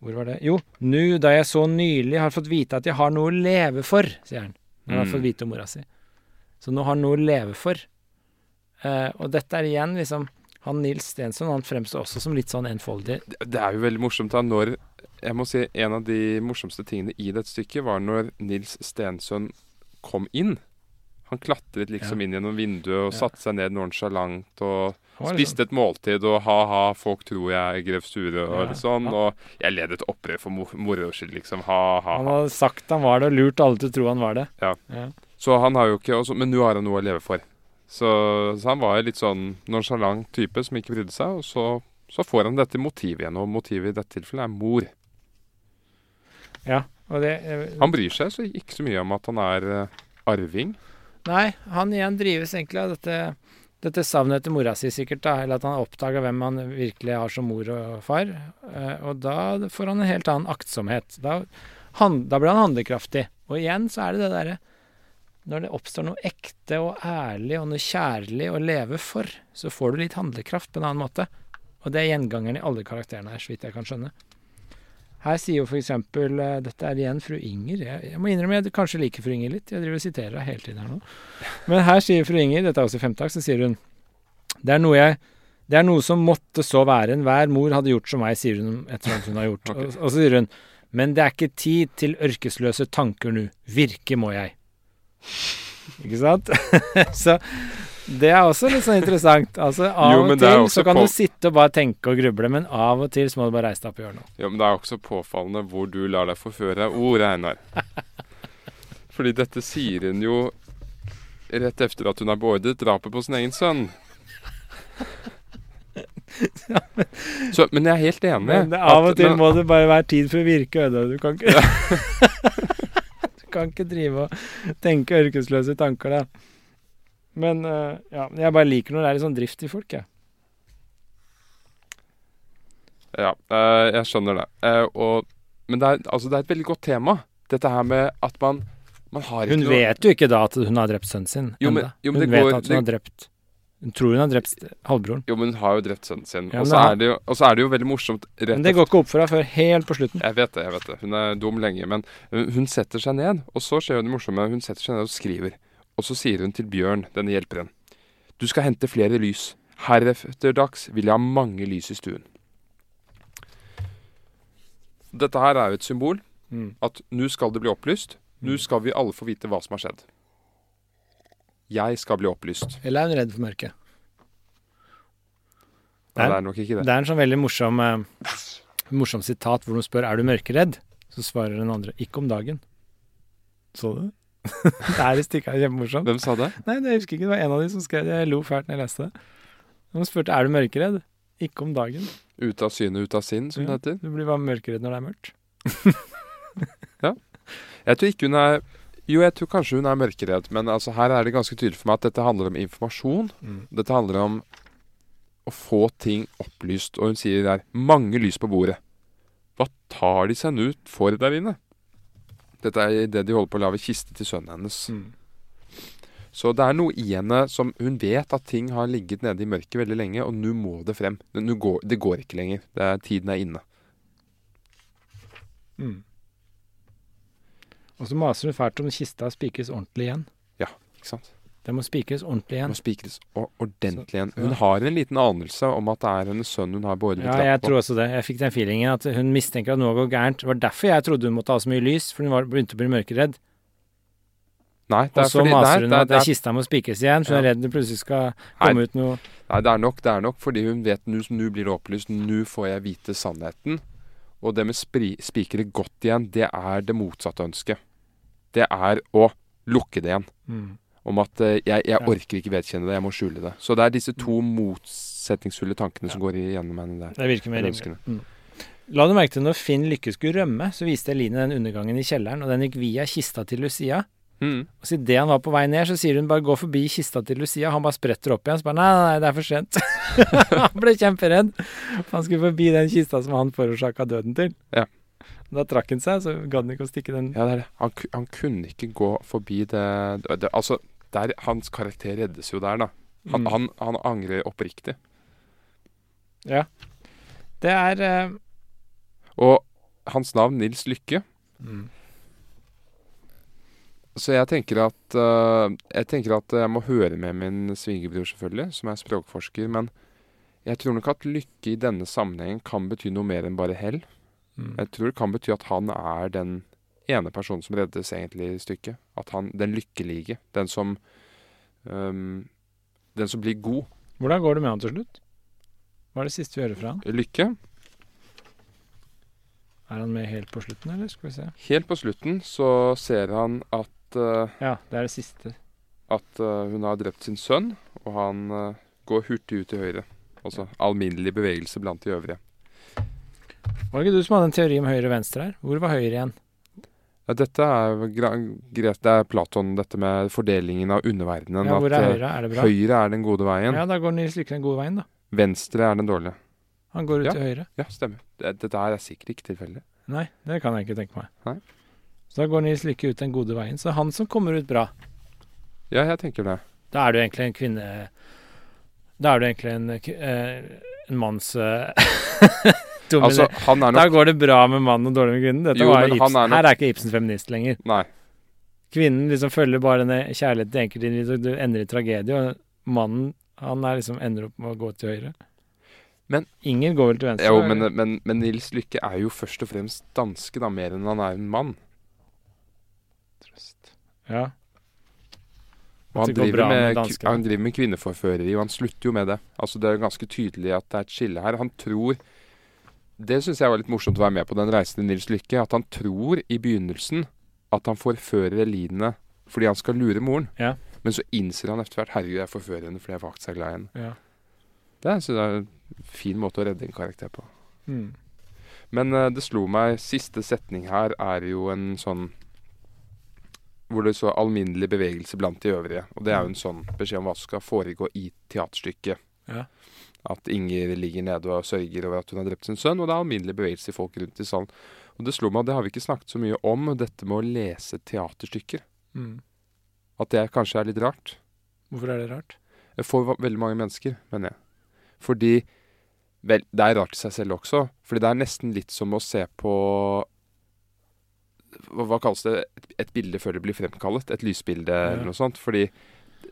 Hvor var det? Jo, nu da jeg så nylig har fått vite at jeg har noe å leve for, sier han. Når han har Mm. fått vite om mora si. Så nå har han noe å leve for. Uh, og dette er igjen liksom Han Nils Stensson han fremstår også som litt sånn enfoldig. Det, det er jo veldig morsomt da når Jeg må si en av de morsomste tingene i dette stykket var når Nils Stensøn kom inn. Han klatret liksom inn gjennom vinduet og Ja. satte seg ned nonchalant og spiste et måltid og ha-ha, folk tror jeg er Grev Sture og Ja. litt sånn. Og jeg ledet opprør for mo- moro skyld, liksom. Ha-ha. Han hadde sagt han var det, og lurt alle til å tro han var det. Ja. Ja. Så han har jo ikke også, Men nå har han noe å leve for. Så, så han var en litt sånn nonsjalant type som ikke brydde seg. Og så, så får han dette motivet igjen, og motivet i dette tilfellet er mor. Ja, og det eh, Han bryr seg så ikke så mye om at han er eh, arving. Nei, han igjen drives egentlig av dette, dette savnet etter mora si, sikkert. da, Eller at han oppdaga hvem han virkelig har som mor og far. Eh, og da får han en helt annen aktsomhet. Da, han, da blir han handlekraftig. Og igjen så er det det derre Når det oppstår noe ekte og ærlig og noe kjærlig å leve for, så får du litt handlekraft på en annen måte. Og det er gjengangeren i alle karakterene her, så vidt jeg kan skjønne. Her sier jo eksempel eh, Dette er igjen fru Inger. Jeg, jeg må innrømme jeg kanskje liker fru Inger litt. Jeg driver og siterer henne hele tiden her nå. Men her sier fru Inger, dette er også i femte akt, så sier hun Det er noe jeg det er noe som måtte så være. Enhver mor hadde gjort som meg, sier hun etter at hun har gjort. okay. og, og så sier hun Men det er ikke tid til ørkesløse tanker nå. Virke må jeg. Ikke sant? så det er også litt sånn interessant. Altså Av Jo, og men til så kan på- du sitte og bare tenke og gruble, men av og til så må du bare reise deg opp og gjøre noe. Ja, men det er også påfallende hvor du lar deg forføre av ord, Einar. Fordi dette sier hun jo rett etter at hun har beordret drapet på sin egen sønn. Så, men jeg er helt enig. Men det, av at- og til men- må det bare være tid for å virke, Øde. Du kan ikke Du kan ikke drive og tenke ørkesløse tanker, da. Men eh, ja, jeg bare liker når det er litt sånn drift i folk, jeg. Ja, eh, jeg skjønner det. Eh, og, men det er, altså, det er et veldig godt tema. Dette her med at man, man har ikke Hun noe vet jo ikke da at hun har drept sønnen sin. Jo, men- jo, men hun det vet går- at hun har drept Hun tror hun har drept halvbroren. Jo, men hun har jo drept sønnen sin. Ja, og, så er det jo, og så er det jo veldig morsomt Men det går ikke opp for henne før helt på slutten. Jeg vet det, jeg vet det. Hun er dum lenge. Men hun setter seg ned, og så skjer jo det morsomme. Hun setter seg ned og skriver. Og så sier hun til Bjørn, denne hjelperen, du skal hente flere lys. Heretter vil jeg ha mange lys i stuen. Dette her er jo et symbol. Mm. At nå skal det bli opplyst. Nå skal vi alle få vite hva som har skjedd. Jeg skal bli opplyst. Eller er hun redd for mørket? Nei, det er nok ikke det. Det er en sånn veldig morsom, eh, morsom sitat hvor hun spør er du mørkeredd. Så svarer den andre ikke om dagen. Så du? Det er i stykket er kjempemorsomt. Hvem sa det? Nei, det jeg husker ikke. Det var en av de som skrev det. Jeg lo fælt når jeg leste det. De spurte er du mørkeredd. Ikke om dagen. Ute av syne, ut av sinn, som Ja, det heter. Du blir bare mørkeredd når det er mørkt. ja. Jeg tror ikke hun er Jo, jeg tror kanskje hun er mørkeredd, men altså her er det ganske tydelig for meg at dette handler om informasjon. Mm. Dette handler om å få ting opplyst, og hun sier det er 'mange lys på bordet'. Hva tar de seg nå ut for der inne? Dette er det de holder på å lage kiste til sønnen hennes. Mm. Så det er noe i henne som Hun vet at ting har ligget nede i mørket veldig lenge, og nå må det frem. Går, det går ikke lenger. Det er, tiden er inne. Mm. Og så maser hun fælt om kista spikres ordentlig igjen. Ja, ikke sant? Den må spikres ordentlig igjen. igjen. må spikres ordentlig igjen. Hun har en liten anelse om at det er hennes sønn hun har beordret Ja, jeg tror også det. Jeg fikk den feelingen at hun mistenker at noe går gærent. Det var derfor jeg trodde hun måtte ha så mye lys, for hun var, begynte å bli mørkeredd. Nei, det Og så fordi maser nei, hun det er- at det det, kista må spikres igjen, for hun er redd det plutselig skal Nei. komme ut noe Nei, det er nok, det er nok fordi hun vet nå nå blir det opplyst, nå får jeg vite sannheten. Og det med spikre godt igjen, det er det motsatte ønsket. Det er å lukke det igjen. Mm. Om at eh, jeg, jeg Ja. orker ikke vedkjenne det, jeg må skjule det. Så det er disse to motsetningsfulle tankene som går igjennom henne der. Det virker mer rimelig. Mm. La du merke til når Finn Lykke skulle rømme, så viste Eline den undergangen i kjelleren, og den gikk via kista til Lucia. Mm. Og så idet han var på vei ned, så sier hun bare 'gå forbi kista til Lucia'. Han bare spretter opp igjen. Så bare 'nei, nei, nei, det er for sent'. han ble kjemperedd. Han skulle forbi den kista som han forårsaka døden til. Ja. Da trakk han seg, så gadd han ikke å stikke den Ja, det er det. Han, han kunne ikke gå forbi det, det Altså, der, hans karakter reddes jo der, da. Han, Mm. han, han angrer oppriktig. Ja. Det er uh... Og hans navn, Nils Lykke mm. Så jeg tenker at uh, Jeg tenker at jeg må høre med min svigerbror, selvfølgelig, som er språkforsker. Men jeg tror nok at lykke i denne sammenhengen kan bety noe mer enn bare hell. Mm. Jeg tror det kan bety at han er den ene personen som reddes egentlig i stykket. At han, Den lykkelige. Den som um, Den som blir god. Hvordan går det med han til slutt? Hva er det siste vi hører fra han? Lykke. Er han med helt på slutten, eller? Skal vi se. Helt på slutten så ser han at uh, Ja, det er det siste. at uh, hun har drept sin sønn, og han uh, går hurtig ut til høyre. Altså alminnelig bevegelse blant de øvrige. Var det ikke du som hadde en teori om høyre og venstre her? Hvor var høyre igjen? Ja, dette er greit, det er Platon, dette med fordelingen av underverdenen. Ja, hvor er høyre? Er det bra? høyre er den gode veien, Ja, da går Nils Lykke den gode veien, da. venstre er den dårlige. Han går ut Ja. til høyre. Ja, stemmer. Dette her er sikkert ikke tilfeldig. Nei, det kan jeg ikke tenke meg. Nei. Så da går Nils Lykke ut den gode veien. Så han som kommer ut bra, Ja, jeg tenker det. da er du egentlig en kvinne Da er du egentlig en, eh, en manns eh. Altså, han er Da går det bra med mannen og dårlig med kvinnen. Jo, var Ibsen. er nok- Her er ikke Ibsen feminist lenger. Nei. Kvinnen liksom følger bare denne kjærligheten til enkeltindividet, det ender i tragedie. Og mannen han er liksom ender opp med å gå til høyre. Men- Ingen går vel til venstre? Jo, men, men, men Nils Lykke er jo først og fremst danske, da, mer enn han er en mann. Trøst. Ja. Og han driver, med med, han driver med kvinneforføreri, og han slutter jo med det. Altså Det er ganske tydelig at det er et skille her. Han tror Det syns jeg var litt morsomt å være med på den reisen til Nils Lykke. At han tror i begynnelsen at han forfører Eline fordi han skal lure moren. Ja. Men så innser han etter hvert herregud, jeg forfører henne fordi jeg faktisk er glad i henne. Ja. Det syns jeg er en fin måte å redde en karakter på. Mm. Men uh, det slo meg Siste setning her er jo en sånn Hvor det så 'alminnelig bevegelse blant de øvrige'. Og det er jo en sånn beskjed om hva som skal foregå i teaterstykket. Ja. At Inger ligger nede og sørger over at hun har drept sin sønn, og det er alminnelig bevegelse i folk rundt i salen. Og det slo meg at det har vi ikke snakket så mye om, dette med å lese teaterstykker. Mm. At det kanskje er litt rart. Hvorfor er det rart? For veldig mange mennesker, mener jeg. Fordi Vel, det er rart i seg selv også. Fordi det er nesten litt som å se på Hva, kalles det? Et, et bilde før det blir fremkallet? Et lysbilde eller noe sånt. Fordi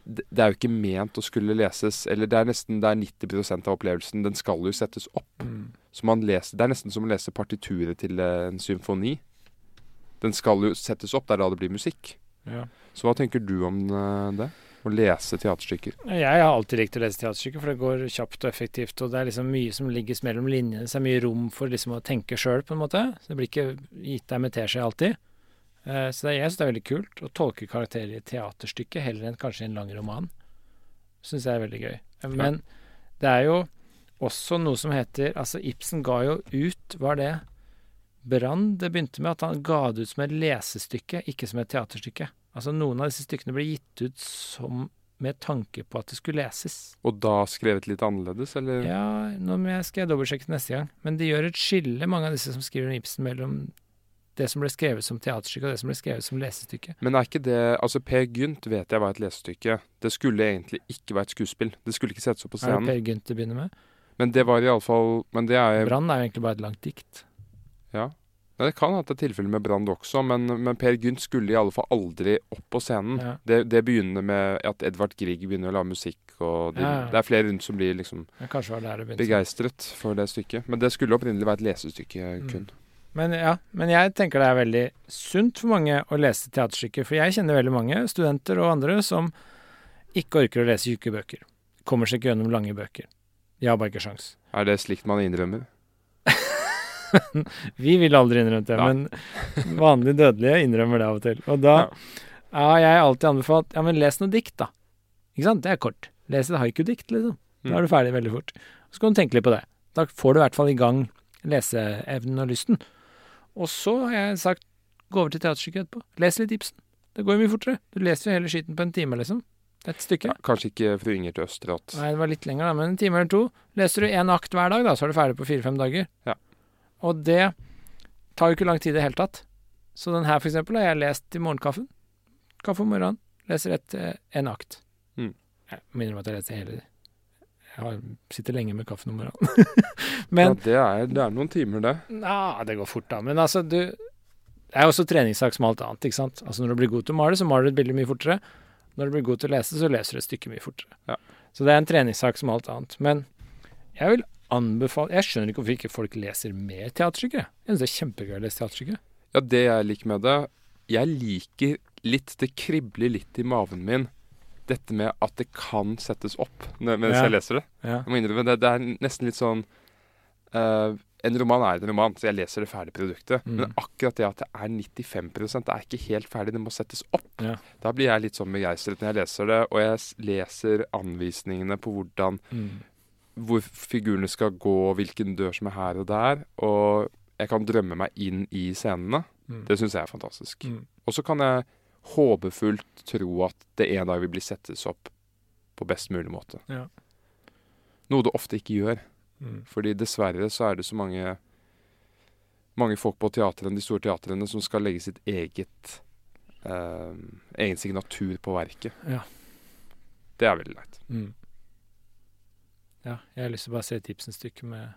det, er jo ikke ment å skulle leses Eller det er nesten det er 90% av opplevelsen. Den skal jo settes opp. Mm. Så man leser, det er nesten som å lese partituret til eh, en symfoni. Den skal jo settes opp. Det er da det blir musikk. Ja. Så hva tenker du om eh, det? Å lese teaterstykker? Jeg har alltid likt å lese teaterstykker, for det går kjapt og effektivt. Og det er liksom mye som ligges mellom linjene, så det er mye rom for liksom å tenke sjøl, på en måte. Så det blir ikke gitt deg med teskje alltid. Eh, så det, jeg syns det er veldig kult å tolke karakterer i et teaterstykke heller enn kanskje i en lang roman. Syns jeg er veldig gøy. Men det er jo også noe som heter Altså, Ibsen ga jo ut Var det Brann? Det begynte med at han ga det ut som et lesestykke, ikke som et teaterstykke. Altså, noen av disse stykkene ble gitt ut som med tanke på at det skulle leses. Og da skrevet litt annerledes, eller? Ja, nå skal jeg dobbeltsjekke neste gang. Men de gjør et skille, mange av disse som skriver om Ibsen, mellom det som ble skrevet som teaterstykke, og det som ble skrevet som lesestykke. Men er ikke det Altså, Per Gynt vet jeg var et lesestykke. Det skulle egentlig ikke være et skuespill. Det skulle ikke settes opp på Er det scenen. Per Gynt det begynner med? Men det var iallfall Men det er Brann er jo egentlig bare et langt dikt. Ja. ja det kan det er tilfelle med Brand også, men, men Per Gynt skulle i alle fall aldri opp på scenen. Ja. Det, det begynner med at Edvard Grieg begynner å lage musikk, og de, Ja, det er flere rundt som blir liksom begeistret for det stykket. Men det skulle opprinnelig være et lesestykke Mm. Men ja, men jeg tenker det er veldig sunt for mange å lese teaterstykker. For jeg kjenner veldig mange studenter og andre som ikke orker å lese tjukke bøker. Kommer seg ikke gjennom lange bøker. De har bare ikke sjans. Er det slikt man innrømmer? Vi vil aldri innrømme det, Ja. men vanlige dødelige innrømmer det av og til. Og da har jeg alltid anbefalt ja, men les noe dikt, da. Ikke sant? Det er kort. Les et haiku-dikt, liksom. Da Mm. er du ferdig veldig fort. Så kan du tenke litt på det. Da får du i hvert fall i gang leseevnen og lysten. Og så har jeg sagt gå over til teaterstykket etterpå. Les litt Ibsen. Det går jo mye fortere. Du leser jo hele skiten på en time, liksom. Et stykke. Ja, kanskje ikke fru Inger til Østerått. Nei, det var litt lenger, da, men en time eller to. Leser du én akt hver dag, da, så er du ferdig på fire-fem dager. Ja. Og det tar jo ikke lang tid i det hele tatt. Så den her, for eksempel, har jeg lest i morgenkaffen. Kaffe om morgenen. Leser et, eh, en akt. Mm. Jeg minner om at jeg leser hele Jeg sitter lenge med kaffen om morgenen. Men ja, det, er, det er noen timer, det. Ja, det går fort, da. Men altså, du Det er også treningssak som alt annet, ikke sant. Altså, når du blir god til å male, så maler du et bilde mye fortere. Når du blir god til å lese, så leser du et stykke mye fortere. Ja. Så det er en treningssak som alt annet. Men jeg vil anbefale Jeg skjønner ikke hvorfor ikke folk leser mer teaterstykker. jeg. Syns det er kjempegøy å lese teaterstykker. Ja, det jeg liker med det Jeg liker litt Det kribler litt i maven min dette med at det kan settes opp mens Ja. jeg leser det. Ja. Jeg må innrømme det. Det er nesten litt sånn uh, En roman er en roman, så jeg leser det ferdige produktet. Mm. Men akkurat det at det er 95 det er ikke helt ferdig, det må settes opp. Ja. Da blir jeg litt sånn begeistret når jeg leser det, og jeg leser anvisningene på hvordan Mm. hvor figurene skal gå, hvilken dør som er her og der. Og jeg kan drømme meg inn i scenene. Mm. Det syns jeg er fantastisk. Mm. Og så kan jeg håpefullt tro at det en dag vil bli settes opp på best mulig måte. Ja. Noe det ofte ikke gjør. Mm. Fordi dessverre så er det så mange mange folk på teatrene, de store teatrene som skal legge sitt eget eh, egen signatur på verket. Ja. Det er veldig leit. Mm. Ja, jeg har lyst til å bare se et Ibsen-stykke med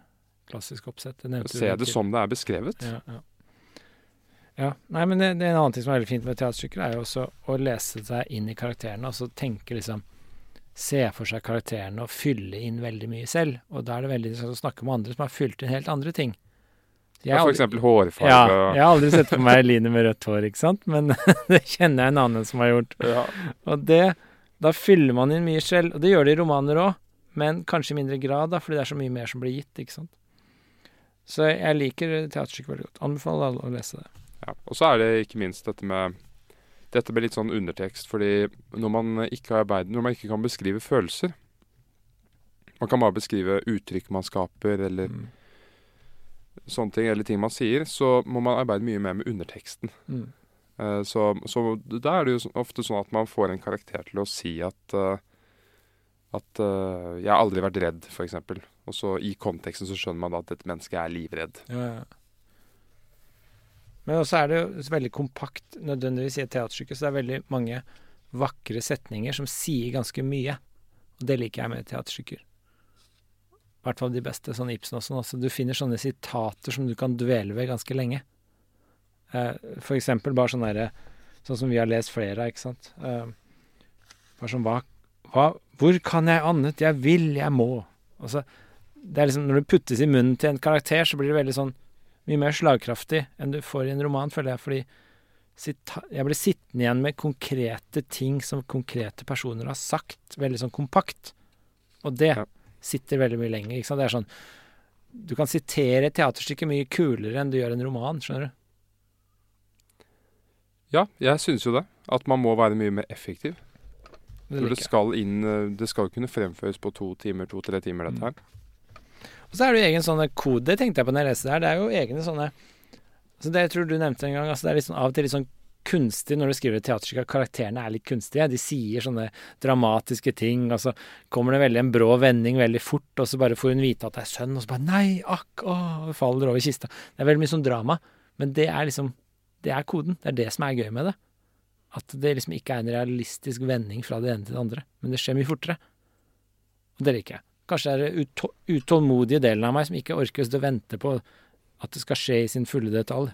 klassisk oppsett. Du Se det som det er beskrevet. Ja, ja. Ja. Nei, men det, det er en annen ting som er veldig fint med teaterstykker, er jo også å lese seg inn i karakterene, og så tenke liksom Se for seg karakterene og fylle inn veldig mye selv. Og da er det veldig interessant å snakke med andre som har fylt inn helt andre ting. Jeg Ja, for eksempel hårfarge. Ja, jeg har aldri sett for meg Line med rødt hår, ikke sant, men det kjenner jeg en annen som har gjort. Ja. Og det Da fyller man inn mye selv, og det gjør det i romaner òg, men kanskje i mindre grad, da, fordi det er så mye mer som blir gitt, ikke sant. Så jeg liker teaterstykket veldig godt. Anbefaler alle å lese det. Ja. Og så er det ikke minst dette med dette med litt sånn undertekst, fordi når man ikke, arbeider, når man ikke kan beskrive følelser Man kan bare beskrive uttrykk man skaper, eller Mm. sånne ting, eller ting man sier, så må man arbeide mye mer med underteksten. Mm. Uh, så, så da er det jo ofte sånn at man får en karakter til å si at uh, at uh, 'jeg har aldri vært redd', f.eks. Og så i konteksten så skjønner man da at et menneske er livredd. Ja, ja. Men også er det jo veldig kompakt nødvendigvis i et teaterstykke, så det er veldig mange vakre setninger som sier ganske mye. Og det liker jeg med teaterstykker. I hvert fall de beste, sånn Ibsen og sånn. Altså, du finner sånne sitater som du kan dvele ved ganske lenge. Eh, for eksempel bare sånn derre Sånn som vi har lest flere av, ikke sant. Eh, bare sånn hva, hva Hvor kan jeg annet? Jeg vil, jeg må. Altså, det er liksom Når det puttes i munnen til en karakter, så blir det veldig sånn mye mer slagkraftig enn du får i en roman, føler jeg. Fordi jeg blir sittende igjen med konkrete ting som konkrete personer har sagt, veldig sånn kompakt. Og det Ja. sitter veldig mye lenger. Ikke sant? Det er sånn Du kan sitere et teaterstykke mye kulere enn du gjør en roman, skjønner du. Ja, jeg syns jo det. At man må være mye mer effektiv. Det det skal inn eh, Det skal kunne fremføres på to timer, to-tre timer, dette her. Og så er det jo egen sånne kode, tenkte jeg på når jeg leste det her. Det er jo egne sånne Så det jeg tror du nevnte en gang, altså det er litt sånn, av og til litt sånn kunstig når du skriver et teaterstykke, at karakterene er litt kunstige. De sier sånne dramatiske ting, og så kommer det veldig en brå vending veldig fort, og så bare får hun vite at det er sønn, og så bare Nei, akk, å, faller over kista. Det er veldig mye sånn drama, men det er liksom Det er koden. Det er det som er gøy med det. At det liksom ikke er en realistisk vending fra det ene til det andre, men det skjer mye fortere. Og det liker jeg. Kanskje det er den utålmodige delen av meg som ikke orker å vente på at det skal skje i sin fulle detalj.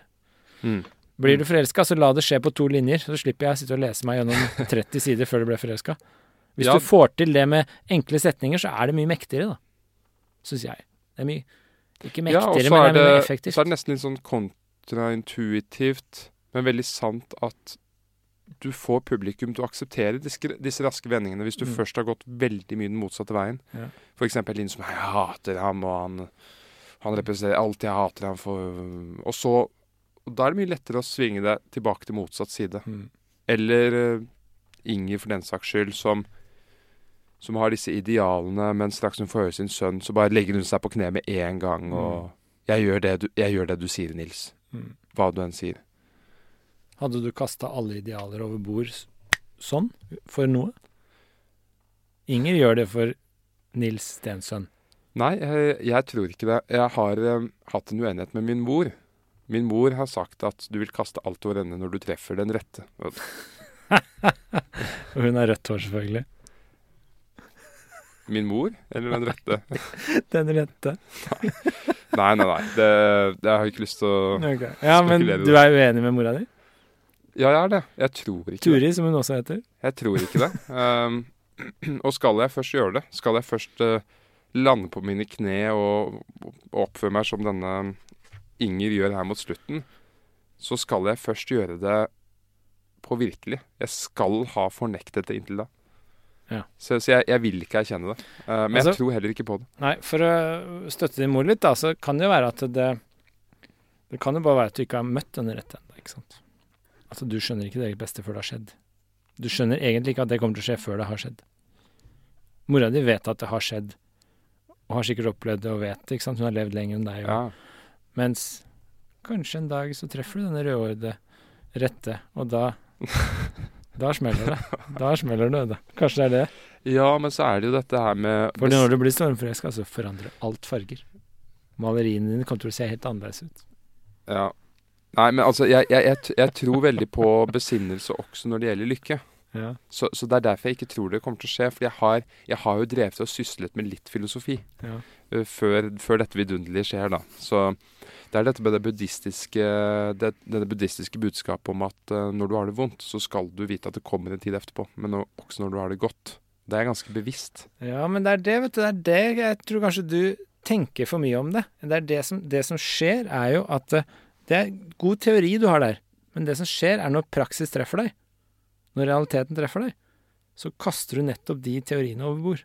Mm. Blir du forelska, så la det skje på to linjer, så slipper jeg å sitte og lese meg gjennom 30 sider før du ble forelska. Hvis Ja. du får til det med enkle setninger, så er det mye mektigere, da. Syns jeg. Det er mye Ikke mektigere, ja, men det er mye mer det, effektivt. så er det nesten litt sånn kontraintuitivt, men veldig sant at du får publikum til å akseptere disse, disse raske vendingene hvis du Mm. først har gått veldig mye den motsatte veien. Ja. For eksempel inn som 'Jeg hater ham', og han, han representerer alt jeg hater ham for Og så og Da er det mye lettere å svinge deg tilbake til motsatt side. Mm. Eller uh, Inger, for den saks skyld, som som har disse idealene, men straks hun får høre sin sønn, så bare legger hun seg på kne med en gang og jeg, gjør det du, 'Jeg gjør det du sier, Nils'. Mm. Hva du enn sier. Hadde du kasta alle idealer over bord sånn, for noe? Inger gjør det for Nils Stensønn. Nei, jeg, jeg tror ikke det. Jeg har eh, hatt en uenighet med min mor. Min mor har sagt at du vil kaste alt over ende når du treffer den rette. Og hun har rødt hår, selvfølgelig. Min mor, eller den rette? Den rette. Nei, nei, nei. Det, det har jeg ikke lyst til å okay. Ja, men du er uenig med mora di? Ja, jeg er det. Jeg tror ikke det. Turi, som hun også heter. Jeg tror ikke det. Um, og skal jeg først gjøre det, skal jeg først uh, lande på mine kne og, og oppføre meg som denne Inger gjør her mot slutten, så skal jeg først gjøre det på virkelig. Jeg skal ha fornektet det inntil da. Ja. Så, så jeg, jeg vil ikke erkjenne det. Uh, men Altså- jeg tror heller ikke på det. Nei, for å støtte din mor litt, da, så kan det jo være at det Det kan jo bare være at du ikke har møtt denne rett ennå, ikke sant. Altså, du skjønner ikke det eget beste før det har skjedd. Du skjønner egentlig ikke at det kommer til å skje før det har skjedd. Mora di vet at det har skjedd, og har sikkert opplevd det og vet det, ikke sant. Hun har levd lenger enn deg. Ja. Mens kanskje en dag så treffer du denne rødhårede rette, og da Da smeller det. Da smeller det. Da. Kanskje det er det. ja, men så er det jo dette her med For når du blir stormforelska, så forandrer alt farger. Maleriene dine kommer til å se helt annerledes ut. Ja. Nei, men altså, jeg, jeg, jeg, jeg tror veldig på besinnelse også når det gjelder lykke. Ja. Så, så det er derfor jeg ikke tror det kommer til å skje. For jeg har, jeg har jo drevet og syslet med litt filosofi Ja. uh, før, før dette vidunderlige skjer, da. Så det er dette med det buddhistiske, det, det buddhistiske budskapet om at uh, når du har det vondt, så skal du vite at det kommer en tid etterpå. Men også når du har det godt. Det er ganske bevisst. Ja, men det er det, vet du. Det er det jeg tror kanskje du tenker for mye om det. Det er det som, det som skjer, er jo at eh, Det er god teori du har der, men det som skjer, er når praksis treffer deg. Når realiteten treffer deg, så kaster du nettopp de teoriene over bord.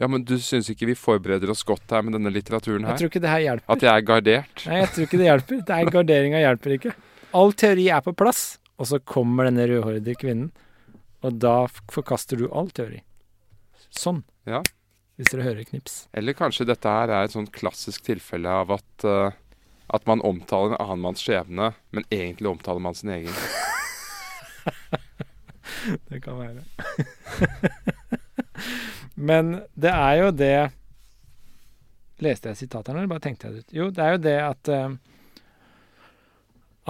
Ja, men du syns ikke vi forbereder oss godt her med denne litteraturen her? Jeg tror ikke det her hjelper. At jeg er gardert? Nei, jeg tror ikke det hjelper. Det er Garderinga hjelper ikke. All teori er på plass, og så kommer denne rødhårede kvinnen, og da forkaster du all teori. Sånn. Ja. Hvis dere hører knips. Eller kanskje dette her er et sånn klassisk tilfelle av at, eh, at man omtaler en annen manns skjebne, men egentlig omtaler man sin egen. Det kan være. Men det er jo det Leste jeg sitatet her, eller bare tenkte jeg det ut? Jo, det er jo det at eh,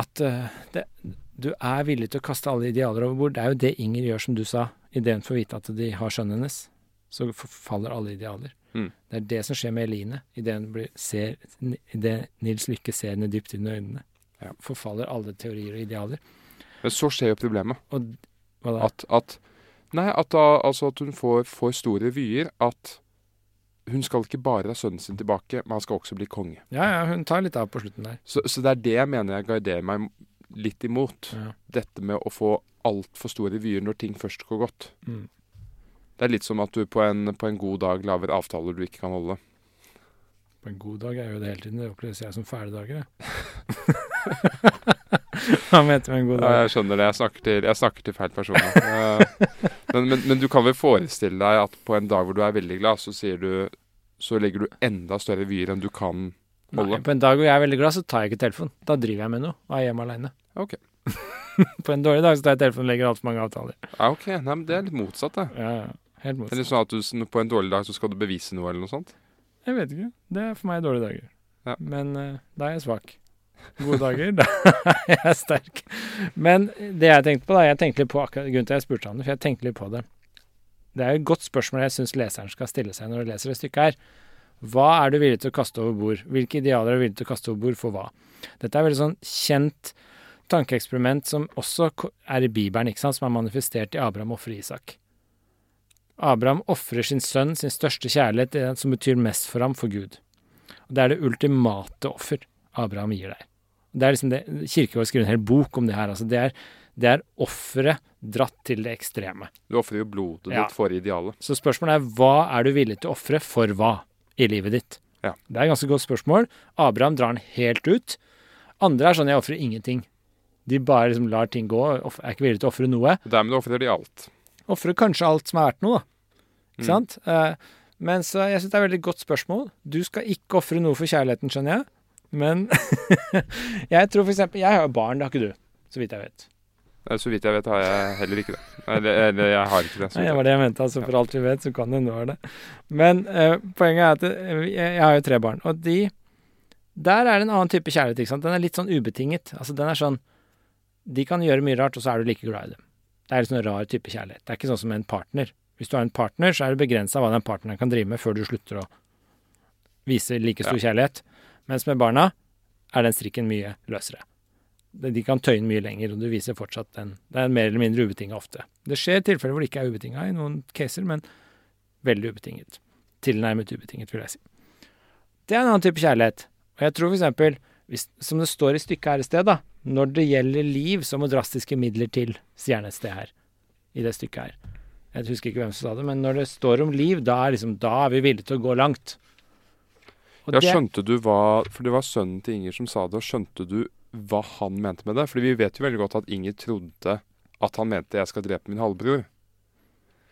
At eh, det, du er villig til å kaste alle idealer over bord. Det er jo det Inger gjør, som du sa. Idet hun får vite at de har sønnen hennes, så forfaller alle idealer. Mm. Det er det som skjer med Eline idet Nils Lykke ser henne dypt inn i øynene. Ja. Forfaller alle teorier og idealer. Men så skjer jo problemet. Og hva da? At, at Nei, at, da, altså at hun får, for store vyer. At hun skal ikke bare ha sønnen sin tilbake, men han skal også bli konge. Ja, ja, hun tar litt av på slutten der. Så, så det er det jeg mener jeg garderer meg litt imot. Ja. Dette med å få altfor store vyer når ting først går godt. Mm. Det er litt som at du på en, på en god dag lager avtaler du ikke kan holde. På en god dag er jo det hele tiden. Det oppleves jeg som fæle dager, jeg. Hva mente du med en god Ja, dag? jeg skjønner det. Jeg snakker til, jeg snakker til feil personer. Eh, men, men, men du kan vel forestille deg at på en dag hvor du er veldig glad, så du Så legger du enda større vyer enn du kan holde? Nei, på en dag hvor jeg er veldig glad, så tar jeg ikke telefonen. Da driver jeg med noe og er hjemme aleine. Ok. på en dårlig dag så tar jeg telefonen og legger altfor mange avtaler. Ja, ok. Nei, men det er litt motsatt, det. Ja, ja. Helt motsatt. Eller sånn at du, på en dårlig dag så skal du bevise noe, eller noe sånt. Jeg vet ikke. Det er for meg dårlige dager. Ja. Men uh, da er jeg svak. Gode dager, da er jeg sterk. Men det jeg tenkte på, da Jeg tenkte litt på akkurat grunnen til jeg spurte han for jeg tenkte litt på det. Det er jo et godt spørsmål jeg syns leseren skal stille seg når de leser det stykket her. Hva er du villig til å kaste over bord? Hvilke idealer er du villig til å kaste over bord for hva? Dette er veldig sånn kjent tankeeksperiment som også er i Bibelen, ikke sant? som er manifestert i Abraham ofrer Isak. Abraham ofrer sin sønn, sin største kjærlighet, det som betyr mest for ham, for Gud. Og Det er det ultimate offer Abraham gir deg. Det er liksom det, Kirkegård skriver en hel bok om det her. altså Det er, det er offeret dratt til det ekstreme. Du ofrer jo blodet Ja. ditt for idealet. Så spørsmålet er hva er du villig til å ofre for hva i livet ditt? Ja. Det er et ganske godt spørsmål. Abraham drar den helt ut. Andre er sånn jeg ofrer ingenting. De bare liksom lar ting gå, er ikke villige til å ofre noe. Dermed ofrer de alt. Ofre kanskje alt som er verdt noe, da. Ikke Mm. sant? Eh, men så jeg syns det er et veldig godt spørsmål. Du skal ikke ofre noe for kjærligheten, skjønner jeg. Men jeg tror eksempel Jeg har barn, det har ikke du. Så vidt jeg vet. Så vidt jeg vet har jeg heller ikke det. Eller, eller jeg har ikke det. så det var det jeg mente. altså For alt vi vet, så kan det være det. Men uh, poenget er at eh, jeg, jeg har jo tre barn, og de Der er det en annen type kjærlighet. ikke sant? Den er litt sånn ubetinget. Altså Den er sånn De kan gjøre mye rart, og så er du like glad i dem. Det er en sånn rar type kjærlighet. Det er ikke sånn som en partner. Hvis du har en partner, så er det begrensa hva den partneren kan drive med før du slutter å vise like stor kjærlighet. Mens med barna er den strikken mye løsere. De de kan tøye den mye lenger, og du viser fortsatt den. Det er mer eller mindre ubetinga ofte. Det skjer tilfeller hvor det ikke er ubetinga i noen caser, men veldig ubetinget. Tilnærmet ubetinget, vil jeg si. Det er en annen type kjærlighet. Og jeg tror for eksempel, hvis, som det står i stykket her i sted, da, når det gjelder liv, så må drastiske midler til, sier han et sted her, i det stykket her. Jeg husker ikke hvem som sa det, men når det står om liv, da er, liksom, da er vi villige til å gå langt. Og Ja, skjønte du hva For det var sønnen til Inger som sa det, og skjønte du hva han mente med det? Fordi vi vet jo veldig godt at Inger trodde at han mente 'jeg skal drepe min halvbror'.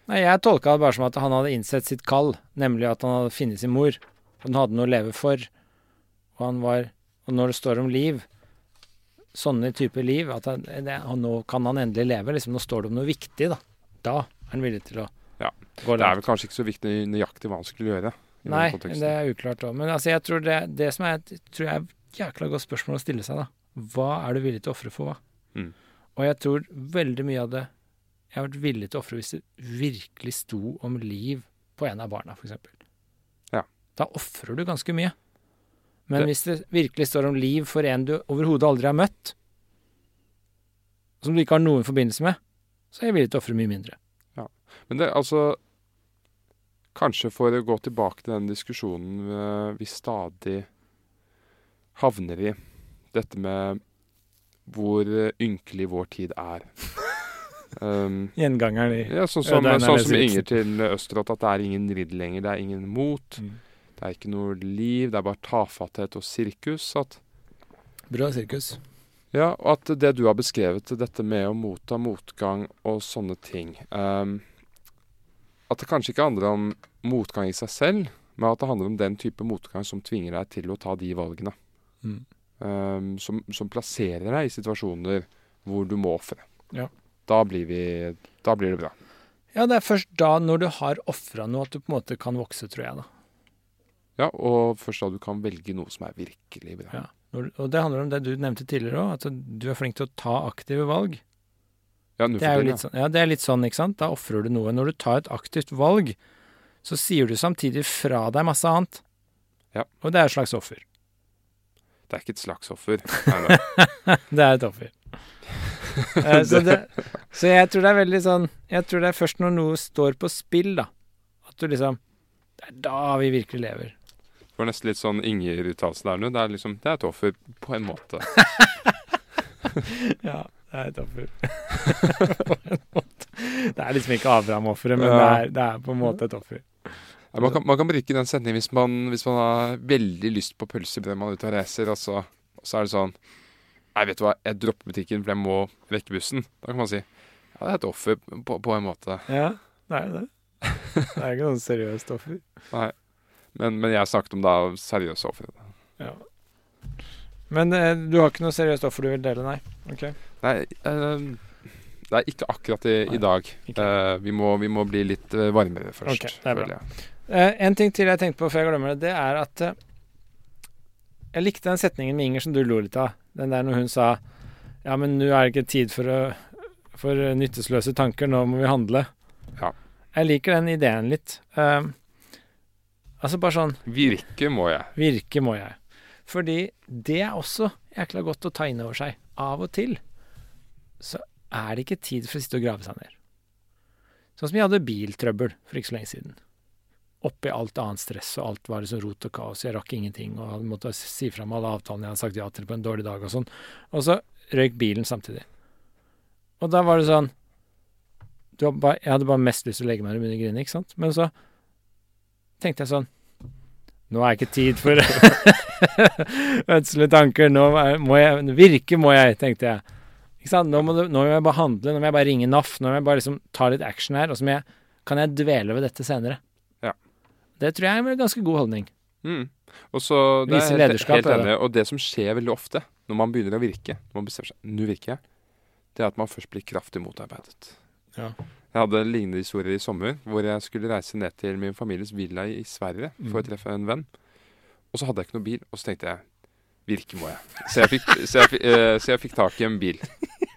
Nei, jeg tolka det bare som at han hadde innsett sitt kall, nemlig at han hadde funnet sin mor. Og han hadde noe å leve for. Og han var Og når det står om liv, sånne typer liv, at han, det, han, nå kan han endelig leve, liksom, nå står det om noe viktig, da. Da er han villig til å Ja. gå Det er vel kanskje ikke så viktig nøyaktig hva han skulle gjøre. Nei, det er uklart òg. Men altså, jeg tror det, det som er tror jeg er et jækla godt spørsmål å stille seg, da. Hva er du villig til å ofre for hva? Mm. Og jeg tror veldig mye av det Jeg har vært villig til å ofre hvis det virkelig sto om liv på en av barna, f.eks. Ja. Da ofrer du ganske mye. Men hvis det virkelig står om liv for en du overhodet aldri har møtt, som du ikke har noen forbindelse med, så er jeg villig til å ofre mye mindre. Ja. Men det, altså Kanskje for å gå tilbake til den diskusjonen eh, vi stadig havner i. Dette med hvor eh, ynkelig vår tid er. Um, Gjengangeren i ja, sånn som, sånn som Inger til Østerått, at det er ingen ridd lenger. Det er ingen mot. Mm. Det er ikke noe liv. Det er bare tafatthet og sirkus. At, Bra sirkus. ja, og at det du har beskrevet, dette med å motta motgang og sånne ting um, At det kanskje ikke handler om motgang i seg selv, men at det handler om den type motgang som tvinger deg til å ta de valgene. Mm. Um, som, som plasserer deg i situasjoner hvor du må ofre. Ja. Da, blir vi- da blir det bra. Ja, det er først da, når du har ofra noe, at du på en måte kan vokse, tror jeg, da. Ja, og først da du kan velge noe som er virkelig bra. Ja. Og det handler om det du nevnte tidligere òg, at du er flink til å ta aktive valg. Ja, Det er jo litt sånn, ja, det er litt sånn, ikke sant? Da ofrer du noe. Når du tar et aktivt valg, så sier du samtidig fra deg masse annet. Ja. Og det er et slags offer. Det er ikke et slags offer. Nei. Det er et offer. Eh, så, det, så jeg tror det er veldig sånn Jeg tror det er først når noe står på spill, da, at du liksom Det er da vi virkelig lever. Var nesten litt sånn Inger-uttalelse der nå. Det er liksom, det er et offer på en måte. Ja, det er et offer. på en måte. Det er liksom ikke Abraham-offeret, men det, er, det er på en måte et offer. Ja, man, kan, man kan bruke den setningen hvis man, hvis man har veldig lyst på pølsebrød man er ute og reiser, og så, og så er det sånn Nei, vet du hva, jeg dropper butikken for jeg må rekke bussen. Da kan man si ja, det er et offer på, på en måte. Ja, det er det. Det er ikke noe seriøst offer. Nei. Men, men jeg snakket om da seriøse ofre. Ja. Men eh, du har ikke noe seriøst offer du vil dele, nei? Okay. Nei, eh, det er ikke akkurat i, Nei, i dag. Eh, vi, må, vi må bli litt eh, varmere først. Okay, det er bra. Eh, en ting til jeg tenkte på før jeg glemmer det, det er at eh, Jeg likte den setningen med Inger som du lo litt av. Den der når hun sa Ja, men nå er det ikke tid for, å, for nyttesløse tanker, nå må vi handle. Ja. Jeg liker den ideen litt. Eh, altså bare sånn Virke må jeg. Virke må jeg. Fordi det er også jækla godt å ta inn over seg. Av og til så er det ikke tid for å sitte og grave seg ned. Sånn som jeg hadde biltrøbbel for ikke så lenge siden. Oppi alt annet stress, og alt var liksom rot og kaos. Jeg rakk ingenting, og hadde måttet si fra meg alle avtalene jeg hadde sagt ja til på en dårlig dag og sånn. Og så røyk bilen samtidig. Og da var det sånn bare, Jeg hadde bare mest lyst til å legge meg under grine, ikke sant? Men så tenkte jeg sånn Nå er ikke tid for ødsle tanker. Nå må jeg Virke må jeg, tenkte jeg. Ikke sant? Nå må, du, nå må jeg bare handle. Nå må jeg bare ringe NAF. Nå må jeg bare liksom ta litt action her. Og så jeg, kan jeg dvele ved dette senere. Ja. Det tror jeg er en ganske god holdning. Mm. Og så, det Vise er helt, helt det. enig. Og det som skjer veldig ofte når man begynner å virke, når man bestemmer seg nå virker jeg, det er at man først blir kraftig motarbeidet. Ja. Jeg hadde en lignende historie i sommer, hvor jeg skulle reise ned til min families villa i Sverige for å Mm. treffe en venn. Og så hadde jeg ikke noe bil, og så tenkte jeg virke må jeg. Så jeg fikk, så jeg, fikk- eh, så jeg fikk tak i en bil.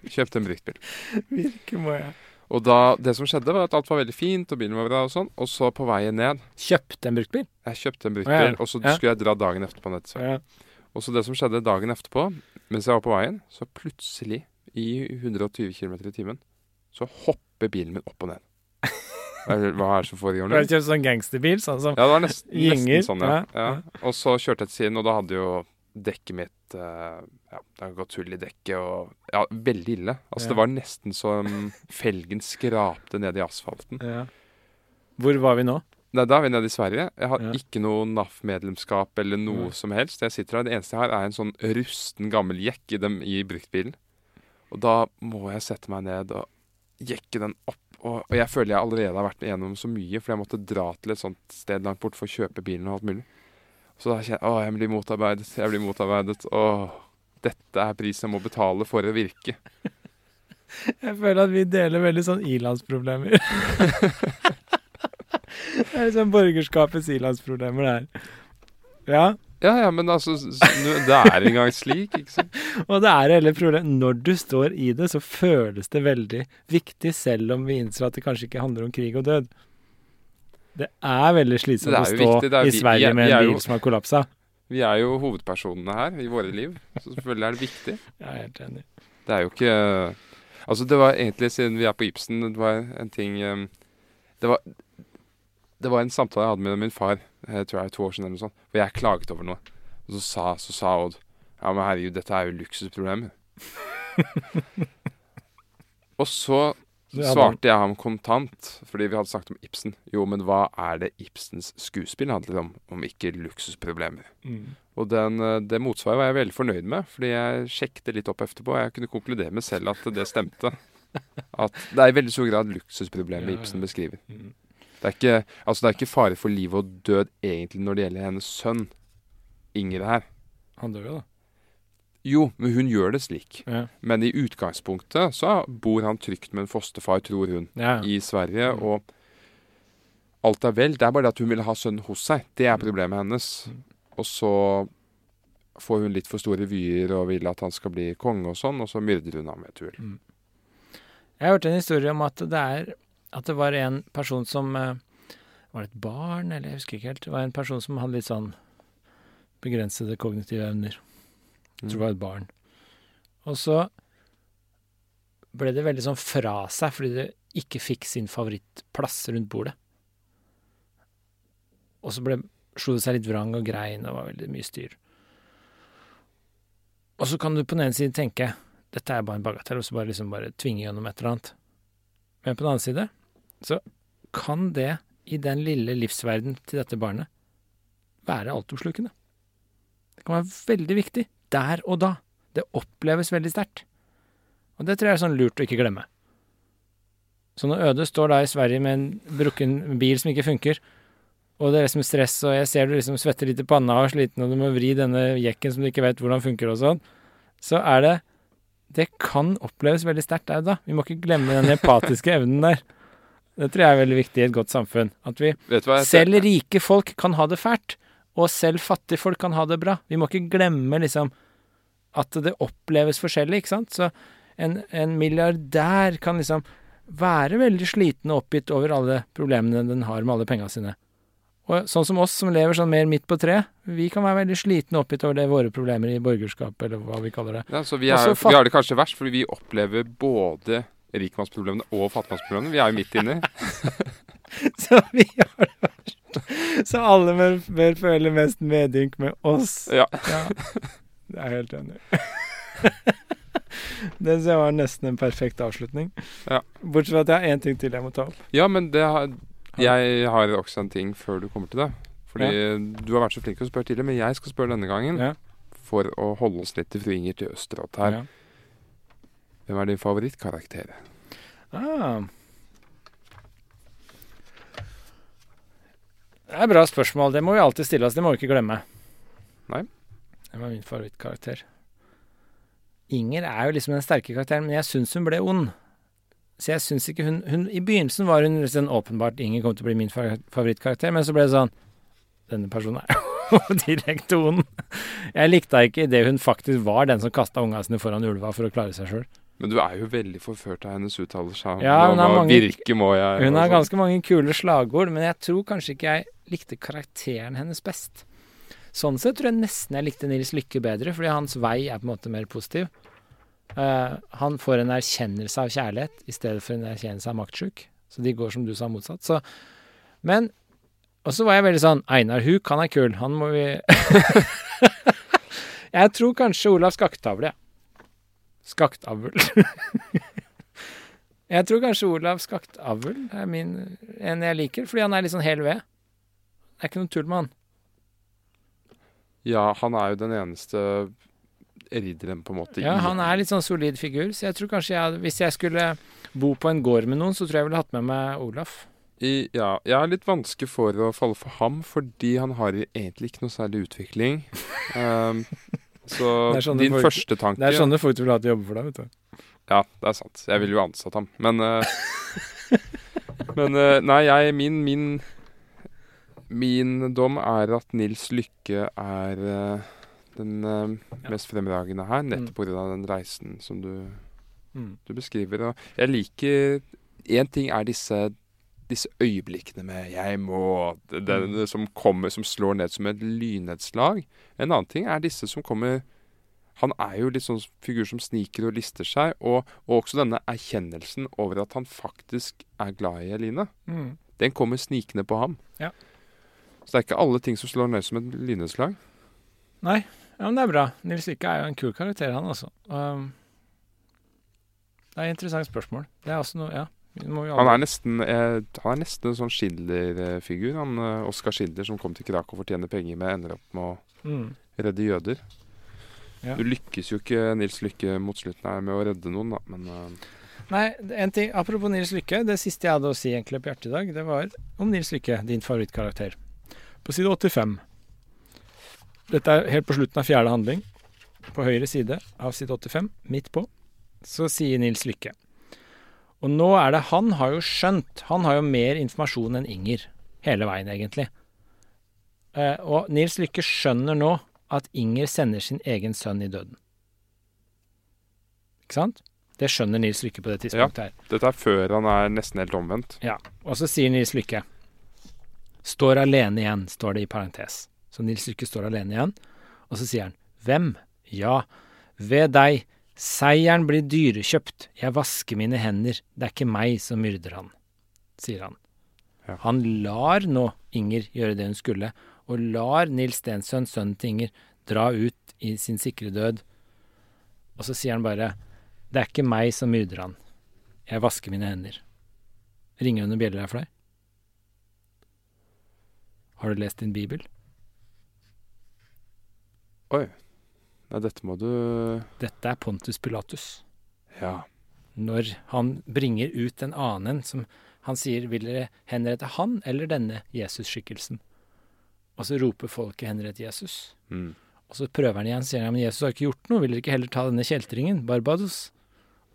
Kjøpte en bruktbil. Virke må jeg. Og da, det som skjedde, var at alt var veldig fint, og bilen var bra og sånn. Og så på veien ned Kjøpte en bruktbil? Jeg kjøpte en bruktbil, ja. og så skulle jeg dra dagen etterpå ned til Sverige. Og så det som skjedde dagen etterpå, mens jeg var på veien, så plutselig, i 120 km i timen, så hopper bilen min opp og ned. Hva er det- som foregår nå? kjøpt sånn gangsterbil? Sånn som Ja, det var nesten, Gjenger, nesten sånn, ja. ja, ja. Og så kjørte jeg til siden, og da hadde jo dekket mitt uh, Ja, det hadde gått hull i dekket og Ja, veldig ille. Altså, Ja. det var nesten som felgen skrapte ned i asfalten. ja. Hvor var vi nå? Nei, da er vi nede i Sverige. Jeg har ikke noe NAF-medlemskap eller noe som helst. Jeg sitter her, Det eneste jeg har, er en sånn rusten gammel jekk i, dem, i bruktbilen. Og da må jeg sette meg ned og jekke den opp. Og, og jeg føler jeg allerede har vært igjennom så mye, for jeg måtte dra til et sånt sted langt bort for å kjøpe bilen og alt mulig. Så da kjenner jeg å, jeg blir motarbeidet, jeg blir motarbeidet. Å, dette er prisen jeg må betale for å virke. Jeg føler at vi deler veldig sånn ilandsproblemer. det er liksom borgerskapets ilandsproblemer der. Ja, Ja, ja, men altså, det er engang slik, ikke sant? og det er hele problemet. Når du står i det, så føles det veldig viktig, selv om vi innser at det kanskje ikke handler om krig og død. Det er veldig slitsomt er å stå viktig, er i Sverige vi er- med en jo- bil som har kollapsa. Vi er jo hovedpersonene her i våre liv, så selvfølgelig er det viktig. Jeg er helt enig. Det er jo ikke Altså, det var egentlig, siden vi er på Ibsen, det var en ting eh, Det var, det var en samtale jeg hadde med min far, jeg tror jeg to år siden, eller noe sånt, hvor jeg klaget over noe. Og så sa, så sa Odd Ja, men herregud, dette er jo luksusproblemer. og så svarte jeg ham kontant, fordi vi hadde snakket om Ibsen. Jo, men hva er det Ibsens skuespill handler om, om ikke luksusproblemer? Mm. Og den, eh, det motsvaret var jeg veldig fornøyd med, fordi jeg sjekket det litt opp etterpå, og jeg kunne konkludere med selv at det stemte. At det er i veldig stor grad luksusproblemet Ja, ja. Ibsen beskriver. Mm. Det er, ikke, altså det er ikke fare for liv og død egentlig når det gjelder hennes sønn, Inger her. Han dør jo, da. Jo, men hun gjør det slik. Ja. Men i utgangspunktet så bor han trygt med en fosterfar, tror hun, Ja. i Sverige, og alt er vel. Det er bare det at hun vil ha sønnen hos seg. Det er problemet hennes. Og så får hun litt for store vyer og vil at han skal bli konge og sånn, og så myrder hun ham med et Jeg Jeg hørte en historie om at det, er, at det var en person som eh, Var det et barn, eller jeg husker ikke helt. Det var en person som hadde litt sånn begrensede kognitive evner. Jeg tror det var et barn. Og så ble det veldig sånn fra seg fordi det ikke fikk sin favorittplass rundt bordet. Og så ble, slo det seg litt vrang og grein og var veldig mye styr. Og så kan du på den ene siden tenke dette er bare en bagatell, og så bare liksom bare tvinge gjennom et eller annet. Men på den annen side så kan det i den lille livsverden til dette barnet være altoppslukende. Det kan være veldig viktig der og da. Det oppleves veldig sterkt. Og det tror jeg er sånn lurt å ikke glemme. Så når Øde står da i Sverige med en brukken bil som ikke funker, og det er liksom stress, og jeg ser du liksom svetter litt i panna og er sliten, og du må vri denne jekken som du ikke vet hvordan funker og sånn, så er det Det kan oppleves veldig sterkt der og da. Vi må ikke glemme den empatiske evnen der. Det tror jeg er veldig viktig i et godt samfunn. At vi selv rike folk kan ha det fælt, og selv fattige folk kan ha det bra. Vi må ikke glemme liksom at det oppleves forskjellig, ikke sant. Så en, en milliardær kan liksom være veldig sliten og oppgitt over alle problemene den har med alle penga sine. Og sånn som oss som lever sånn mer midt på treet, vi kan være veldig slitne og oppgitt over det våre problemer i borgerskapet, eller hva vi kaller det. Ja, så vi, er, fatt- vi har det kanskje verst, fordi vi opplever både rikmannsproblemene og fattigmannsproblemene. Vi er jo midt inni. Så vi har det verst. Så alle bør, bør føle mest medynk med oss. Ja. Det er jeg helt enig i. Det jeg var nesten en perfekt avslutning. Ja. Bortsett fra at jeg har én ting til jeg må ta opp. Ja, men det har, jeg har også en ting før du kommer til det. Fordi du har vært så flink til å spørre tidligere, men jeg skal spørre denne gangen. Ja. For å holde oss litt til fru Inger til Østerått her. Hvem er din favorittkarakter? Ah. Det er et bra spørsmål. Det må vi alltid stille oss. Det må vi ikke glemme. Nei. Det var min favorittkarakter. Inger er jo liksom den sterke karakteren, men jeg syns hun ble ond. Så jeg syns ikke hun, hun I begynnelsen var hun liksom åpenbart Inger kom til å bli min favorittkarakter, men så ble det sånn Denne personen er jo direkte ond. Jeg likte henne ikke idet hun faktisk var den som kasta unga sine foran ulva for å klare seg sjøl. Men du er jo veldig forført av hennes uttalelser. Ja, hun har mange- Virke må jeg Hun har altså. ganske mange kule slagord, men jeg tror kanskje ikke jeg likte karakteren hennes best. Sånn sett tror jeg nesten jeg likte Nils Lykke bedre, fordi hans vei er på en måte mer positiv. Uh, han får en erkjennelse av kjærlighet i stedet for en erkjennelse av maktsjuk. Så de går, som du sa, motsatt. Så, men Og så var jeg veldig sånn Einar Huk, han er kul. Han må vi Jeg tror kanskje Olav Skaktavle, jeg. Skaktavl. jeg tror kanskje Olav Skaktavl er min, en jeg liker, fordi han er litt sånn hel ved. Det er ikke noe tull med han. Ja, han er jo den eneste ridderen, på en måte. Ja, han er litt sånn solid figur, så jeg tror kanskje jeg Hvis jeg skulle bo på en gård med noen, så tror jeg jeg ville hatt med meg Olaf. I, ja, jeg har litt vanskelig for å falle for ham, fordi han har egentlig ikke noe særlig utvikling. Um, så din folk- første tanke Det er sånne folk du vil ha til å jobbe for deg, vet du. Ja, det er sant. Jeg ville jo ansatt ham. Men uh, Men uh, nei, jeg Min min Min dom er at Nils Lykke er uh, den mest fremragende her, nettopp pga. den reisen som du, Mm. du beskriver. Og jeg liker Én ting er disse disse øyeblikkene med 'jeg må' det, Mm. som kommer, som slår ned som et lynnedslag. En annen ting er disse som kommer Han er jo litt sånn figur som sniker og lister seg, og, og også denne erkjennelsen over at han faktisk er glad i Eline. Mm. Den kommer snikende på ham. Ja. Så det er ikke alle ting som slår ned som et lynnedslag. Nei, ja, men det er bra. Nils Lykke er jo en kul karakter, han også. Um, det er et interessant spørsmål. Det er også noe Ja. Han er nesten, eh, han er nesten en sånn Schindler-figur. Han eh, Oskar Schindler som kom til Krakow for å tjene penger, men ender opp med å Mm. redde jøder. Ja. Du lykkes jo ikke Nils Lykke mot slutten her med å redde noen, da, men eh, Nei, en ting, apropos Nils Lykke. Det siste jeg hadde å si egentlig på hjertet i dag, det var om Nils Lykke, din favorittkarakter. På side 85. Dette er helt på slutten av fjerde handling. På høyre side av side 85, midt på, så sier Nils Lykke Og nå er det Han har jo skjønt Han har jo mer informasjon enn Inger. Hele veien, egentlig. Eh, og Nils Lykke skjønner nå at Inger sender sin egen sønn i døden. Ikke sant? Det skjønner Nils Lykke på det tidspunktet her. Ja, dette er før han er nesten helt omvendt. Ja, og så sier Nils Lykke Står alene igjen, står det i parentes. Så Nils Lykke står alene igjen, og så sier han Hvem? Ja, ved deg. Seieren blir dyrekjøpt. Jeg vasker mine hender. Det er ikke meg som myrder han, sier han. Ja. Han lar nå Inger gjøre det hun skulle, og lar Nils Stensøn, sønnen til Inger, dra ut i sin sikre død. Og så sier han bare Det er ikke meg som myrder han. Jeg vasker mine hender. Ringer hun og bjeller her for deg? Har du lest din bibel? Oi. Nei, dette må du Dette er Pontus Pilatus. Ja. Når han bringer ut en annen som han sier vil dere henrette han eller denne Jesus-skikkelsen? Og så roper folket henrett Jesus. Mm. Og så prøver han igjen, sier han men Jesus har ikke gjort noe, vil dere ikke heller ta denne kjeltringen, Barbados?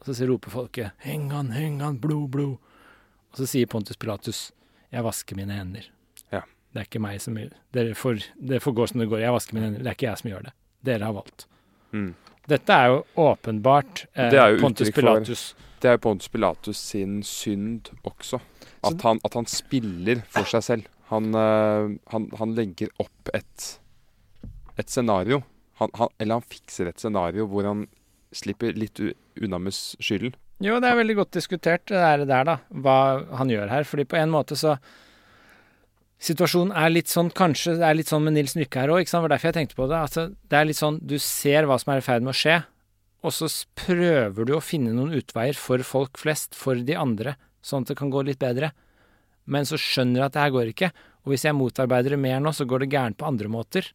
Og så roper folket heng han, heng han, blod, blod. Og så sier Pontus Pilatus jeg vasker mine hender. Ja. Det er ikke meg som gjør det. får, det får gå som det går. Jeg vasker mine hender. Det er ikke jeg som gjør det. Dere har valgt. Mm. Dette er jo åpenbart eh, er jo Pontus for- Pilatus. Det er jo Pontus Pilatus sin synd også. At han, at han spiller for seg selv. Han, eh, han, han legger opp et, et scenario. Eller han fikser et scenario hvor han slipper litt unna med skylden. Jo, det er veldig godt diskutert, det der, der da, hva han gjør her. Fordi på en måte så Situasjonen er litt sånn, kanskje det er litt sånn med Nils Nykke her òg, ikke sant. Det var derfor jeg tenkte på det. Altså, det er litt sånn, du ser hva som er i ferd med å skje, og så prøver du å finne noen utveier for folk flest, for de andre, sånn at det kan gå litt bedre. Men så skjønner du at det her går ikke, og hvis jeg motarbeider det mer nå, så går det gærent på andre måter.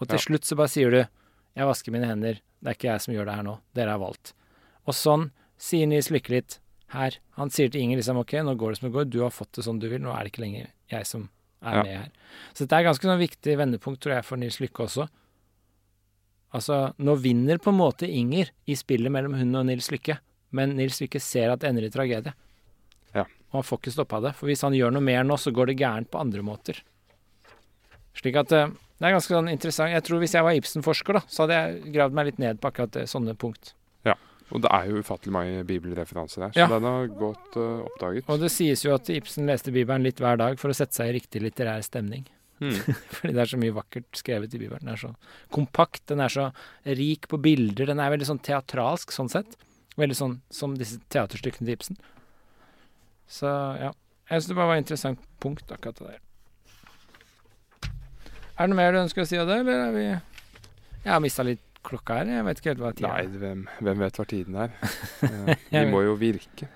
Og til Ja. slutt så bare sier du 'jeg vasker mine hender', det er ikke jeg som gjør det her nå, dere har valgt. Og sånn sier Nils Lykke litt her. Han sier til Inger liksom ok, nå går det som det går, du har fått det som du vil, nå er det ikke lenger jeg som er Ja. med her. Så dette er ganske sånn viktig vendepunkt, tror jeg, for Nils Lykke også. Altså, nå vinner på en måte Inger i spillet mellom hun og Nils Lykke, men Nils Lykke ser at det ender i tragedie. Ja. Og han får ikke stoppa det, for hvis han gjør noe mer nå, så går det gærent på andre måter. Slik at eh, det er ganske sånn interessant. Jeg tror hvis jeg var Ibsen-forsker, da, så hadde jeg gravd meg litt ned på akkurat sånne punkt. Og det er jo ufattelig mange bibelreferanser her, så Ja. den har godt uh, oppdaget. Og det sies jo at Ibsen leste Bibelen litt hver dag for å sette seg i riktig litterær stemning. Mm. Fordi det er så mye vakkert skrevet i Bibelen. Den er så kompakt, den er så rik på bilder. Den er veldig sånn teatralsk sånn sett. Veldig sånn som disse teaterstykkene til Ibsen. Så ja. Jeg syns det bare var et interessant punkt, akkurat det der. Er det noe mer du ønsker å si av det, eller er vi Jeg har mista litt klokka er? Jeg vet ikke helt hva tida Nei, er. hvem, hvem vet hva tiden er? Eh, vi må jo virke.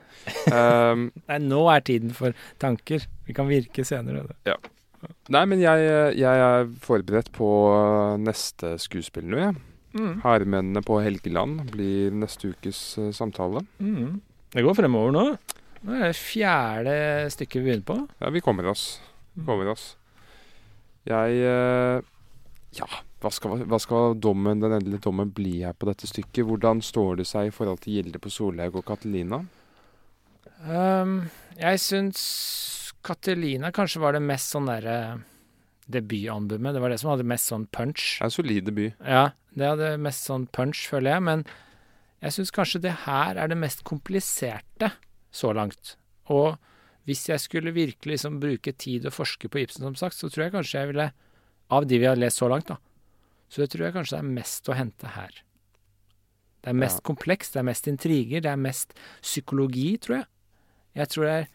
Um, Nei, nå er tiden for tanker. Vi kan virke senere. Det. nei, men jeg, jeg er forberedt på neste skuespill nå, jeg. Mm. Hærmennene på Helgeland blir neste ukes uh, samtale. Mm. Det går fremover nå. Nå er det fjerde stykket vi begynner på. Ja, vi kommer oss. Vi kommer oss. Jeg uh, Ja, hva skal, hva skal dommen, den endelige dommen bli her på dette stykket? Hvordan står det seg i forhold til Gilde på Solhaug og Katelina? Um, jeg syns Catelina kanskje var det mest sånn derre debutalbumet. Det var det som hadde mest sånn punch. En solid debut. Ja, det hadde mest sånn punch, føler jeg. Men jeg syns kanskje det her er det mest kompliserte så langt. Og hvis jeg skulle virkelig liksom bruke tid og forske på Ibsen, som sagt, så tror jeg kanskje jeg ville Av de vi har lest så langt, da. Så det tror jeg kanskje det er mest å hente her. Det er mest Ja. komplekst, det er mest intriger, det er mest psykologi, tror jeg. Jeg tror det er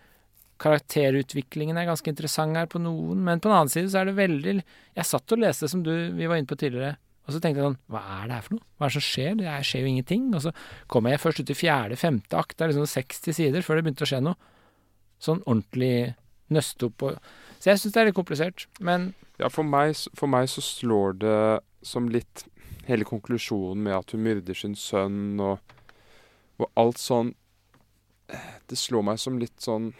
Karakterutviklingen er ganske interessant her på noen, men på den annen side så er det veldig Jeg satt og leste som du, vi var inne på tidligere, og så tenkte jeg sånn Hva er det her for noe? Hva er det som skjer? Det er- skjer jo ingenting. Og så kommer jeg først ut i fjerde, femte akt, det er liksom 60 sider før det begynte å skje noe. Sånn ordentlig nøste opp og Så jeg syns det er litt komplisert, men Ja, for meg, for meg så slår det som litt hele konklusjonen med at hun myrder sin sønn og, og alt sånn Det slår meg som litt sånn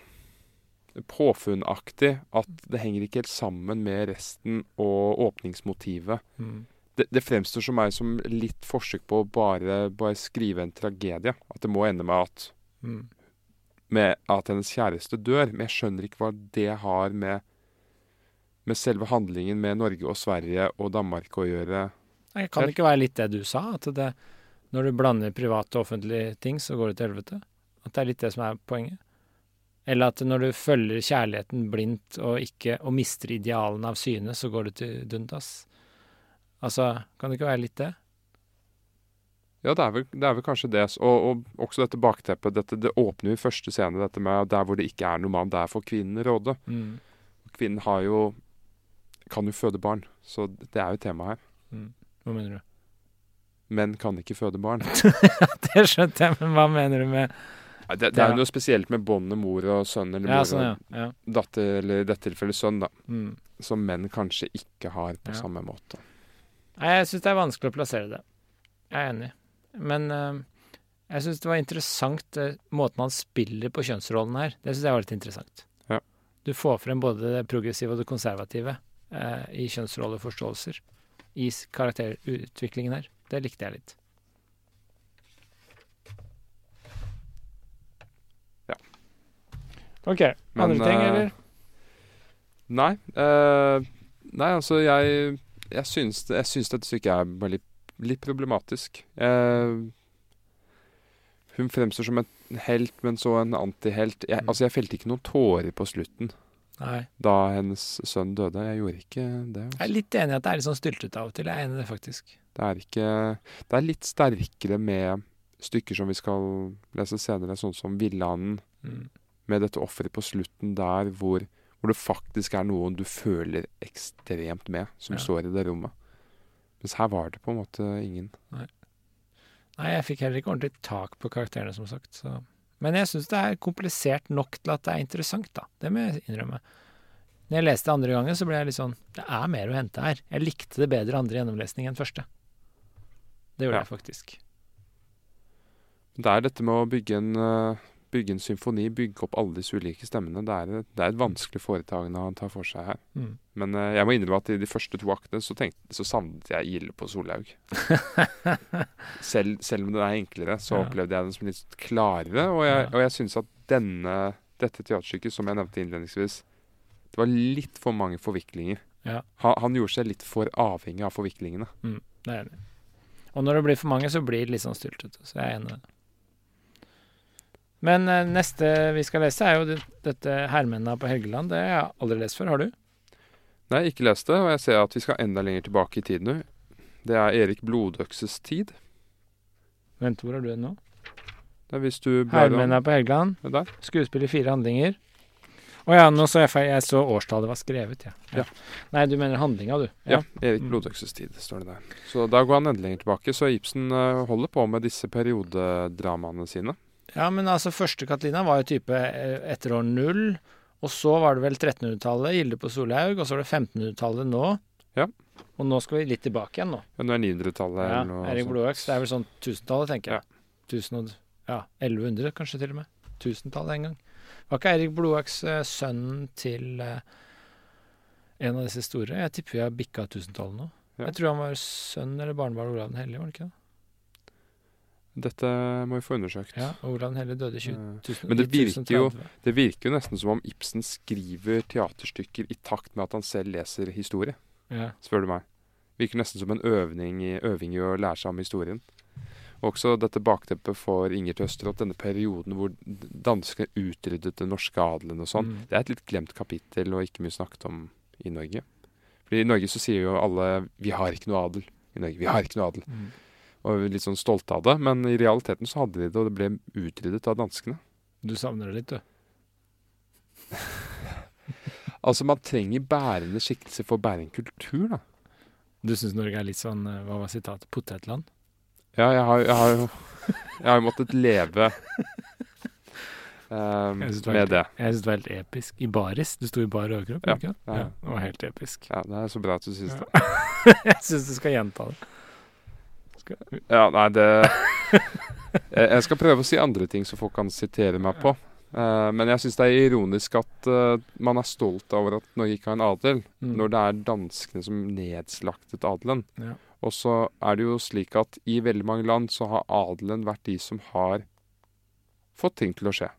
påfunnaktig at det henger ikke helt sammen med resten og åpningsmotivet. mm, Det, det fremstår som meg som litt forsøk på å bare, bare skrive en tragedie. At det må ende med at, mm. med at hennes kjæreste dør. Men jeg skjønner ikke hva det har med, med selve handlingen med Norge og Sverige og Danmark å gjøre. Nei, Kan det ikke være litt det du sa? At det, når du blander private og offentlige ting, så går det til helvete? At det er litt det som er poenget? Eller at når du følger kjærligheten blindt og ikke og mister idealene av syne, så går det til dundas? Altså, kan det ikke være litt det? Ja, det er vel, det er vel kanskje det. Og, og også dette bakteppet. Dette, det åpner jo i første scene, dette med der hvor det ikke er noe mann, der får kvinnen råde. Mm. Kvinnen har jo kan jo føde barn, så det er jo tema her. Mm. Hva mener du? Menn kan ikke føde barn. det skjønte jeg, men hva mener du med Nei, Det, det er jo noe spesielt med båndet mor og sønn, eller Ja, mor sånn, ja. ja. datter, eller i dette tilfellet sønn, da. Mm. Som menn kanskje ikke har på samme måte. Nei, jeg syns det er vanskelig å plassere det. Jeg er enig. Men uh, jeg syns det var interessant uh, måten han spiller på kjønnsrollen her. Det syns jeg var litt interessant. Ja. Du får frem både det progressive og det konservative eh, i kjønnsrolleforståelser i karakterutviklingen her. Det likte jeg litt. Ja. OK. Men, Andre ting, eh, eller? Nei, Uh, nei altså jeg Jeg syns, jeg syns dette stykket er litt, litt problematisk. Eh, hun fremstår som en helt, men så en antihelt. Jeg, Mm. altså jeg felte ikke noen tårer på slutten Nei. da hennes sønn døde. Jeg gjorde ikke det. Jeg er Altså. litt enig i at det er litt sånn styltete av og til. Jeg er enig i det, faktisk. Det er ikke Det er litt sterkere med stykker som vi skal lese senere, sånn som 'Villanden', Mm. med dette offeret på slutten der hvor, hvor det faktisk er noen du føler ekstremt med, som Ja. står i det rommet. Mens her var det på en måte ingen. Nei, jeg fikk heller ikke ordentlig tak på karakterene, som sagt. Så. Men jeg syns det er komplisert nok til at det er interessant, da. Det må jeg innrømme. Når jeg leste andre gangen, så ble jeg litt sånn Det er mer å hente her. Jeg likte det bedre andre gjennomlesning enn første. Det gjorde Ja. jeg faktisk. Det er dette med å bygge en, eh, bygge en symfoni, bygge opp alle disse ulike stemmene. Det er, et- det er et vanskelig foretagende han tar for seg her. Mm. Men uh, jeg må innrømme at i de første to aktene så, tenkte, så savnet jeg Gilde på Solhaug. selv, selv om den er enklere, så Ja. opplevde jeg den som litt klarere. Og jeg, Ja. og jeg synes at denne, dette teaterstykket, som jeg nevnte innledningsvis, det var litt for mange forviklinger. Ja. Han, han gjorde seg litt for avhengig av forviklingene. Mm, det er enig. Og når det blir for mange, så blir det litt sånn styltete. Så jeg er enig i det. Men eh, neste vi skal lese, er jo dette Hermenna på Helgeland'. Det har jeg aldri lest før. Har du? Nei, ikke lest det, og jeg ser at vi skal enda lenger tilbake i tid nå. Det er Erik Blodøkses tid. Vent, hvor er du nå? Det er hvis du om- på Helgeland'. Skuespill i fire handlinger. Å ja, nå så jeg feil. Jeg så årstallet var skrevet, ja. Ja. Nei, du mener handlinga, du. Ja, Erik Mm. Blodøkses tid, står det der. Så da går han enda lenger tilbake. Så Ibsen eh, holder på med disse periodedramaene sine. Ja, men altså, første Katlina var jo type eh, etter år null. Og så var det vel 1300-tallet, Gilde på Solhaug. Og så var det 1500-tallet nå. Ja. Og nå skal vi litt tilbake igjen, nå. Ja, nå er 900-tallet Ja, Erik. Blodøks. Det er vel sånn 1000-tallet, tenker jeg. Ja. 1000 og ja, 1100 kanskje til og med. 1000-tallet en gang. Var ikke Eirik Blodøks eh, sønnen til eh, en av disse store? Jeg tipper vi har bikka 1000-tallet nå. Ja. Jeg tror han var sønn eller barnebarn av Olav den hellige, var det ikke det? Dette må vi få undersøkt. Ja, Olav den døde 20, 000, Men det virker jo Det virker jo nesten som om Ibsen skriver teaterstykker i takt med at han selv leser historie, Ja. spør du meg. Virker nesten som en øvning øving i å lære seg om historien. Også dette bakteppet for Inger Tøsteråt, denne perioden hvor danskene utryddet den norske adelen og sånn. Mm. Det er et litt glemt kapittel og ikke mye snakket om i Norge. Fordi i Norge så sier jo alle 'vi har ikke noe adel'. I Norge, vi har ikke noe adel. Mm. Og litt sånn stolte av det, men i realiteten så hadde de det, og det ble utryddet av danskene. Du savner det litt, du. Altså, man trenger bærende skikkelser for å bære en kultur, da. Du syns Norge er litt sånn eh, Hva var sitatet? Potetland? Ja, jeg har, jeg har jo Jeg har måttet leve Um, Jeg synes det var helt- det. Jeg syns det var helt episk. I baris. Du sto i bar overkropp, Ja, ikke sant? ja, Ja, ja. det var helt episk. Ja, det er så bra at du syns Ja. det. jeg syns du skal gjenta det. Ja, nei, det jeg, skal prøve å si andre ting så folk kan sitere meg på. Uh, men jeg syns det er ironisk at uh, man er stolt over at Norge ikke har en adel, Mm. når det er danskene som nedslaktet adelen. Ja. Og så er det jo slik at i veldig mange land så har adelen vært de som har fått ting til å skje.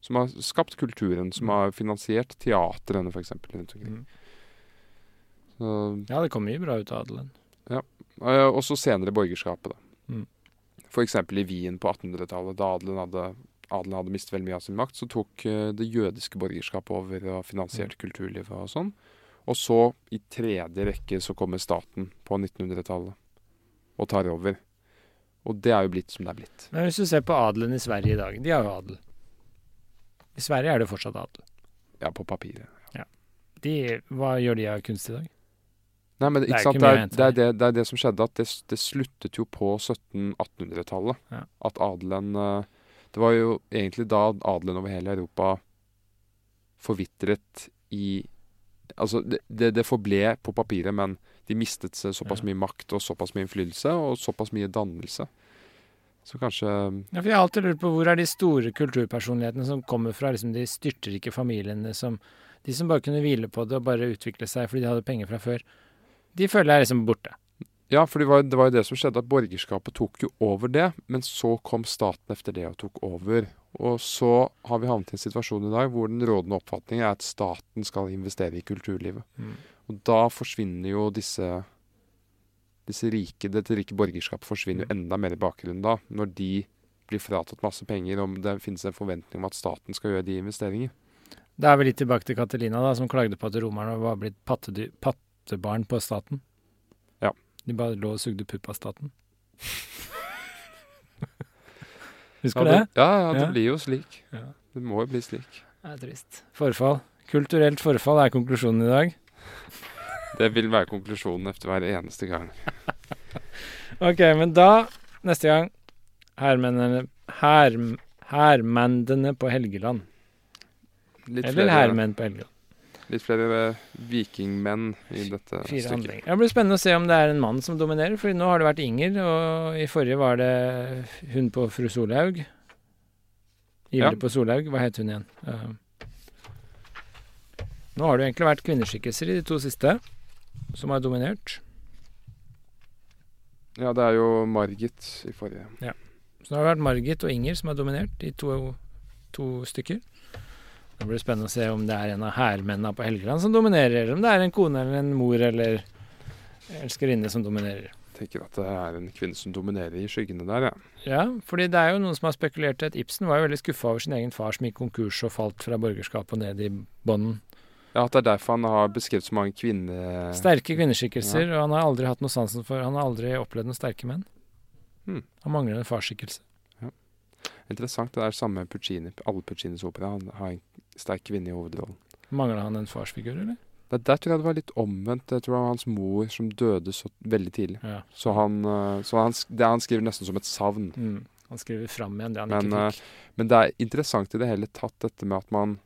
Som har skapt kulturen, som har finansiert teatrene f.eks. rundt omkring. Mm. Ja, det kom mye bra ut av adelen. eh, og så senere borgerskapet, da. Mm. F.eks. i Wien på 1800-tallet, da adelen hadde, adelen hadde mistet veldig mye av sin makt, så tok eh, det jødiske borgerskapet over og finansierte kulturlivet og sånn. Og så, i tredje rekke, så kommer staten på 1900-tallet og tar over. Og det er jo blitt som det er blitt. Men hvis du ser på adelen i Sverige i dag, de har jo adel. I Sverige er det fortsatt adel. Ja, på papiret. De, hva gjør de av kunst i dag? Nei, men Det? Det er, det, er det, er det som skjedde, at det, det sluttet jo på 1700-1800-tallet. Ja. At adelen eh, Det var jo egentlig da adelen over hele Europa forvitret i Altså, det, forble på papiret, men de mistet seg såpass Ja. mye makt og såpass mye innflytelse og såpass mye dannelse. Så kanskje Ja, for Jeg har alltid lurt på hvor er de store kulturpersonlighetene som kommer fra liksom de styrtrike familiene som De som bare kunne hvile på det og bare utvikle seg fordi de hadde penger fra før. De føler jeg liksom borte. Ja, for det var, det var jo det som skjedde, at borgerskapet tok jo over det. Men så kom staten efter det og tok over. Og så har vi havnet i en situasjon i dag hvor den rådende oppfatningen er at staten skal investere i kulturlivet. Mm. Og da forsvinner jo disse disse rike, Dette rike borgerskapet forsvinner jo enda mer i bakgrunnen da, når de blir fratatt masse penger, og det finnes en forventning om at staten skal gjøre de investeringene. Da er vi litt tilbake til Catalina, da, som klagde på at romerne var blitt pattedyr, pattebarn på staten. Ja. De bare lå og sugde pupp av staten. Husker du det, det? ja, ja, det Ja. blir jo slik. Ja. Det må jo bli slik. Det er trist. Forfall. Kulturelt forfall er konklusjonen i dag. Det vil være konklusjonen etter hver eneste gang. Ok, men da, neste gang Hermennene her, Hermendene på Helgeland. Litt Eller hermenn på Helgeland. Litt flere eh, vikingmenn i dette Fire stykket. handlinger. Det blir spennende å se om det er en mann som dominerer, for nå har det vært Inger, og i forrige var det hun på fru Solhaug. Ivrig Ja. på Solhaug, hva het hun igjen? Uh, nå har det egentlig vært kvinneskikkelser i de to siste, som har dominert. Ja, det er jo Margit i forrige. Så nå har det vært Margit og Inger som har dominert i to, to stykker. Det blir spennende å se om det er en av hærmennene på Helgeland som dominerer, eller om det er en kone eller en mor eller elskerinne som dominerer. Jeg tenker at det er en kvinne som dominerer i skyggene der, ja. Ja, fordi det er jo noen som har spekulert i at Ibsen var jo veldig skuffa over sin egen far som gikk konkurs og falt fra borgerskapet og ned i bånden. Ja, At det er derfor han har beskrevet så mange kvinner... Sterke kvinneskikkelser, og han har aldri hatt noe sansen for Han har aldri opplevd noen sterke menn. Hmm. Han mangler en farsskikkelse. Interessant. Det er samme Puccini. Alle Puccinis opera han har en sterk kvinne i hovedrollen. Mangler han en farsfigur, eller? Der, der tror jeg det var litt omvendt. Jeg tror det var hans mor som døde så veldig tidlig. Ja. Så han, eh, så han, det han skriver nesten som et savn. Mm. Han skriver fram igjen det han Men, ikke eh, fikk. men det er interessant i det hele tatt dette med at man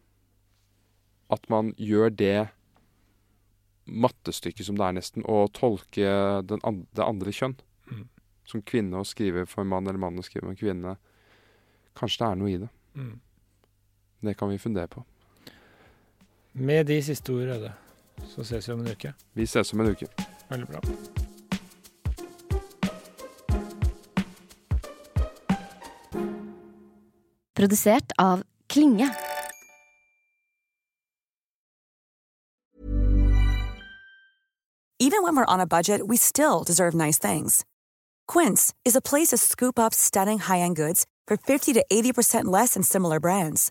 At man gjør det mattestykket som det er nesten, å tolke den an det andre kjønn. Mm. Som kvinne å skrive for mann, eller mann å skrive for kvinne. Kanskje det er noe i det. Mm. Det kan vi fundere på. Med de siste ord, Røde, så ses vi om en uke. Vi ses om en uke. Veldig bra. Produsert av Klinge. Even when we're on a budget, we still deserve nice things. Quince is a place to scoop up stunning high-end goods for 50 to 80% less than similar brands.